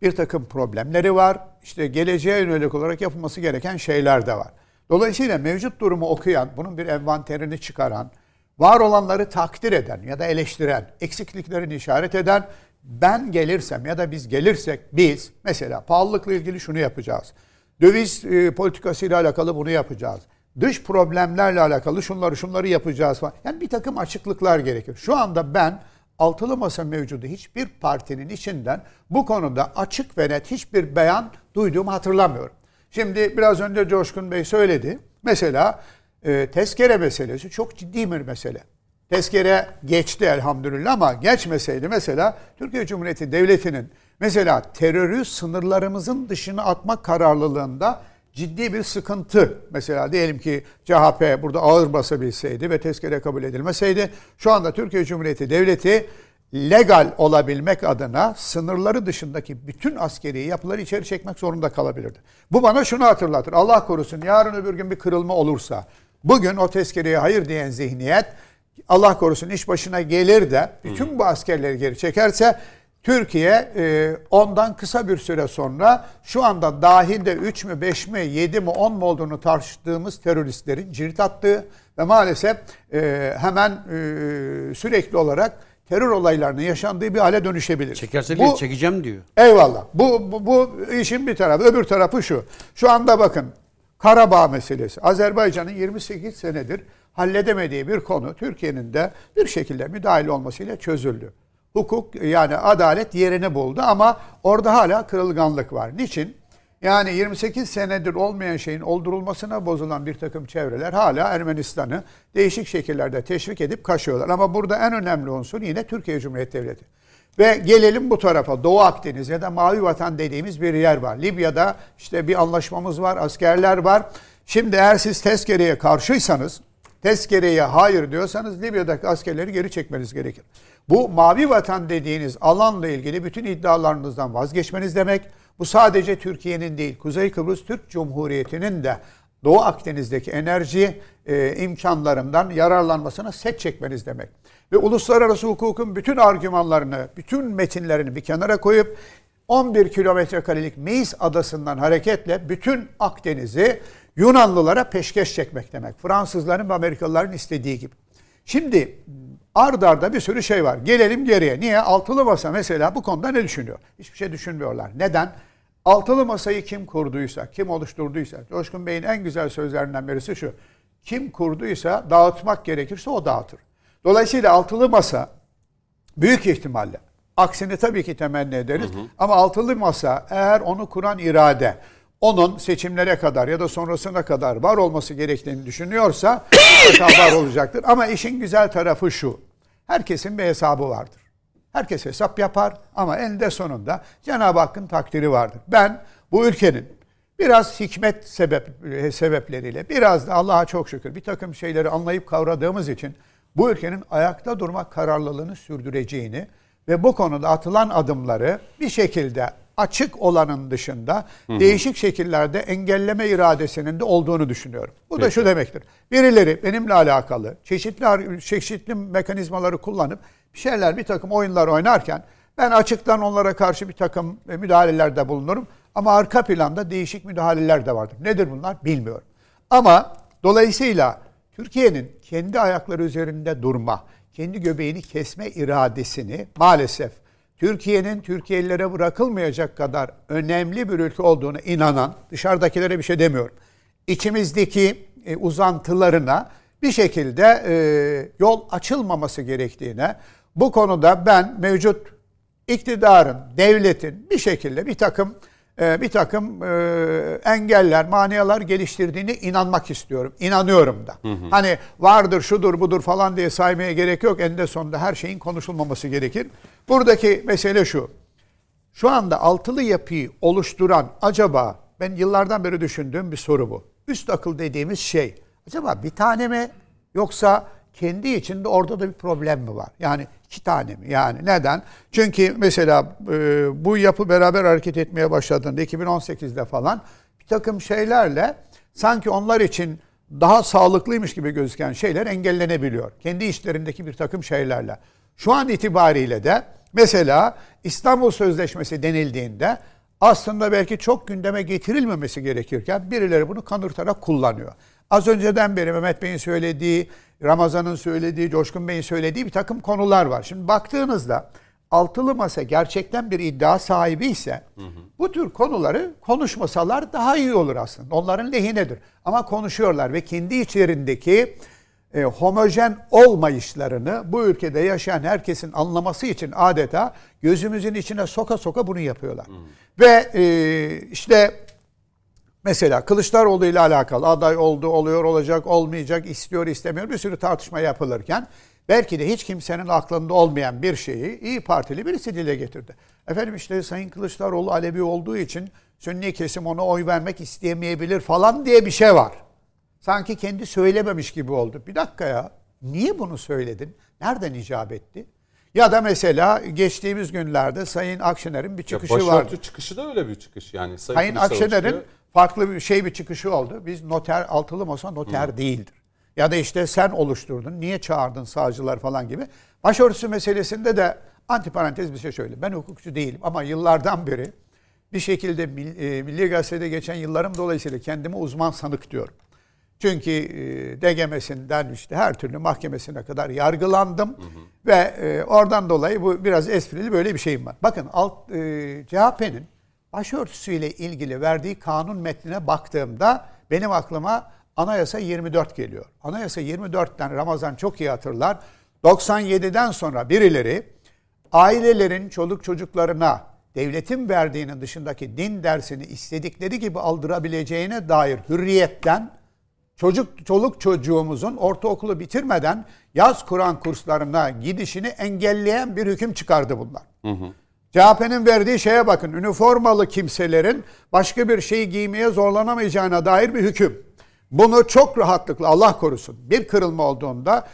Bir takım problemleri var. İşte geleceğe yönelik olarak yapılması gereken şeyler de var. Dolayısıyla mevcut durumu okuyan, bunun bir envanterini çıkaran, var olanları takdir eden ya da eleştiren, eksikliklerini işaret eden ben gelirsem ya da biz gelirsek biz mesela pahalılıkla ilgili şunu yapacağız. Döviz e, politikasıyla alakalı bunu yapacağız. Dış problemlerle alakalı şunları şunları yapacağız falan. Yani bir takım açıklıklar gerekir. Şu anda ben altılı masa mevcudu hiçbir partinin içinden bu konuda açık ve net hiçbir beyan duyduğumu hatırlamıyorum. Şimdi biraz önce Coşkun Bey söyledi. Mesela e, tezkere meselesi çok ciddi bir mesele. Tezkere geçti elhamdülillah ama geçmeseydi mesela Türkiye Cumhuriyeti Devleti'nin mesela terörü sınırlarımızın dışına atmak kararlılığında ciddi bir sıkıntı. Mesela diyelim ki CHP burada ağır basabilseydi ve tezkere kabul edilmeseydi şu anda Türkiye Cumhuriyeti Devleti legal olabilmek adına sınırları dışındaki bütün askeri yapıları içeri çekmek zorunda kalabilirdi. Bu bana şunu hatırlatır. Allah korusun yarın öbür gün bir kırılma olursa bugün o tezkereye hayır diyen zihniyet Allah korusun iş başına gelir de bütün bu askerleri geri çekerse Türkiye e, ondan kısa bir süre sonra şu anda dahilde 3 mü 5 mi 7 mi 10 mu olduğunu tartıştığımız teröristlerin cirit attığı ve maalesef e, hemen e, sürekli olarak terör olaylarının yaşandığı bir hale dönüşebilir. Çekerse bu, çekeceğim diyor. Eyvallah. Bu, bu, bu işin bir tarafı. Öbür tarafı şu. Şu anda bakın Karabağ meselesi. Azerbaycan'ın 28 senedir halledemediği bir konu Türkiye'nin de bir şekilde müdahil olmasıyla çözüldü. Hukuk yani adalet yerini buldu ama orada hala kırılganlık var. Niçin? Yani 28 senedir olmayan şeyin oldurulmasına bozulan bir takım çevreler hala Ermenistan'ı değişik şekillerde teşvik edip kaşıyorlar. Ama burada en önemli unsur yine Türkiye Cumhuriyeti Devleti. Ve gelelim bu tarafa Doğu Akdeniz ya da Mavi Vatan dediğimiz bir yer var. Libya'da işte bir anlaşmamız var, askerler var. Şimdi eğer siz tezkereye karşıysanız, tezkereye hayır diyorsanız Libya'daki askerleri geri çekmeniz gerekir. Bu Mavi Vatan dediğiniz alanla ilgili bütün iddialarınızdan vazgeçmeniz demek. Bu sadece Türkiye'nin değil, Kuzey Kıbrıs Türk Cumhuriyeti'nin de Doğu Akdeniz'deki enerji e, imkanlarından yararlanmasına set çekmeniz demek. Ve uluslararası hukukun bütün argümanlarını, bütün metinlerini bir kenara koyup 11 kilometre karelik Meis adasından hareketle bütün Akdeniz'i Yunanlılara peşkeş çekmek demek. Fransızların ve Amerikalıların istediği gibi. Şimdi ard arda bir sürü şey var. Gelelim geriye. Niye? Altılı masa mesela bu konuda ne düşünüyor? Hiçbir şey düşünmüyorlar. Neden? Altılı masayı kim kurduysa, kim oluşturduysa, Coşkun Bey'in en güzel sözlerinden birisi şu. Kim kurduysa dağıtmak gerekirse o dağıtır. Dolayısıyla altılı masa büyük ihtimalle aksini tabii ki temenni ederiz. Hı hı. Ama altılı masa eğer onu kuran irade onun seçimlere kadar ya da sonrasına kadar var olması gerektiğini düşünüyorsa <coughs> var olacaktır. Ama işin güzel tarafı şu. Herkesin bir hesabı vardır. Herkes hesap yapar ama eninde sonunda Cenab-ı Hakk'ın takdiri vardır. Ben bu ülkenin biraz hikmet sebep, sebepleriyle biraz da Allah'a çok şükür bir takım şeyleri anlayıp kavradığımız için bu ülkenin ayakta durmak kararlılığını sürdüreceğini ve bu konuda atılan adımları bir şekilde açık olanın dışında hı hı. değişik şekillerde engelleme iradesinin de olduğunu düşünüyorum. Bu Peki. da şu demektir. Birileri benimle alakalı çeşitli çeşitli mekanizmaları kullanıp bir şeyler bir takım oyunlar oynarken ben açıktan onlara karşı bir takım müdahalelerde bulunurum. Ama arka planda değişik müdahaleler de vardır. Nedir bunlar bilmiyorum. Ama dolayısıyla Türkiye'nin kendi ayakları üzerinde durma, kendi göbeğini kesme iradesini maalesef Türkiye'nin Türkiye'lilere bırakılmayacak kadar önemli bir ülke olduğunu inanan, dışarıdakilere bir şey demiyorum. İçimizdeki e, uzantılarına bir şekilde e, yol açılmaması gerektiğine, bu konuda ben mevcut iktidarın, devletin bir şekilde bir takım e, bir takım e, engeller, maniyalar geliştirdiğini inanmak istiyorum. İnanıyorum da. Hani vardır, şudur, budur falan diye saymaya gerek yok. Eninde sonunda her şeyin konuşulmaması gerekir. Buradaki mesele şu. Şu anda altılı yapıyı oluşturan acaba ben yıllardan beri düşündüğüm bir soru bu. Üst akıl dediğimiz şey acaba bir tane mi yoksa kendi içinde orada da bir problem mi var? Yani iki tane mi? Yani neden? Çünkü mesela e, bu yapı beraber hareket etmeye başladığında 2018'de falan bir takım şeylerle sanki onlar için daha sağlıklıymış gibi gözüken şeyler engellenebiliyor. Kendi işlerindeki bir takım şeylerle. Şu an itibariyle de mesela İstanbul Sözleşmesi denildiğinde aslında belki çok gündeme getirilmemesi gerekirken birileri bunu kanırtarak kullanıyor. Az önceden beri Mehmet Bey'in söylediği, Ramazan'ın söylediği, Coşkun Bey'in söylediği bir takım konular var. Şimdi baktığınızda altılı masa gerçekten bir iddia sahibi ise hı hı. bu tür konuları konuşmasalar daha iyi olur aslında. Onların lehinedir. Ama konuşuyorlar ve kendi içlerindeki e, homojen olmayışlarını bu ülkede yaşayan herkesin anlaması için adeta gözümüzün içine soka soka bunu yapıyorlar. Hmm. Ve e, işte mesela Kılıçdaroğlu ile alakalı aday oldu, oluyor, olacak, olmayacak, istiyor, istemiyor bir sürü tartışma yapılırken belki de hiç kimsenin aklında olmayan bir şeyi İyi Partili birisi dile getirdi. Efendim işte Sayın Kılıçdaroğlu Alevi olduğu için Sünni kesim ona oy vermek istemeyebilir falan diye bir şey var. Sanki kendi söylememiş gibi oldu. Bir dakika ya. Niye bunu söyledin? Nereden icap etti? Ya da mesela geçtiğimiz günlerde Sayın Akşener'in bir çıkışı ya vardı. çıkışı da öyle bir çıkış yani. Sayın, Sayın Akşener'in farklı bir şey bir çıkışı oldu. Biz noter altılı masa noter Hı. değildir. Ya da işte sen oluşturdun, niye çağırdın savcılar falan gibi. Başörtüsü meselesinde de antiparantez bir şey söyle. Ben hukukçu değilim ama yıllardan beri bir şekilde e, Milli Gazete'de geçen yıllarım dolayısıyla kendimi uzman sanık diyorum. Çünkü e, DGM'sinden işte her türlü mahkemesine kadar yargılandım. Hı hı. Ve e, oradan dolayı bu biraz esprili böyle bir şeyim var. Bakın alt e, CHP'nin başörtüsüyle ilgili verdiği kanun metnine baktığımda benim aklıma Anayasa 24 geliyor. Anayasa 24'ten Ramazan çok iyi hatırlar. 97'den sonra birileri ailelerin çoluk çocuklarına devletin verdiğinin dışındaki din dersini istedikleri gibi aldırabileceğine dair hürriyetten çocuk çoluk çocuğumuzun ortaokulu bitirmeden yaz Kur'an kurslarına gidişini engelleyen bir hüküm çıkardı bunlar. Hı hı. CHP'nin verdiği şeye bakın. Üniformalı kimselerin başka bir şey giymeye zorlanamayacağına dair bir hüküm. Bunu çok rahatlıkla Allah korusun bir kırılma olduğunda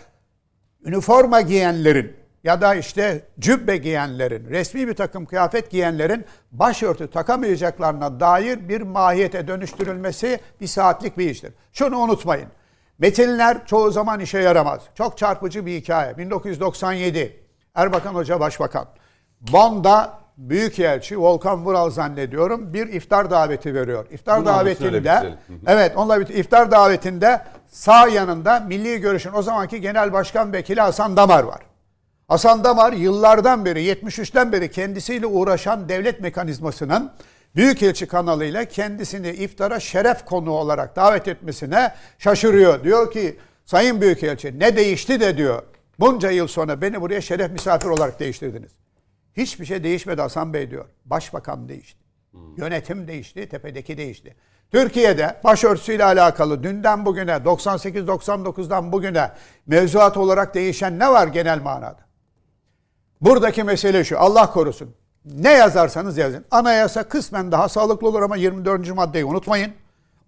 üniforma giyenlerin ya da işte cübbe giyenlerin, resmi bir takım kıyafet giyenlerin başörtü takamayacaklarına dair bir mahiyete dönüştürülmesi bir saatlik bir iştir. Şunu unutmayın. Metinler çoğu zaman işe yaramaz. Çok çarpıcı bir hikaye. 1997 Erbakan Hoca Başbakan. Bonn'da Büyükelçi Volkan Vural zannediyorum bir iftar daveti veriyor. İftar Bunu davetinde evet onunla bir iftar davetinde sağ yanında Milli Görüş'ün o zamanki Genel Başkan Vekili Hasan Damar var. Hasan Damar yıllardan beri 73'ten beri kendisiyle uğraşan devlet mekanizmasının Büyükelçi kanalıyla kendisini iftara şeref konu olarak davet etmesine şaşırıyor. Diyor ki Sayın Büyükelçi ne değişti de diyor. Bunca yıl sonra beni buraya şeref misafir olarak değiştirdiniz. Hiçbir şey değişmedi Hasan Bey diyor. Başbakan değişti. Yönetim değişti, tepedeki değişti. Türkiye'de başörtüsüyle alakalı dünden bugüne 98-99'dan bugüne mevzuat olarak değişen ne var genel manada? Buradaki mesele şu. Allah korusun. Ne yazarsanız yazın. Anayasa kısmen daha sağlıklı olur ama 24. maddeyi unutmayın.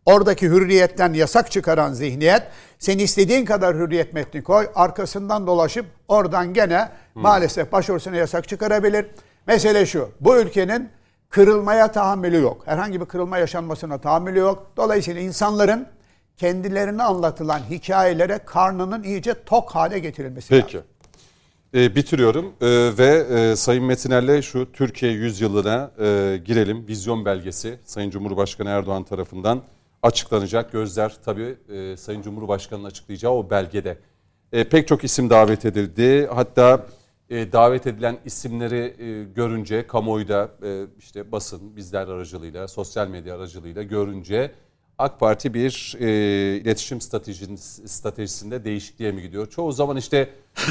Oradaki hürriyetten yasak çıkaran zihniyet sen istediğin kadar hürriyet metni koy arkasından dolaşıp oradan gene hmm. maalesef başörtüsüne yasak çıkarabilir. Mesele şu bu ülkenin kırılmaya tahammülü yok. Herhangi bir kırılma yaşanmasına tahammülü yok. Dolayısıyla insanların kendilerine anlatılan hikayelere karnının iyice tok hale getirilmesi Peki. lazım. E, bitiriyorum e, ve e, Sayın Metiner'le şu Türkiye yüzyılına e, girelim. Vizyon belgesi Sayın Cumhurbaşkanı Erdoğan tarafından açıklanacak. Gözler tabii e, Sayın Cumhurbaşkanı'nın açıklayacağı o belgede. E, pek çok isim davet edildi. Hatta e, davet edilen isimleri e, görünce kamuoyuda e, işte basın bizler aracılığıyla, sosyal medya aracılığıyla görünce AK Parti bir e, iletişim stratejisi, stratejisinde değişikliğe mi gidiyor? Çoğu zaman işte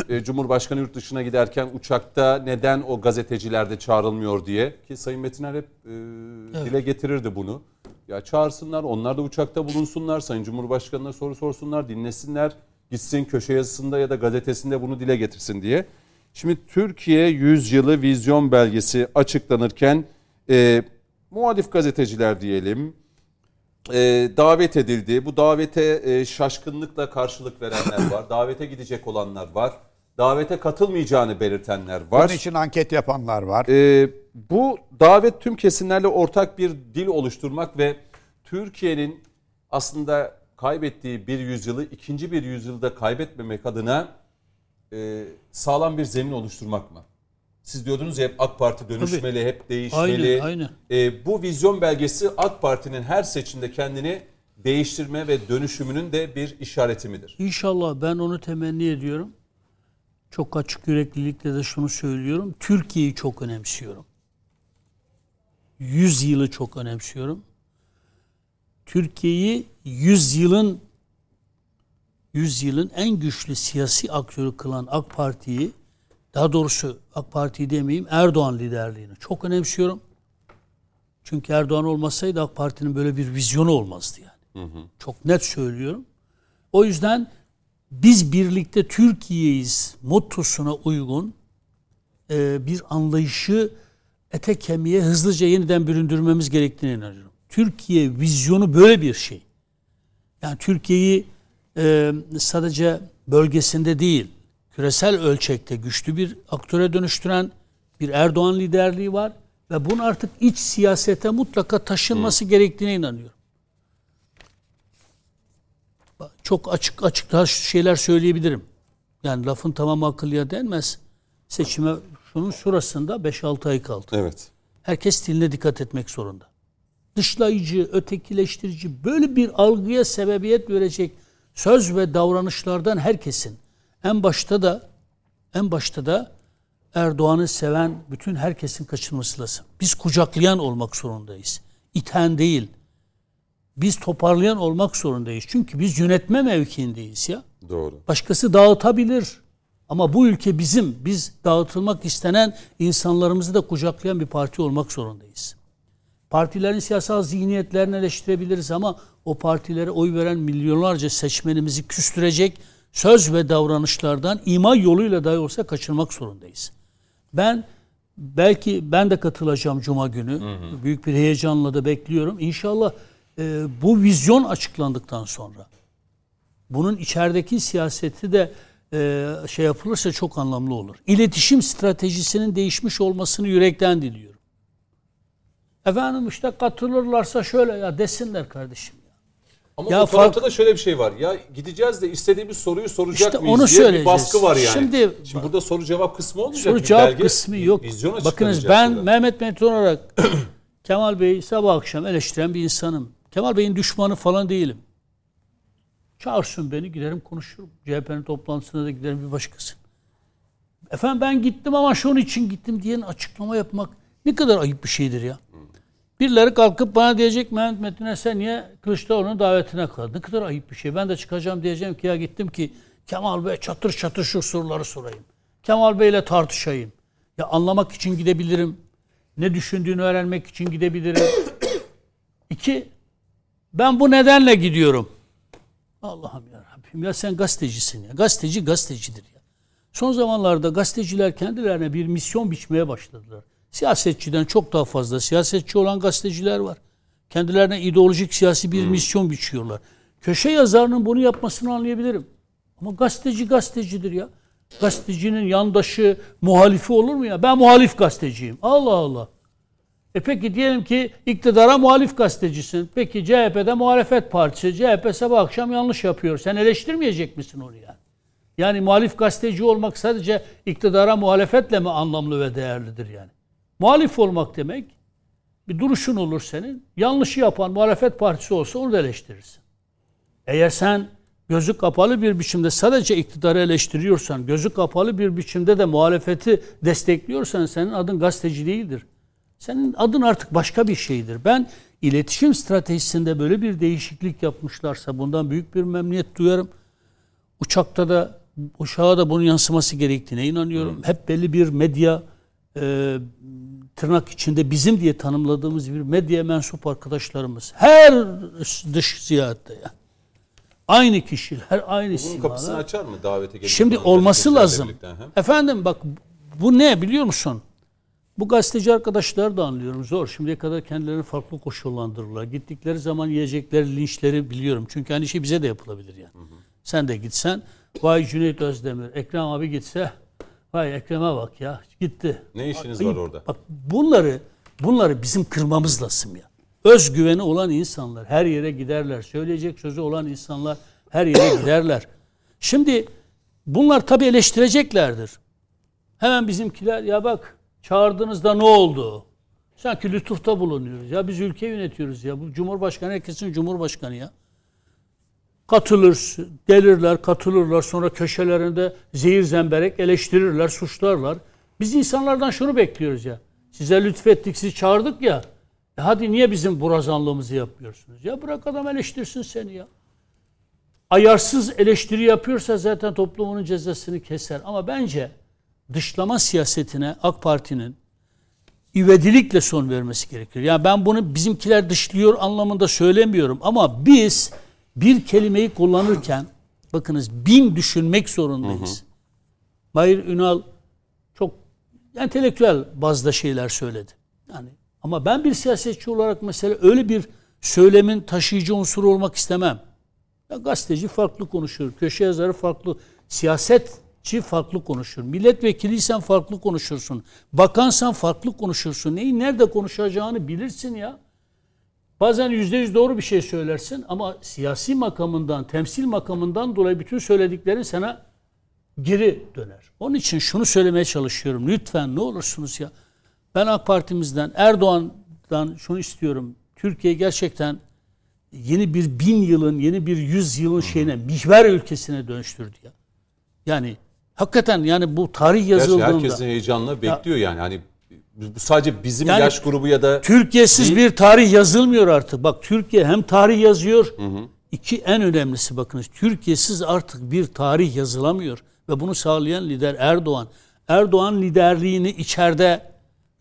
e, Cumhurbaşkanı yurt dışına giderken uçakta neden o gazeteciler de çağrılmıyor diye ki Sayın Metiner hep e, dile getirirdi bunu. Ya çağırsınlar, onlar da uçakta bulunsunlar, Sayın Cumhurbaşkanı'na soru sorsunlar, dinlesinler, gitsin köşe yazısında ya da gazetesinde bunu dile getirsin diye. Şimdi Türkiye Yüzyılı Vizyon Belgesi açıklanırken e, muhalif gazeteciler diyelim, e, davet edildi. Bu davete e, şaşkınlıkla karşılık verenler var. Davete gidecek olanlar var. Davete katılmayacağını belirtenler var. Bunun için anket yapanlar var. E, bu davet tüm kesimlerle ortak bir dil oluşturmak ve Türkiye'nin aslında kaybettiği bir yüzyılı ikinci bir yüzyılda kaybetmemek adına e, sağlam bir zemin oluşturmak mı? Siz diyordunuz ya hep AK Parti dönüşmeli, hep değişmeli. Aynen, aynen. E, bu vizyon belgesi AK Parti'nin her seçimde kendini değiştirme ve dönüşümünün de bir işareti midir? İnşallah ben onu temenni ediyorum. Çok açık yüreklilikle de şunu söylüyorum. Türkiye'yi çok önemsiyorum. Yüz yılı çok önemsiyorum. Türkiye'yi yüz yılın yüz yılın en güçlü siyasi aktörü kılan AK Parti'yi daha doğrusu AK Parti demeyeyim Erdoğan liderliğini çok önemsiyorum. Çünkü Erdoğan olmasaydı AK Parti'nin böyle bir vizyonu olmazdı yani. Çok net söylüyorum. O yüzden biz birlikte Türkiye'yiz mottosuna uygun e, bir anlayışı ete kemiğe hızlıca yeniden büründürmemiz gerektiğine inanıyorum. Türkiye vizyonu böyle bir şey. Yani Türkiye'yi e, sadece bölgesinde değil, küresel ölçekte güçlü bir aktöre dönüştüren bir Erdoğan liderliği var ve bunun artık iç siyasete mutlaka taşınması gerektiğine inanıyorum. Çok açık açık daha şeyler söyleyebilirim. Yani lafın tamamı akıllıya denmez. Seçime şunun şurasında 5-6 ay kaldı. Evet. Herkes diline dikkat etmek zorunda. Dışlayıcı, ötekileştirici böyle bir algıya sebebiyet verecek söz ve davranışlardan herkesin en başta da en başta da Erdoğan'ı seven bütün herkesin kaçınması lazım. Biz kucaklayan olmak zorundayız. İten değil. Biz toparlayan olmak zorundayız. Çünkü biz yönetme mevkiindeyiz ya. Doğru. Başkası dağıtabilir. Ama bu ülke bizim. Biz dağıtılmak istenen insanlarımızı da kucaklayan bir parti olmak zorundayız. Partilerin siyasal zihniyetlerini eleştirebiliriz ama o partilere oy veren milyonlarca seçmenimizi küstürecek söz ve davranışlardan ima yoluyla dahi olsa kaçırmak zorundayız. Ben belki ben de katılacağım Cuma günü. Büyük bir heyecanla da bekliyorum. İnşallah e, bu vizyon açıklandıktan sonra bunun içerideki siyaseti de e, şey yapılırsa çok anlamlı olur. İletişim stratejisinin değişmiş olmasını yürekten diliyorum. Efendim işte katılırlarsa şöyle ya desinler kardeşim. Ama Ya o fark- da şöyle bir şey var. Ya gideceğiz de istediğimiz soruyu soracak İşte mıyız onu diye bir söyleyeceğiz. baskı var yani. Şimdi- Şimdi, burada soru cevap kısmı olmayacak. Soru Bir cevap belge, kısmı bir yok. Bakınız ben burada. Mehmet Metin olarak <clears throat> Kemal Bey'i sabah akşam eleştiren bir insanım. Kemal Bey'in düşmanı falan değilim. Çağırsın beni giderim konuşurum. CHP'nin toplantısına da giderim bir başkası. Efendim ben gittim ama şunun için gittim diye açıklama yapmak ne kadar ayıp bir şeydir ya. Birileri kalkıp bana diyecek Mehmet Metin'e sen niye Kılıçdaroğlu'nun davetine kaldın? Ne kadar ayıp bir şey. Ben de çıkacağım diyeceğim ki ya gittim ki Kemal Bey çatır çatır şu soruları sorayım. Kemal Bey'le tartışayım. Ya anlamak için gidebilirim. Ne düşündüğünü öğrenmek için gidebilirim. <coughs> İki, ben bu nedenle gidiyorum. Allah'ım ya Rabbim ya sen gazetecisin ya. Gazeteci gazetecidir ya. Son zamanlarda gazeteciler kendilerine bir misyon biçmeye başladılar. Siyasetçiden çok daha fazla siyasetçi olan gazeteciler var. Kendilerine ideolojik siyasi bir misyon biçiyorlar. Köşe yazarının bunu yapmasını anlayabilirim. Ama gazeteci gazetecidir ya. Gazetecinin yandaşı, muhalifi olur mu ya? Ben muhalif gazeteciyim. Allah Allah. E peki diyelim ki iktidara muhalif gazetecisin. Peki CHP'de muhalefet partisi. CHP sabah akşam yanlış yapıyor. Sen eleştirmeyecek misin onu yani? Yani muhalif gazeteci olmak sadece iktidara muhalefetle mi anlamlı ve değerlidir yani? Muhalif olmak demek bir duruşun olur senin. Yanlışı yapan muhalefet partisi olsa onu da eleştirirsin. Eğer sen gözü kapalı bir biçimde sadece iktidarı eleştiriyorsan, gözü kapalı bir biçimde de muhalefeti destekliyorsan senin adın gazeteci değildir. Senin adın artık başka bir şeydir. Ben iletişim stratejisinde böyle bir değişiklik yapmışlarsa bundan büyük bir memnuniyet duyarım. Uçakta da uçağa da bunun yansıması gerektiğine inanıyorum. Hep belli bir medya e, tırnak içinde bizim diye tanımladığımız bir medya mensup arkadaşlarımız her dış ziyarette ya. Aynı kişiler, aynı Bunun kapısını açar mı davete gelecek Şimdi olması lazım. birlikte? Hı. Efendim bak bu ne biliyor musun? Bu gazeteci arkadaşlar da anlıyorum zor. Şimdiye kadar kendilerini farklı koşullandırırlar. Gittikleri zaman yiyecekleri linçleri biliyorum. Çünkü aynı şey bize de yapılabilir yani. Sen de gitsen vay Cüneyt Özdemir, Ekrem abi gitse vay Ekrem'e bak ya gitti. Ne işiniz Ayıp. var orada? Bak bunları bunları bizim kırmamız lazım ya. Özgüveni olan insanlar her yere giderler. Söyleyecek sözü olan insanlar her yere <coughs> giderler. Şimdi bunlar tabii eleştireceklerdir. Hemen bizimkiler ya bak çağırdığınızda ne oldu? Sanki lütufta bulunuyoruz. Ya biz ülke yönetiyoruz ya. Bu Cumhurbaşkanı herkesin Cumhurbaşkanı ya. Katılır, gelirler, katılırlar. Sonra köşelerinde zehir zemberek eleştirirler, suçlarlar. Biz insanlardan şunu bekliyoruz ya. Size lütfettik, sizi çağırdık ya. E hadi niye bizim burazanlığımızı yapıyorsunuz? Ya bırak adam eleştirsin seni ya. Ayarsız eleştiri yapıyorsa zaten toplumun cezasını keser. Ama bence dışlama siyasetine AK Parti'nin ivedilikle son vermesi gerekiyor. Yani ben bunu bizimkiler dışlıyor anlamında söylemiyorum ama biz bir kelimeyi kullanırken bakınız bin düşünmek zorundayız. Mahir Ünal çok entelektüel bazda şeyler söyledi. Yani ama ben bir siyasetçi olarak mesela öyle bir söylemin taşıyıcı unsuru olmak istemem. Ya gazeteci farklı konuşur, köşe yazarı farklı, siyasetçi farklı konuşur. Milletvekiliysen farklı konuşursun. Bakansan farklı konuşursun. Neyi nerede konuşacağını bilirsin ya. Bazen yüzde yüz doğru bir şey söylersin ama siyasi makamından, temsil makamından dolayı bütün söylediklerin sana geri döner. Onun için şunu söylemeye çalışıyorum. Lütfen ne olursunuz ya. Ben AK Parti'mizden, Erdoğan'dan şunu istiyorum. Türkiye gerçekten yeni bir bin yılın, yeni bir yüz yılın şeyine, mihver ülkesine dönüştürdü ya. Yani hakikaten yani bu tarih Gerçi yazıldığında... herkesin heyecanla bekliyor yani. Hani bu sadece bizim Yani yaş grubu ya da Türkiye'siz bir tarih yazılmıyor artık. Bak Türkiye hem tarih yazıyor. iki en önemlisi bakınız. Türkiye'siz artık bir tarih yazılamıyor. Ve bunu sağlayan lider Erdoğan. Erdoğan liderliğini içeride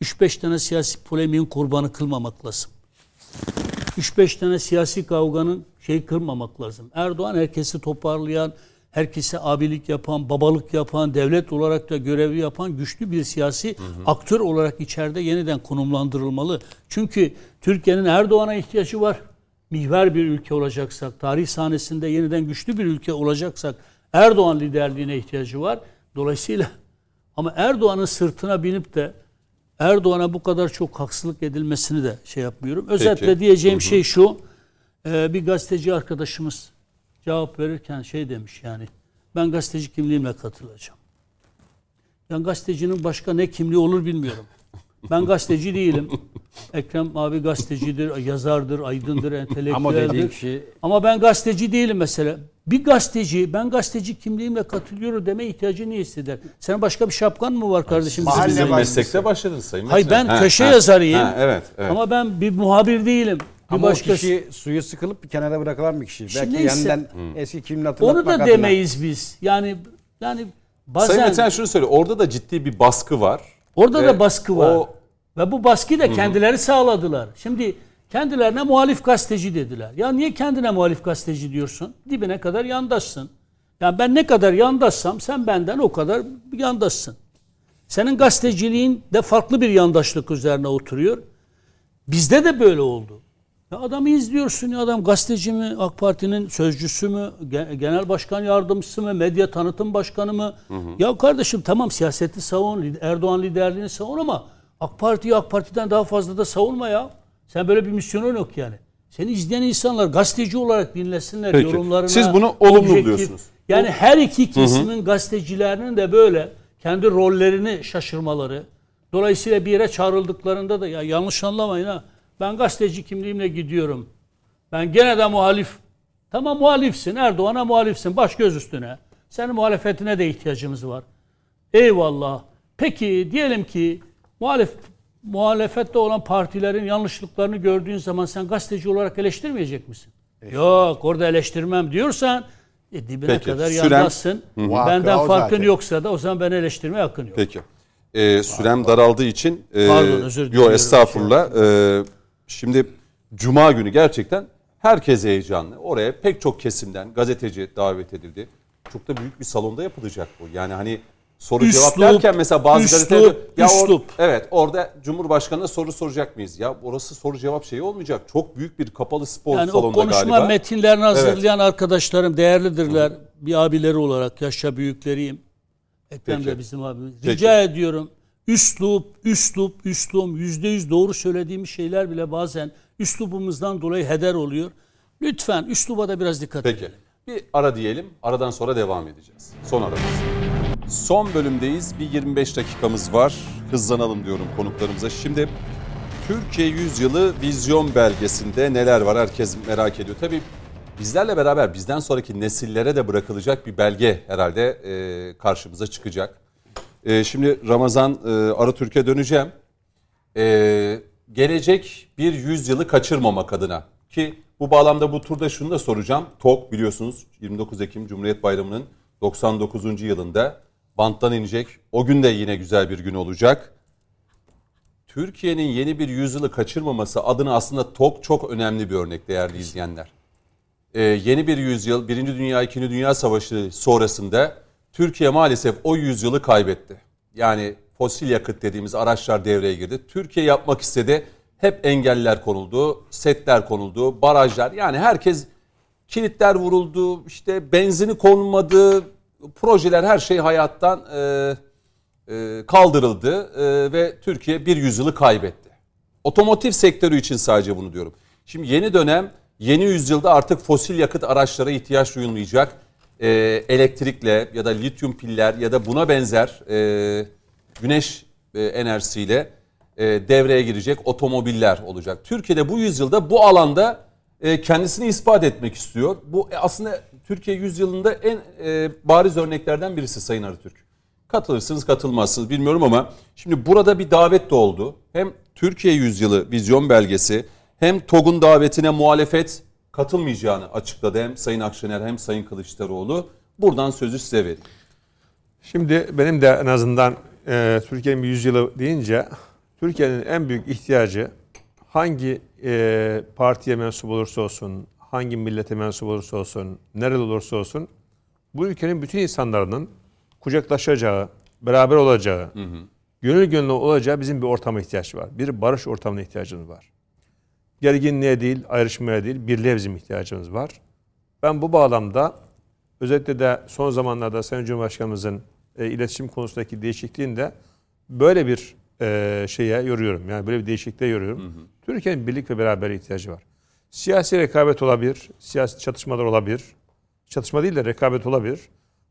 3-5 tane siyasi polemiğin kurbanı kılmamak lazım. 3-5 tane siyasi kavganın şey kırmamak lazım. Erdoğan herkesi toparlayan, herkese abilik yapan, babalık yapan, devlet olarak da görevi yapan güçlü bir siyasi aktör olarak içeride yeniden konumlandırılmalı. Çünkü Türkiye'nin Erdoğan'a ihtiyacı var. Mihver bir ülke olacaksak, tarih sahnesinde yeniden güçlü bir ülke olacaksak Erdoğan liderliğine ihtiyacı var. Dolayısıyla <laughs> ama Erdoğan'ın sırtına binip de Erdoğan'a bu kadar çok haksızlık edilmesini de şey yapmıyorum. Özetle Peki. diyeceğim şey şu. e, bir gazeteci arkadaşımız cevap verirken şey demiş yani. Ben gazeteci kimliğimle katılacağım. Ben gazetecinin başka ne kimliği olur bilmiyorum. Ben gazeteci değilim. Ekrem abi gazetecidir, yazardır, aydındır, Ama entelektüeldir. kişi Ama ben gazeteci değilim mesela. Bir gazeteci, ben gazeteci kimliğimle katılıyorum deme ihtiyacı niye hisseder? Senin başka bir şapkan mı var kardeşim? Mahalle Siz bizim başkası. meslekte başladınız Sayın Hayır ben Ha, köşe ha, yazarıyım. ha, evet, evet. Ama ben bir muhabir değilim. Bir ama o başkası. kişi suyu sıkılıp bir kenara bırakılan bir kişi. Şimdi Belki neyse. yeniden eski kimliğini hatırlatmak Onu da adına. demeyiz biz. Yani yani bazen Sayın Metin şunu söyle. Orada da ciddi bir baskı var. orada da baskı var. o- Ve bu baskıyı da kendileri sağladılar. Şimdi kendilerine muhalif gazeteci dediler. Ya niye kendine muhalif gazeteci diyorsun? Dibine kadar yandaşsın. Yani ben ne kadar yandaşsam sen benden o kadar yandaşsın. Senin gazeteciliğin de farklı bir yandaşlık üzerine oturuyor. Bizde de böyle oldu. Ya adamı izliyorsun ya adam gazeteci mi, AK Parti'nin sözcüsü mü, ge- genel başkan yardımcısı mı, medya tanıtım başkanı mı? Ya kardeşim tamam siyaseti savun, Erdoğan liderliğini savun ama AK Parti'yi AK Parti'den daha fazla da savunma ya. Sen böyle bir misyonun yok yani. Seni izleyen insanlar gazeteci olarak dinlesinler Peki. yorumlarına. Siz bunu olumlu objektif. buluyorsunuz. Yani her iki kesimin gazetecilerinin de böyle kendi rollerini şaşırmaları. Dolayısıyla bir yere çağrıldıklarında da ya yanlış anlamayın ha. Ben gazeteci kimliğimle gidiyorum. Ben gene de muhalif. Tamam muhalifsin. Erdoğan'a muhalifsin. Baş göz üstüne. Senin muhalefetine de ihtiyacımız var. Eyvallah. Peki diyelim ki muhalif muhalefette olan partilerin yanlışlıklarını gördüğün zaman sen gazeteci olarak eleştirmeyecek misin? Yok orada eleştirmem diyorsan e, dibine Peki, kadar yanmazsın. Vakıa Benden farkın zaten. yoksa da o zaman ben eleştirmeye hakkın yok. Peki. Ee, sürem daraldığı için e, Pardon, özür Yo estağfurullah. Ee, şimdi cuma günü gerçekten herkes heyecanlı. Oraya pek çok kesimden gazeteci davet edildi. Çok da büyük bir salonda yapılacak bu. Yani hani soru cevap Üslup, derken mesela bazı üslup, gazeteler ya or- üslup. evet orada Cumhurbaşkanı'na soru soracak mıyız? Ya orası soru cevap şeyi olmayacak. Çok büyük bir kapalı spor Yani o salonda konuşma galiba. metinlerini hazırlayan arkadaşlarım değerlidirler. Bir abileri olarak yaşça büyükleriyim. Ekrem Peki. de bizim abimiz. Peki. Rica ediyorum. Üslup, üslup, üslum. Yüzde yüz doğru söylediğimiz şeyler bile bazen üslubumuzdan dolayı heder oluyor. Lütfen üsluba da biraz dikkat Peki. edelim. Bir ara diyelim. Aradan sonra devam edeceğiz. Son aramız. Son bölümdeyiz. Bir 25 dakikamız var. Hızlanalım diyorum konuklarımıza. Şimdi Türkiye Yüzyılı Vizyon Belgesi'nde neler var herkes merak ediyor. Tabii bizlerle beraber bizden sonraki nesillere de bırakılacak bir belge herhalde e, karşımıza çıkacak. E, şimdi Ramazan e, Aratürk'e döneceğim. Ee, gelecek bir yüzyılı kaçırmamak adına ki bu bağlamda bu turda şunu da soracağım. TOK biliyorsunuz 29 Ekim Cumhuriyet Bayramı'nın 99. yılında banttan inecek. O gün de yine güzel bir gün olacak. Türkiye'nin yeni bir yüzyılı kaçırmaması adına aslında TOK çok önemli bir örnek değerli izleyenler. Ee, yeni bir yüzyıl, Birinci Dünya, İkinci Dünya Savaşı sonrasında Türkiye maalesef o yüzyılı kaybetti. Yani fosil yakıt dediğimiz araçlar devreye girdi. Türkiye yapmak istedi. Hep engeller konuldu, setler konuldu, barajlar. Yani herkes kilitler vuruldu, işte benzini konmadı, projeler her şey hayattan e, e, kaldırıldı e, ve Türkiye bir yüzyılı kaybetti. Otomotiv sektörü için sadece bunu diyorum. Şimdi yeni dönem, yeni yüzyılda artık fosil yakıt araçlara ihtiyaç duyulmayacak. E, elektrikle ya da lityum piller ya da buna benzer e, güneş e, enerjisiyle e, devreye girecek otomobiller olacak. Türkiye'de bu yüzyılda bu alanda e, kendisini ispat etmek istiyor. Bu e, aslında Türkiye yüzyılında en e, bariz örneklerden birisi Sayın Arıtürk. Katılırsınız katılmazsınız bilmiyorum ama şimdi burada bir davet de oldu. Hem Türkiye Yüzyılı vizyon belgesi hem TOG'un davetine muhalefet katılmayacağını açıkladı hem Sayın Akşener hem Sayın Kılıçdaroğlu. Buradan sözü size vereyim. Şimdi benim de en azından e, Türkiye'nin bir yüzyılı deyince Türkiye'nin en büyük ihtiyacı hangi e, partiye mensup olursa olsun, hangi millete mensup olursa olsun, nerede olursa olsun bu ülkenin bütün insanların kucaklaşacağı, beraber olacağı, gönül gönüllü olacağı bizim bir ortama ihtiyaç var. Bir barış ortamına ihtiyacımız var. Gerginliğe değil, ayrışmaya değil, birliğe bizim ihtiyacımız var. Ben bu bağlamda özellikle de son zamanlarda Sayın Cumhurbaşkanımızın e, iletişim konusundaki değişikliğinde böyle bir e, şeye yoruyorum. Yani böyle bir değişikliğe yoruyorum. Türkiye'nin birlik ve beraber ihtiyacı var. Siyasi rekabet olabilir, siyasi çatışmalar olabilir. Çatışma değil de rekabet olabilir.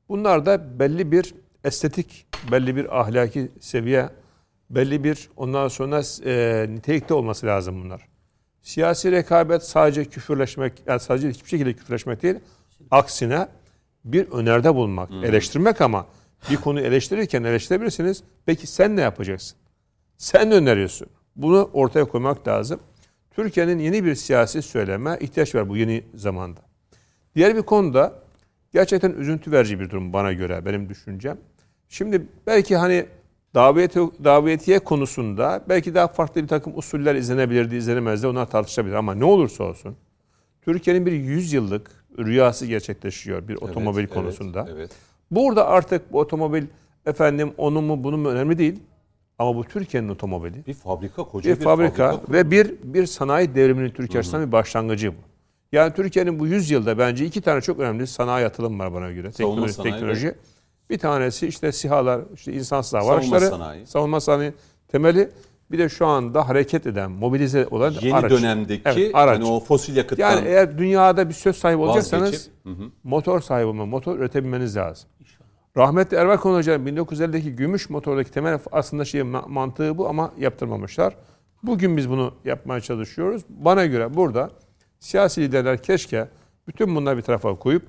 Bunlar da belli bir estetik, belli bir ahlaki seviye, belli bir ondan sonra e, nitelikte olması lazım bunlar. Siyasi rekabet sadece küfürleşmek, yani sadece hiçbir şekilde küfürleşmek değil. Aksine bir öneride bulunmak, eleştirmek ama bir konuyu eleştirirken eleştirebilirsiniz. Peki sen ne yapacaksın? Sen ne öneriyorsun? Bunu ortaya koymak lazım. Türkiye'nin yeni bir siyasi söyleme ihtiyaç var bu yeni zamanda. Diğer bir konuda gerçekten üzüntü verici bir durum bana göre, benim düşüncem. Şimdi belki hani daveti, davetiye konusunda belki daha farklı bir takım usuller izlenebilirdi, izlenemezdi. Onlar tartışılabilir ama ne olursa olsun Türkiye'nin bir 100 yıllık rüyası gerçekleşiyor bir otomobil Evet, konusunda. Evet, evet. Burada artık bu otomobil efendim onun mu bunun mu önemli değil. Ama bu Türkiye'nin otomobili. Bir fabrika, koca Bir, fabrika, ve bir bir sanayi devriminin Türkiye açısından bir başlangıcı bu. Yani Türkiye'nin bu 100 yılda bence iki tane çok önemli sanayi atılım var bana göre. Savunma Teknoloji, teknoloji. Bir tanesi işte SİHA'lar, işte insansız hava Savunma araçları, sanayi. savunma sanayi temeli. Bir de şu anda hareket eden, mobilize olan Yeni araç. dönemdeki Evet, araç. hani o fosil yakıttan Yani eğer dünyada bir söz sahibi olacaksanız vazgeçip, hı hı. motor sahibi olma, motor üretebilmeniz lazım. Rahmetli Erbakan Hoca 1950'deki gümüş motordaki temel aslında şey ma- mantığı bu ama yaptırmamışlar. Bugün biz bunu yapmaya çalışıyoruz. Bana göre burada siyasi liderler keşke bütün bunları bir tarafa koyup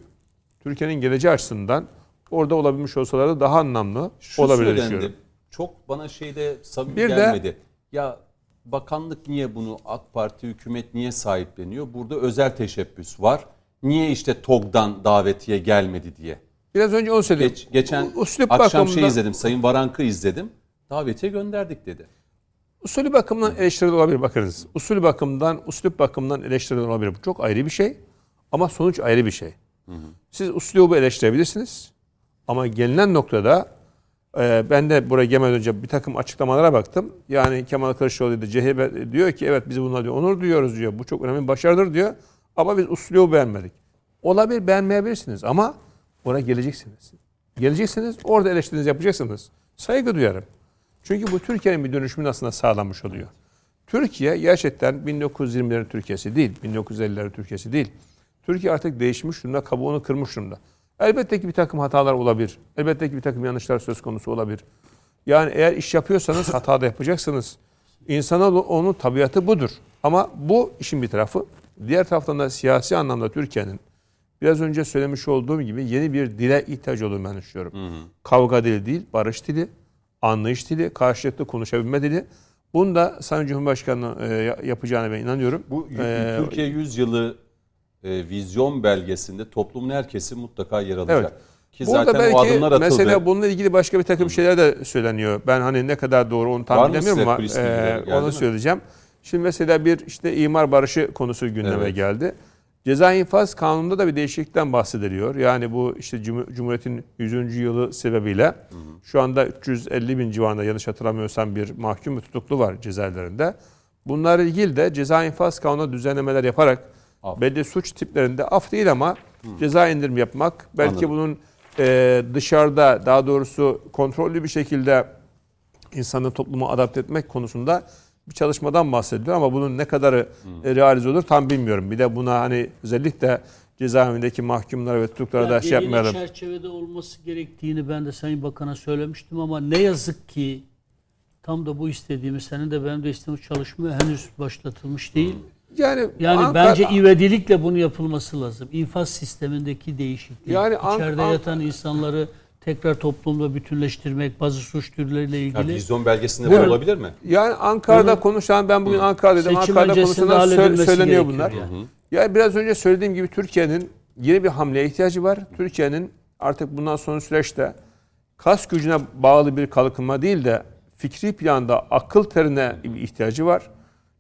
Türkiye'nin geleceği açısından orada olabilmiş olsalardı daha anlamlı Şu olabilir söylendi. düşünüyorum. Çok bana şeyde samimi Bir de- gelmedi. ya bakanlık niye bunu AK Parti hükümet niye sahipleniyor? Burada özel teşebbüs var. Niye işte TOG'dan davetiye gelmedi diye. Biraz önce onu söyledim. Geç, geçen Üslup akşam bakımından- şey izledim. Sayın Varank'ı izledim. Davetiye gönderdik dedi. Usulü bakımdan eleştiri olabilir bakınız. Usul bakımdan, üslup bakımdan eleştiri olabilir. Bu çok ayrı bir şey. Ama sonuç ayrı bir şey. Siz üslubu eleştirebilirsiniz. Ama gelinen noktada e, ben de buraya gelmeden önce bir takım açıklamalara baktım. Yani Kemal Kılıçdaroğlu da CHP diyor ki evet biz bunlar diyor, onur duyuyoruz diyor. Bu çok önemli bir başarıdır diyor. Ama biz üslubu beğenmedik. Olabilir beğenmeyebilirsiniz ama oraya geleceksiniz. Geleceksiniz orada eleştirinizi yapacaksınız. Saygı duyarım. Çünkü bu Türkiye'nin bir dönüşümünü aslında sağlamış oluyor. Türkiye gerçekten 1920'lerin Türkiye'si değil, 1950'lerin Türkiye'si değil. Türkiye artık değişmiş durumda, kabuğunu kırmış durumda. Elbette ki bir takım hatalar olabilir. Elbette ki bir takım yanlışlar söz konusu olabilir. Yani eğer iş yapıyorsanız <laughs> hata da yapacaksınız. İnsana onun tabiatı budur. Ama bu işin bir tarafı. Diğer taraftan da siyasi anlamda Türkiye'nin biraz önce söylemiş olduğum gibi yeni bir dile ihtiyaç olduğunu ben düşünüyorum. Kavga dili değil, barış dili, anlayış dili, karşılıklı konuşabilme dili. Bunu da Sayın Cumhurbaşkanı e, yapacağına ben inanıyorum. Bu Ee, Türkiye Yüzyılı e, vizyon belgesinde toplumun her kesimi mutlaka yer alacak. Evet. Ki Burada zaten belki o adımlar atıldı. mesela bununla ilgili başka bir takım şeyler de söyleniyor. Ben hani ne kadar doğru onu tam bilemiyorum ama e, onu mi? söyleyeceğim. Şimdi mesela bir işte imar barışı konusu gündeme Evet. geldi. Ceza infaz kanununda da bir değişiklikten bahsediliyor. Yani bu işte Cum- Cumhuriyet'in 100. yılı sebebiyle şu anda 350 bin civarında yanlış hatırlamıyorsam bir mahkum ve tutuklu var cezaevlerinde. Bunlarla ilgili de ceza infaz kanununa düzenlemeler yaparak Af. belli suç tiplerinde af değil ama ceza indirim yapmak. Belki Anladım. bunun e, dışarıda daha doğrusu kontrollü bir şekilde insanı topluma adapte etmek konusunda bir çalışmadan bahsediliyor ama bunun ne kadarı e, realize olur tam bilmiyorum. Bir de buna hani özellikle cezaevindeki mahkumlara ve tutuklara da şey yapmayalım. çerçevede olması gerektiğini ben de Sayın Bakan'a söylemiştim ama ne yazık ki tam da bu istediğimiz, senin de benim de istediğimiz çalışma henüz başlatılmış değil. Yani, Yani Ankara- bence ivedilikle bunu yapılması lazım. İnfaz sistemindeki değişiklik. Yani İçeride Ank- yatan insanları tekrar toplumda bütünleştirmek, bazı suç türleriyle Ya ilgili. vizyon belgesinde bu olabilir mi? Yani Ankara'da Bunu- konuşan ben bugün Ankara'daydım. Seçim Ankara'da konuşanlar sö- söyleniyor bunlar. yani. Ya biraz önce söylediğim gibi Türkiye'nin yeni bir hamleye ihtiyacı var. Türkiye'nin artık bundan sonra süreçte kas gücüne bağlı bir kalkınma değil de fikri planda akıl terine bir ihtiyacı var.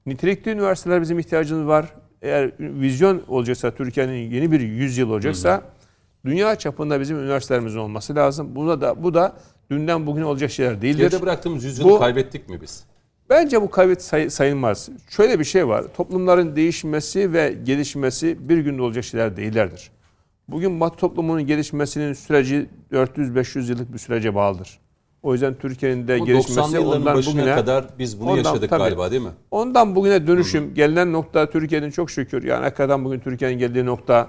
Nitelikli üniversiteler bizim ihtiyacımız var. Eğer vizyon olacaksa Türkiye'nin yeni bir yüzyıl olacaksa dünya çapında bizim üniversitelerimizin olması lazım. Buna da bu da dünden bugüne olacak şeyler değildir. Geride bıraktığımız yüzyılı Bu- kaybettik mi biz? Bence bu kaybet say- sayılmaz. Şöyle bir şey var. Toplumların değişmesi ve gelişmesi bir günde olacak şeyler değillerdir. Bugün Batı toplumunun gelişmesinin süreci 400-500 yıllık bir sürece bağlıdır. O yüzden Türkiye'nin de Bu 90'lı gelişmesi ondan bugüne kadar biz bunu ondan- yaşadık tabii. galiba değil mi? Ondan bugüne dönüşüm gelinen nokta Türkiye'nin çok şükür yani hakikaten bugün Türkiye'nin geldiği nokta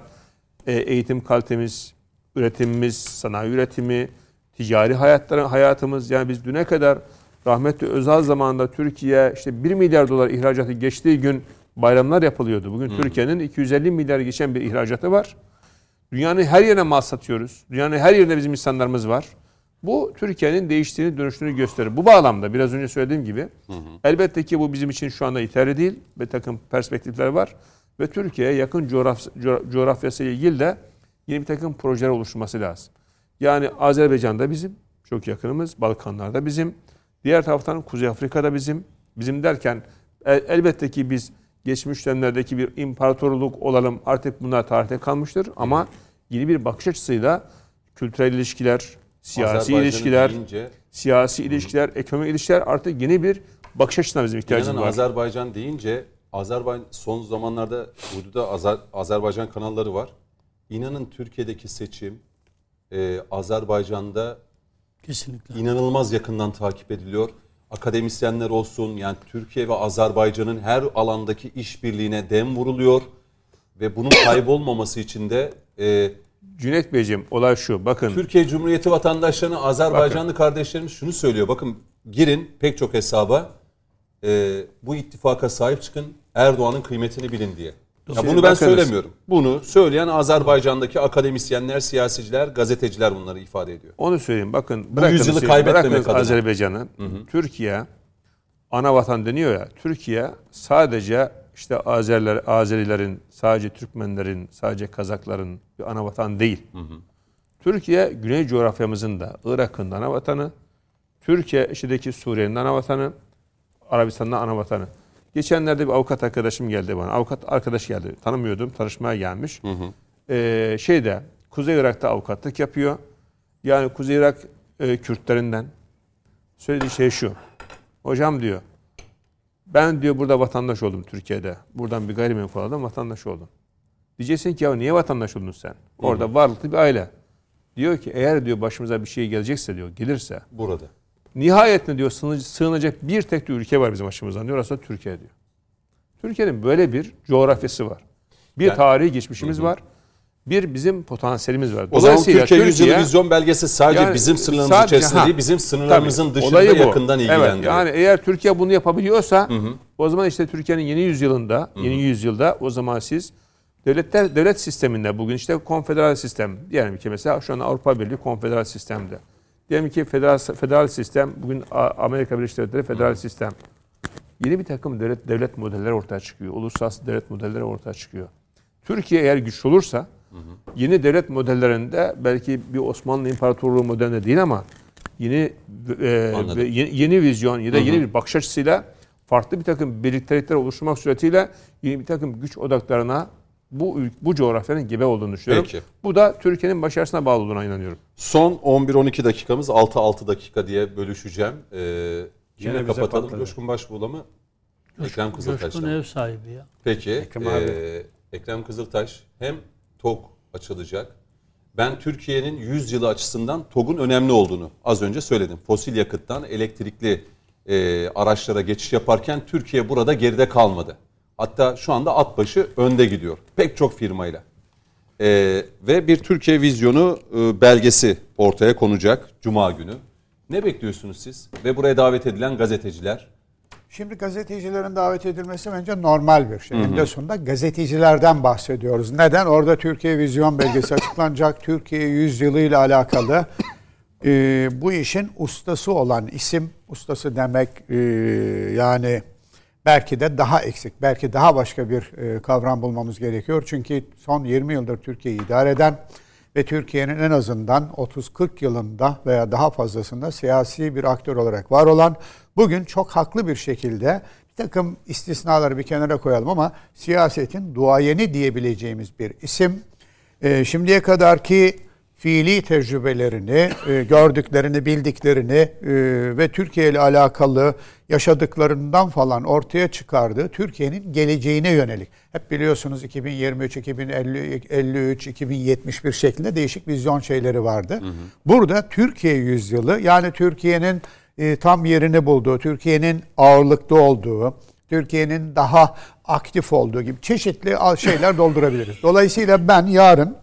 e, eğitim kalitemiz, üretimimiz, sanayi üretimi, ticari hayatları, hayatımız yani biz düne kadar rahmetli Özal zamanında Türkiye işte 1 milyar dolar ihracatı geçtiği gün bayramlar yapılıyordu. Bugün Türkiye'nin 250 milyar geçen bir ihracatı var. Dünyanın her yerine mal satıyoruz. Dünyanın her yerinde bizim insanlarımız var. Bu Türkiye'nin değiştiğini, dönüştüğünü gösterir. Bu bağlamda biraz önce söylediğim gibi elbette ki bu bizim için şu anda yeterli değil. Bir takım perspektifler var. Ve Türkiye'ye yakın coğraf, co- coğrafyası ile ilgili de yeni bir takım projeler oluşturması lazım. Yani Azerbaycan'da bizim, çok yakınımız. Balkanlar'da bizim. Diğer taraftan Kuzey Afrika'da bizim. Bizim derken el- elbette ki biz geçmiş dönemlerdeki bir imparatorluk olalım artık bunlar tarihte kalmıştır. Ama yeni bir bakış açısıyla kültürel ilişkiler, siyasi ilişkiler, deyince, siyasi ilişkiler, ekonomik ilişkiler artık yeni bir bakış açısına bizim ihtiyacımız inanın var. Azerbaycan deyince Azerbaycan son zamanlarda uyduda Azer, Azerbaycan kanalları var. İnanın Türkiye'deki seçim e, Azerbaycan'da Kesinlikle. inanılmaz yakından takip ediliyor. Akademisyenler olsun yani Türkiye ve Azerbaycan'ın her alandaki işbirliğine dem vuruluyor ve bunun kaybolmaması için de e, Cüneyt Beyciğim olay şu bakın Türkiye Cumhuriyeti vatandaşlarına Azerbaycanlı kardeşlerimiz şunu söylüyor. Bakın girin pek çok hesaba e, bu ittifaka sahip çıkın Erdoğan'ın kıymetini bilin diye. Ya Şimdi bunu ben bakınız. söylemiyorum. Bunu söyleyen Azerbaycan'daki akademisyenler, siyasiciler, gazeteciler bunları ifade ediyor. Onu söyleyeyim. Bakın yüzyılı siz- kaybetmemek adına. Azerbaycan'ı. Türkiye ana vatan deniyor ya. Türkiye sadece işte Azeriler, Azerilerin, sadece Türkmenlerin, sadece Kazakların bir ana vatan değil. Türkiye Güney coğrafyamızın da Irak'ın da ana vatanı, Türkiye içindeki Suriye'nin ana vatanı, Arabistan'ın ana vatanı. Geçenlerde bir avukat arkadaşım geldi bana. Avukat arkadaş geldi. Tanımıyordum. Tanışmaya gelmiş. Ee, şeyde Kuzey Irak'ta avukatlık yapıyor. Yani Kuzey Irak e, Kürtlerinden. Söylediği şey şu. Hocam diyor ben diyor burada vatandaş oldum Türkiye'de. Buradan bir gayrimenkul aldım vatandaş oldum. Diyeceksin ki ya niye vatandaş oldun sen? Orada varlıklı bir aile. Diyor ki eğer diyor başımıza bir şey gelecekse diyor gelirse Burada. nihayetinde diyor sığınacak- bir tek de ülke var bizim başımızdan diyor. Orası da Türkiye diyor. Türkiye'nin böyle bir coğrafyası var. Bir Yani- tarihi geçmişimiz var. Bir bizim potansiyelimiz var. O zaman Türkiye Yüzyılı Vizyon Belgesi sadece Yani bizim sınırlarımız sadece- içerisinde ha. değil, bizim sınırlarımızın Tabii, dışında yakından ilgilendiriyor. Evet, yani eğer Türkiye bunu yapabiliyorsa o zaman işte Türkiye'nin yeni yüzyılında, yeni yüzyılda o zaman siz devletler devlet sisteminde bugün işte konfederal sistem diyelim ki mesela şu an Avrupa Birliği konfederal sistemde. Diyelim ki federal federal sistem bugün Amerika Birleşik Devletleri federal sistem. Yeni bir takım devlet devlet modelleri ortaya çıkıyor. Uluslararası devlet modelleri ortaya çıkıyor. Türkiye eğer güçlü olursa yeni devlet modellerinde belki bir Osmanlı İmparatorluğu modelinde değil ama yeni e, Anladım. yeni, yeni vizyon ya da yeni bir bakış açısıyla farklı bir takım birliktelikler oluşturmak suretiyle yeni bir takım güç odaklarına bu bu coğrafyanın gebe olduğunu düşünüyorum. Peki. Bu da Türkiye'nin başarısına bağlı olduğuna inanıyorum. Son 11-12 dakikamız 6-6 dakika diye bölüşeceğim. Ee, yine Gene bize kapatalım. patladı. Coşkun Başbuğ'la mı? Ekrem Kızıltaş'la Coşkun ev sahibi ya. Peki. Ekrem abi. Ekrem Kızıltaş hem TOG açılacak. Ben Türkiye'nin 100 yılı açısından TOG'un önemli olduğunu az önce söyledim. Fosil yakıttan elektrikli e, araçlara geçiş yaparken Türkiye burada geride kalmadı. Hatta şu anda at başı önde gidiyor. Pek çok firmayla. E, ve bir Türkiye vizyonu e, belgesi ortaya konacak Cuma günü. Ne bekliyorsunuz siz? Ve buraya davet edilen gazeteciler? Şimdi gazetecilerin davet edilmesi bence normal bir şey. Eninde sonunda gazetecilerden bahsediyoruz. Neden? Orada Türkiye Vizyon Belgesi açıklanacak. <laughs> Türkiye Yüzyılı ile alakalı e, bu işin ustası olan isim, ustası demek e, yani belki de daha eksik, belki daha başka bir e, kavram bulmamız gerekiyor. Çünkü son 20 yıldır Türkiye'yi idare eden ve Türkiye'nin en azından 30-40 yılında veya daha fazlasında siyasi bir aktör olarak var olan bugün çok haklı bir şekilde bir takım istisnaları bir kenara koyalım ama siyasetin duayeni diyebileceğimiz bir isim. Ee, şimdiye kadarki fiili tecrübelerini, e, gördüklerini, bildiklerini e, ve Türkiye ile alakalı yaşadıklarından falan ortaya çıkardığı Türkiye'nin geleceğine yönelik. Hep biliyorsunuz 2023, 2053, 2071 şeklinde değişik vizyon şeyleri vardı. Burada Türkiye yüzyılı yani Türkiye'nin e, tam yerini bulduğu, Türkiye'nin ağırlıkta olduğu, Türkiye'nin daha aktif olduğu gibi çeşitli şeyler doldurabiliriz. Dolayısıyla ben yarın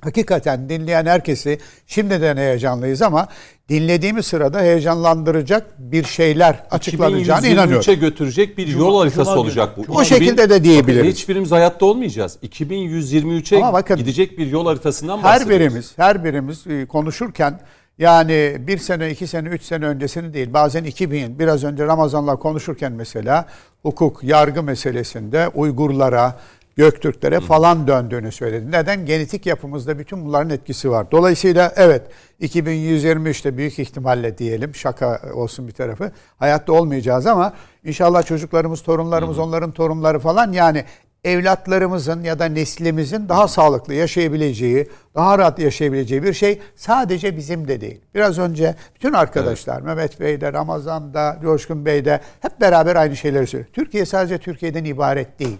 hakikaten dinleyen herkesi şimdiden heyecanlıyız ama dinlediğimiz sırada heyecanlandıracak bir şeyler açıklanacağına inanıyorum. 2123'e götürecek bir yol haritası Cuma olacak bu. O 2000 şekilde de diyebiliriz. Bakın hiçbirimiz hayatta olmayacağız. 2123'e Ama bakın, gidecek bir yol haritasından Her bahsediyoruz. birimiz, her birimiz e, konuşurken yani bir sene, iki sene, üç sene öncesini değil bazen 2000, biraz önce Ramazan'la konuşurken mesela hukuk, yargı meselesinde Uygurlara, Göktürklere falan döndüğünü söyledi. Neden? Genetik yapımızda bütün bunların etkisi var. Dolayısıyla evet 2123'te büyük ihtimalle diyelim şaka olsun bir tarafı hayatta olmayacağız ama inşallah çocuklarımız, torunlarımız, onların torunları falan yani evlatlarımızın ya da neslimizin daha sağlıklı yaşayabileceği, daha rahat yaşayabileceği bir şey sadece bizim de değil. Biraz önce bütün arkadaşlar Mehmet Bey de, Ramazan da, Coşkun Bey de hep beraber aynı şeyleri söylüyor. Türkiye sadece Türkiye'den ibaret değil.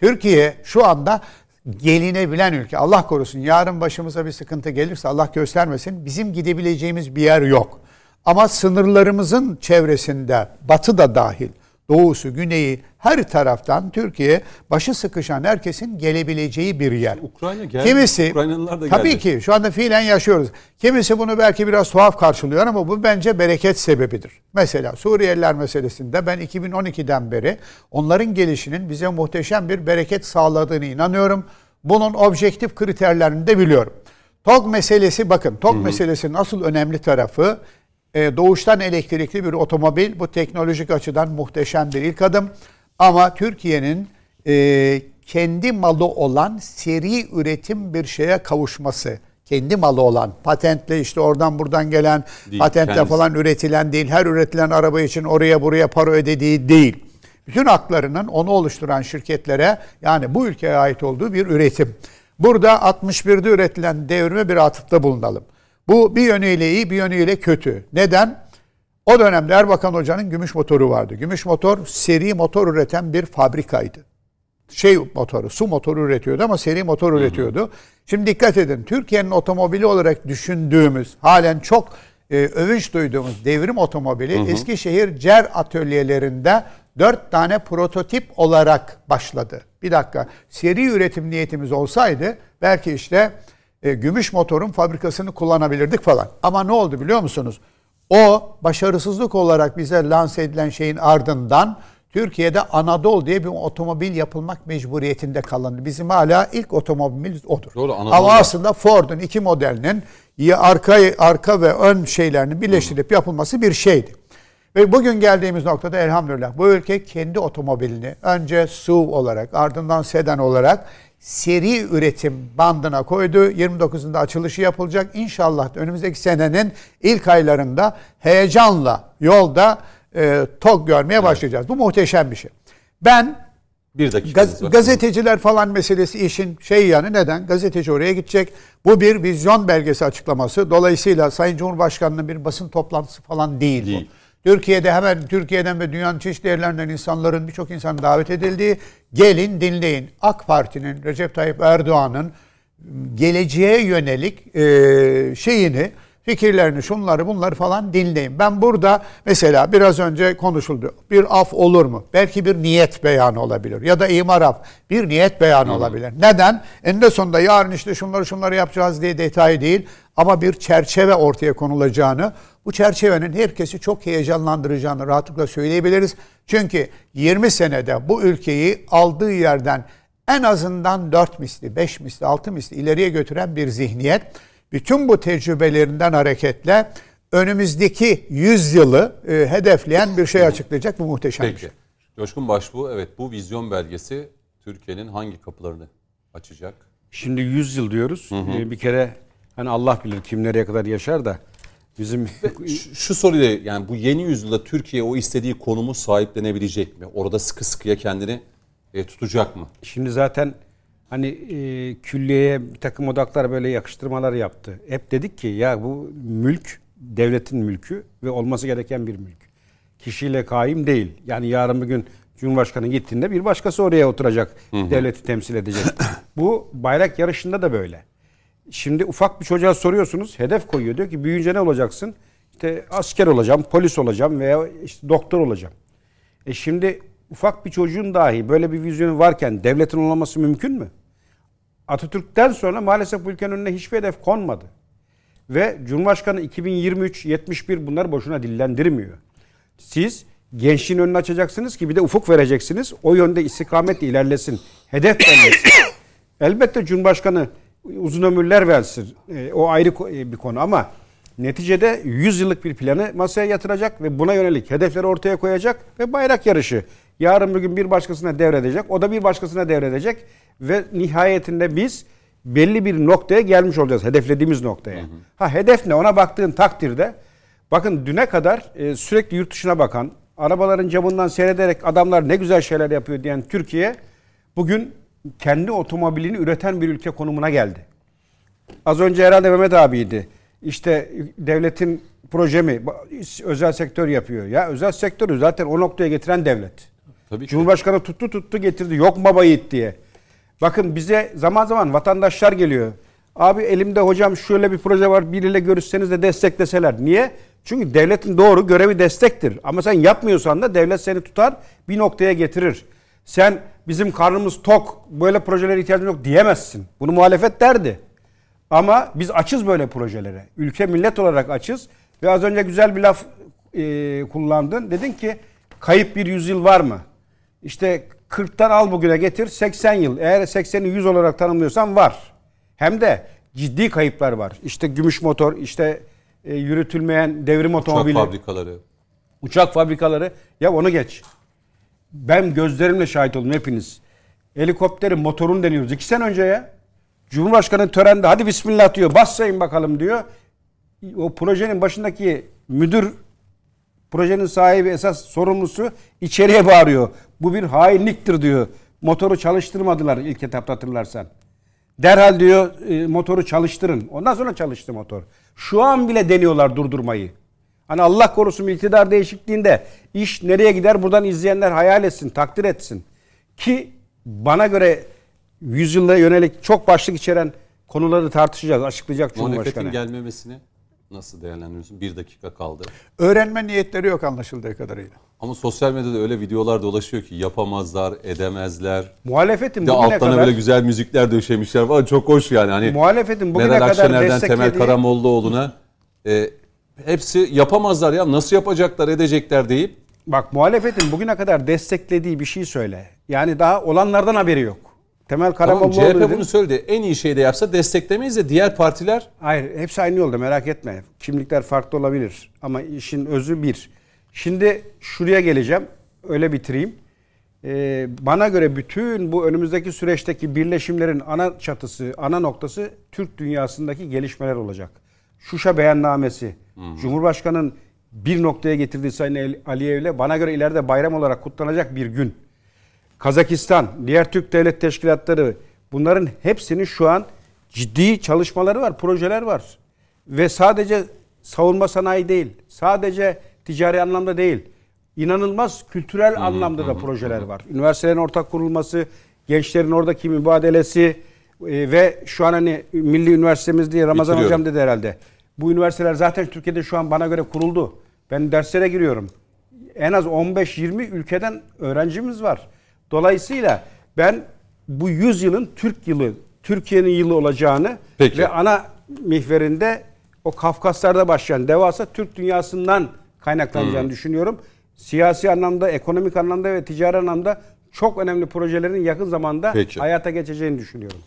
Türkiye şu anda gelinebilen ülke. Allah korusun yarın başımıza bir sıkıntı gelirse Allah göstermesin bizim gidebileceğimiz bir yer yok. Ama sınırlarımızın çevresinde batı da dahil doğusu, güneyi her taraftan Türkiye başı sıkışan herkesin gelebileceği bir yer. Ukrayna geldi. Kimisi Ukraynalılar da tabii geldi. ki şu anda fiilen yaşıyoruz. Kimisi bunu belki biraz tuhaf karşılıyor ama bu bence bereket sebebidir. Mesela Suriyeliler meselesinde ben 2012'den beri onların gelişinin bize muhteşem bir bereket sağladığını inanıyorum. Bunun objektif kriterlerini de biliyorum. TOG meselesi bakın TOG meselesinin asıl önemli tarafı e, doğuştan elektrikli bir otomobil. Bu teknolojik açıdan muhteşem bir ilk adım. Ama Türkiye'nin e, kendi malı olan seri üretim bir şeye kavuşması kendi malı olan patentle işte oradan buradan gelen Değil, patentle kendisi. falan üretilen değil. Her üretilen araba için oraya buraya para ödediği değil. Bütün haklarının onu oluşturan şirketlere yani bu ülkeye ait olduğu bir üretim. Burada 61'de üretilen devrime bir atıfta bulunalım. Bu bir yönüyle iyi bir yönüyle kötü. Neden? O dönemde Erbakan Hoca'nın gümüş motoru vardı. Gümüş motor seri motor üreten bir fabrikaydı şey motoru, su motoru üretiyordu ama seri motor üretiyordu. Şimdi dikkat edin. Türkiye'nin otomobili olarak düşündüğümüz, halen çok e, övünç duyduğumuz devrim otomobili Eskişehir CER atölyelerinde dört tane prototip olarak başladı. Bir dakika. Seri üretim niyetimiz olsaydı belki işte e, gümüş motorun fabrikasını kullanabilirdik falan. Ama ne oldu biliyor musunuz? O başarısızlık olarak bize lanse edilen şeyin ardından Türkiye'de Anadolu diye bir otomobil yapılmak mecburiyetinde kalındı. Bizim hala ilk otomobilimiz odur. Doğru, Anadolu Ama aslında Ford'un iki modelinin arka arka ve ön şeylerini birleştirip yapılması bir şeydi. Ve bugün geldiğimiz noktada elhamdülillah bu ülke kendi otomobilini önce SUV olarak ardından sedan olarak seri üretim bandına koydu. 29'unda açılışı yapılacak. İnşallah önümüzdeki senenin ilk aylarında heyecanla yolda e, TOG görmeye başlayacağız. Bu muhteşem bir şey. Ben Bir dakikanız Gaz- gazeteciler falan meselesi işin şey yani neden? Gazeteci oraya gidecek. Bu bir vizyon belgesi açıklaması. Dolayısıyla Sayın Cumhurbaşkanı'nın bir basın toplantısı falan değil, Değil. bu. Türkiye'de hemen Türkiye'den ve dünyanın çeşitli yerlerinden insanların birçok insan davet edildiği gelin dinleyin. AK Parti'nin Recep Tayyip Erdoğan'ın geleceğe yönelik e, şeyini fikirlerini şunları bunları falan dinleyin. Ben burada mesela biraz önce konuşuldu. Bir af olur mu? Belki bir niyet beyanı olabilir. Ya da imar af. Bir niyet beyanı olabilir. Neden? Eninde sonunda yarın işte şunları şunları yapacağız diye detay değil. Ama bir çerçeve ortaya konulacağını, bu çerçevenin herkesi çok heyecanlandıracağını rahatlıkla söyleyebiliriz. Çünkü 20 senede bu ülkeyi aldığı yerden en azından 4 misli, 5 misli, 6 misli ileriye götüren bir zihniyet. Bütün bu tecrübelerinden hareketle önümüzdeki 100 yılı e, hedefleyen bir şey açıklayacak. Bu muhteşem bir Peki. şey. Coşkun Başbuğ evet bu vizyon belgesi Türkiye'nin hangi kapılarını açacak? Şimdi 100 yıl diyoruz. Ee, Bir kere hani Allah bilir kim nereye kadar yaşar da bizim <laughs> Şu, şu soruyla yani bu yeni yüzyılda Türkiye o istediği konumu sahiplenebilecek mi? Orada sıkı sıkıya kendini e, tutacak mı? Şimdi zaten hani e, külliyeye bir takım odaklar böyle yakıştırmalar yaptı. Hep dedik ki ya bu mülk devletin mülkü ve olması gereken bir mülk. Kişiyle kaim değil. Yani yarın bir gün Cumhurbaşkanı gittiğinde bir başkası oraya oturacak. Devleti temsil edecek. bu bayrak yarışında da böyle. Şimdi ufak bir çocuğa soruyorsunuz. Hedef koyuyor. Diyor ki büyüyünce ne olacaksın? İşte asker olacağım, polis olacağım veya işte doktor olacağım. E şimdi ufak bir çocuğun dahi böyle bir vizyonu varken devletin olmaması mümkün mü? Atatürk'ten sonra maalesef bu ülkenin önüne hiçbir hedef konmadı. Ve Cumhurbaşkanı 2023, 71 bunları boşuna dillendirmiyor. Siz gençliğin önünü açacaksınız ki bir de ufuk vereceksiniz. O yönde istikametle ilerlesin. Hedef belirlesin. Elbette Cumhurbaşkanı uzun ömürler versin. E, o ayrı e, bir konu ama neticede 100 yıllık bir planı masaya yatıracak ve buna yönelik hedefleri ortaya koyacak ve bayrak yarışı. Yarın bir gün bir başkasına devredecek. O da bir başkasına devredecek ve nihayetinde biz belli bir noktaya gelmiş olacağız. Hedeflediğimiz noktaya. Ha hedef ne? Ona baktığın takdirde bakın düne kadar e, sürekli yurt dışına bakan, arabaların camından seyrederek adamlar ne güzel şeyler yapıyor diyen Türkiye bugün kendi otomobilini üreten bir ülke konumuna geldi. Az önce herhalde Mehmet abiydi. İşte devletin projemi özel sektör yapıyor. Ya özel sektörü zaten o noktaya getiren devlet. Tabii ki. Cumhurbaşkanı tuttu tuttu getirdi. Yok baba yiğit diye. Bakın bize zaman zaman vatandaşlar geliyor. Abi elimde hocam şöyle bir proje var biriyle görüşseniz de destekleseler. Niye? Çünkü devletin doğru görevi destektir. Ama sen yapmıyorsan da devlet seni tutar bir noktaya getirir. Sen bizim karnımız tok böyle projelere ihtiyacımız yok diyemezsin. Bunu muhalefet derdi. Ama biz açız böyle projelere. Ülke millet olarak açız. Ve az önce güzel bir laf e, kullandın. Dedin ki kayıp bir yüzyıl var mı? İşte 40'tan al bugüne getir 80 yıl. Eğer 80'i 100 olarak tanımlıyorsan var. Hem de ciddi kayıplar var. İşte gümüş motor, işte e, yürütülmeyen devrim Uçak otomobili, fabrikaları. uçak fabrikaları. Ya onu geç. Ben gözlerimle şahit oldum hepiniz. Helikopterin motorunu deniyoruz. İki sene önce ya. Cumhurbaşkanı törende hadi bismillah diyor. Basayın bakalım diyor. O projenin başındaki müdür projenin sahibi esas sorumlusu içeriye bağırıyor. Bu bir hainliktir diyor. Motoru çalıştırmadılar ilk etapta hatırlarsan. Derhal diyor e, motoru çalıştırın. Ondan sonra çalıştı motor. Şu an bile deniyorlar durdurmayı. Hani Allah korusun iktidar değişikliğinde iş nereye gider buradan izleyenler hayal etsin, takdir etsin. Ki bana göre yüzyıla yönelik çok başlık içeren konuları tartışacağız, açıklayacak Muhalefetin Cumhurbaşkanı. gelmemesini nasıl değerlendiriyorsun? Bir dakika kaldı. Öğrenme niyetleri yok anlaşıldığı kadarıyla. Ama sosyal medyada öyle videolar dolaşıyor ki yapamazlar, edemezler. Muhalefetin bugüne altlarına kadar böyle güzel müzikler döşemişler falan. Çok hoş yani. Hani muhalefetin bugüne Meral kadar Akşener'den Temel desteklediği Karamollaoğlu'na e, hepsi yapamazlar ya nasıl yapacaklar edecekler deyip Bak muhalefetin bugüne kadar desteklediği bir şey söyle. Yani daha olanlardan haberi yok. Temel tamam, Karamollaoğlu CHP dedi. bunu söyledi. En iyi şey de yapsa desteklemeyiz de diğer partiler Hayır hepsi aynı yolda merak etme. Kimlikler farklı olabilir ama işin özü bir. Şimdi şuraya geleceğim. Öyle bitireyim. Ee, bana göre bütün bu önümüzdeki süreçteki birleşimlerin ana çatısı, ana noktası Türk dünyasındaki gelişmeler olacak. Şuşa beyannamesi, Cumhurbaşkanı'nın bir noktaya getirdiği Sayın Aliyev'le bana göre ileride bayram olarak kutlanacak bir gün. Kazakistan, diğer Türk devlet teşkilatları bunların hepsinin şu an ciddi çalışmaları var, projeler var. Ve sadece savunma sanayi değil, sadece ticari anlamda değil, inanılmaz kültürel anlamda da projeler var. Üniversitelerin ortak kurulması, gençlerin oradaki mübadelesi e, ve şu an hani Milli Üniversitemiz diye Ramazan. Hocam dedi herhalde. Bu üniversiteler zaten Türkiye'de şu an bana göre kuruldu. Ben derslere giriyorum en az 15-20 ülkeden öğrencimiz var. Dolayısıyla ben bu 100 yılın Türk yılı, Türkiye'nin yılı olacağını Peki. ve ana mihverinde o Kafkaslar'da başlayan devasa Türk dünyasından kaynaklanacağını düşünüyorum. Siyasi anlamda, ekonomik anlamda ve ticari anlamda çok önemli projelerin yakın zamanda Peki. hayata geçeceğini düşünüyorum.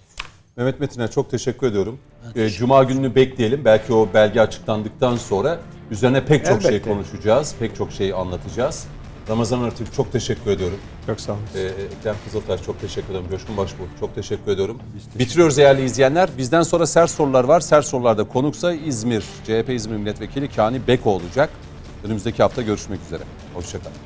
Mehmet Metin'e çok teşekkür ediyorum. Ee, Cuma gününü bekleyelim. Belki o belge açıklandıktan sonra üzerine pek çok şey Elbette. konuşacağız. Pek çok şey anlatacağız. Ramazan Arıtürk çok teşekkür ediyorum. Çok sağ olun. Ee, Ekrem Kızıltaş çok teşekkür ederim. Coşkun Başbuğ çok teşekkür ediyorum. Bitiriyoruz değerli izleyenler. Bizden sonra sert sorular var. Sert sorularda konuksa İzmir, CHP İzmir Milletvekili Kani Beko olacak. Önümüzdeki hafta görüşmek üzere. Hoşçakalın.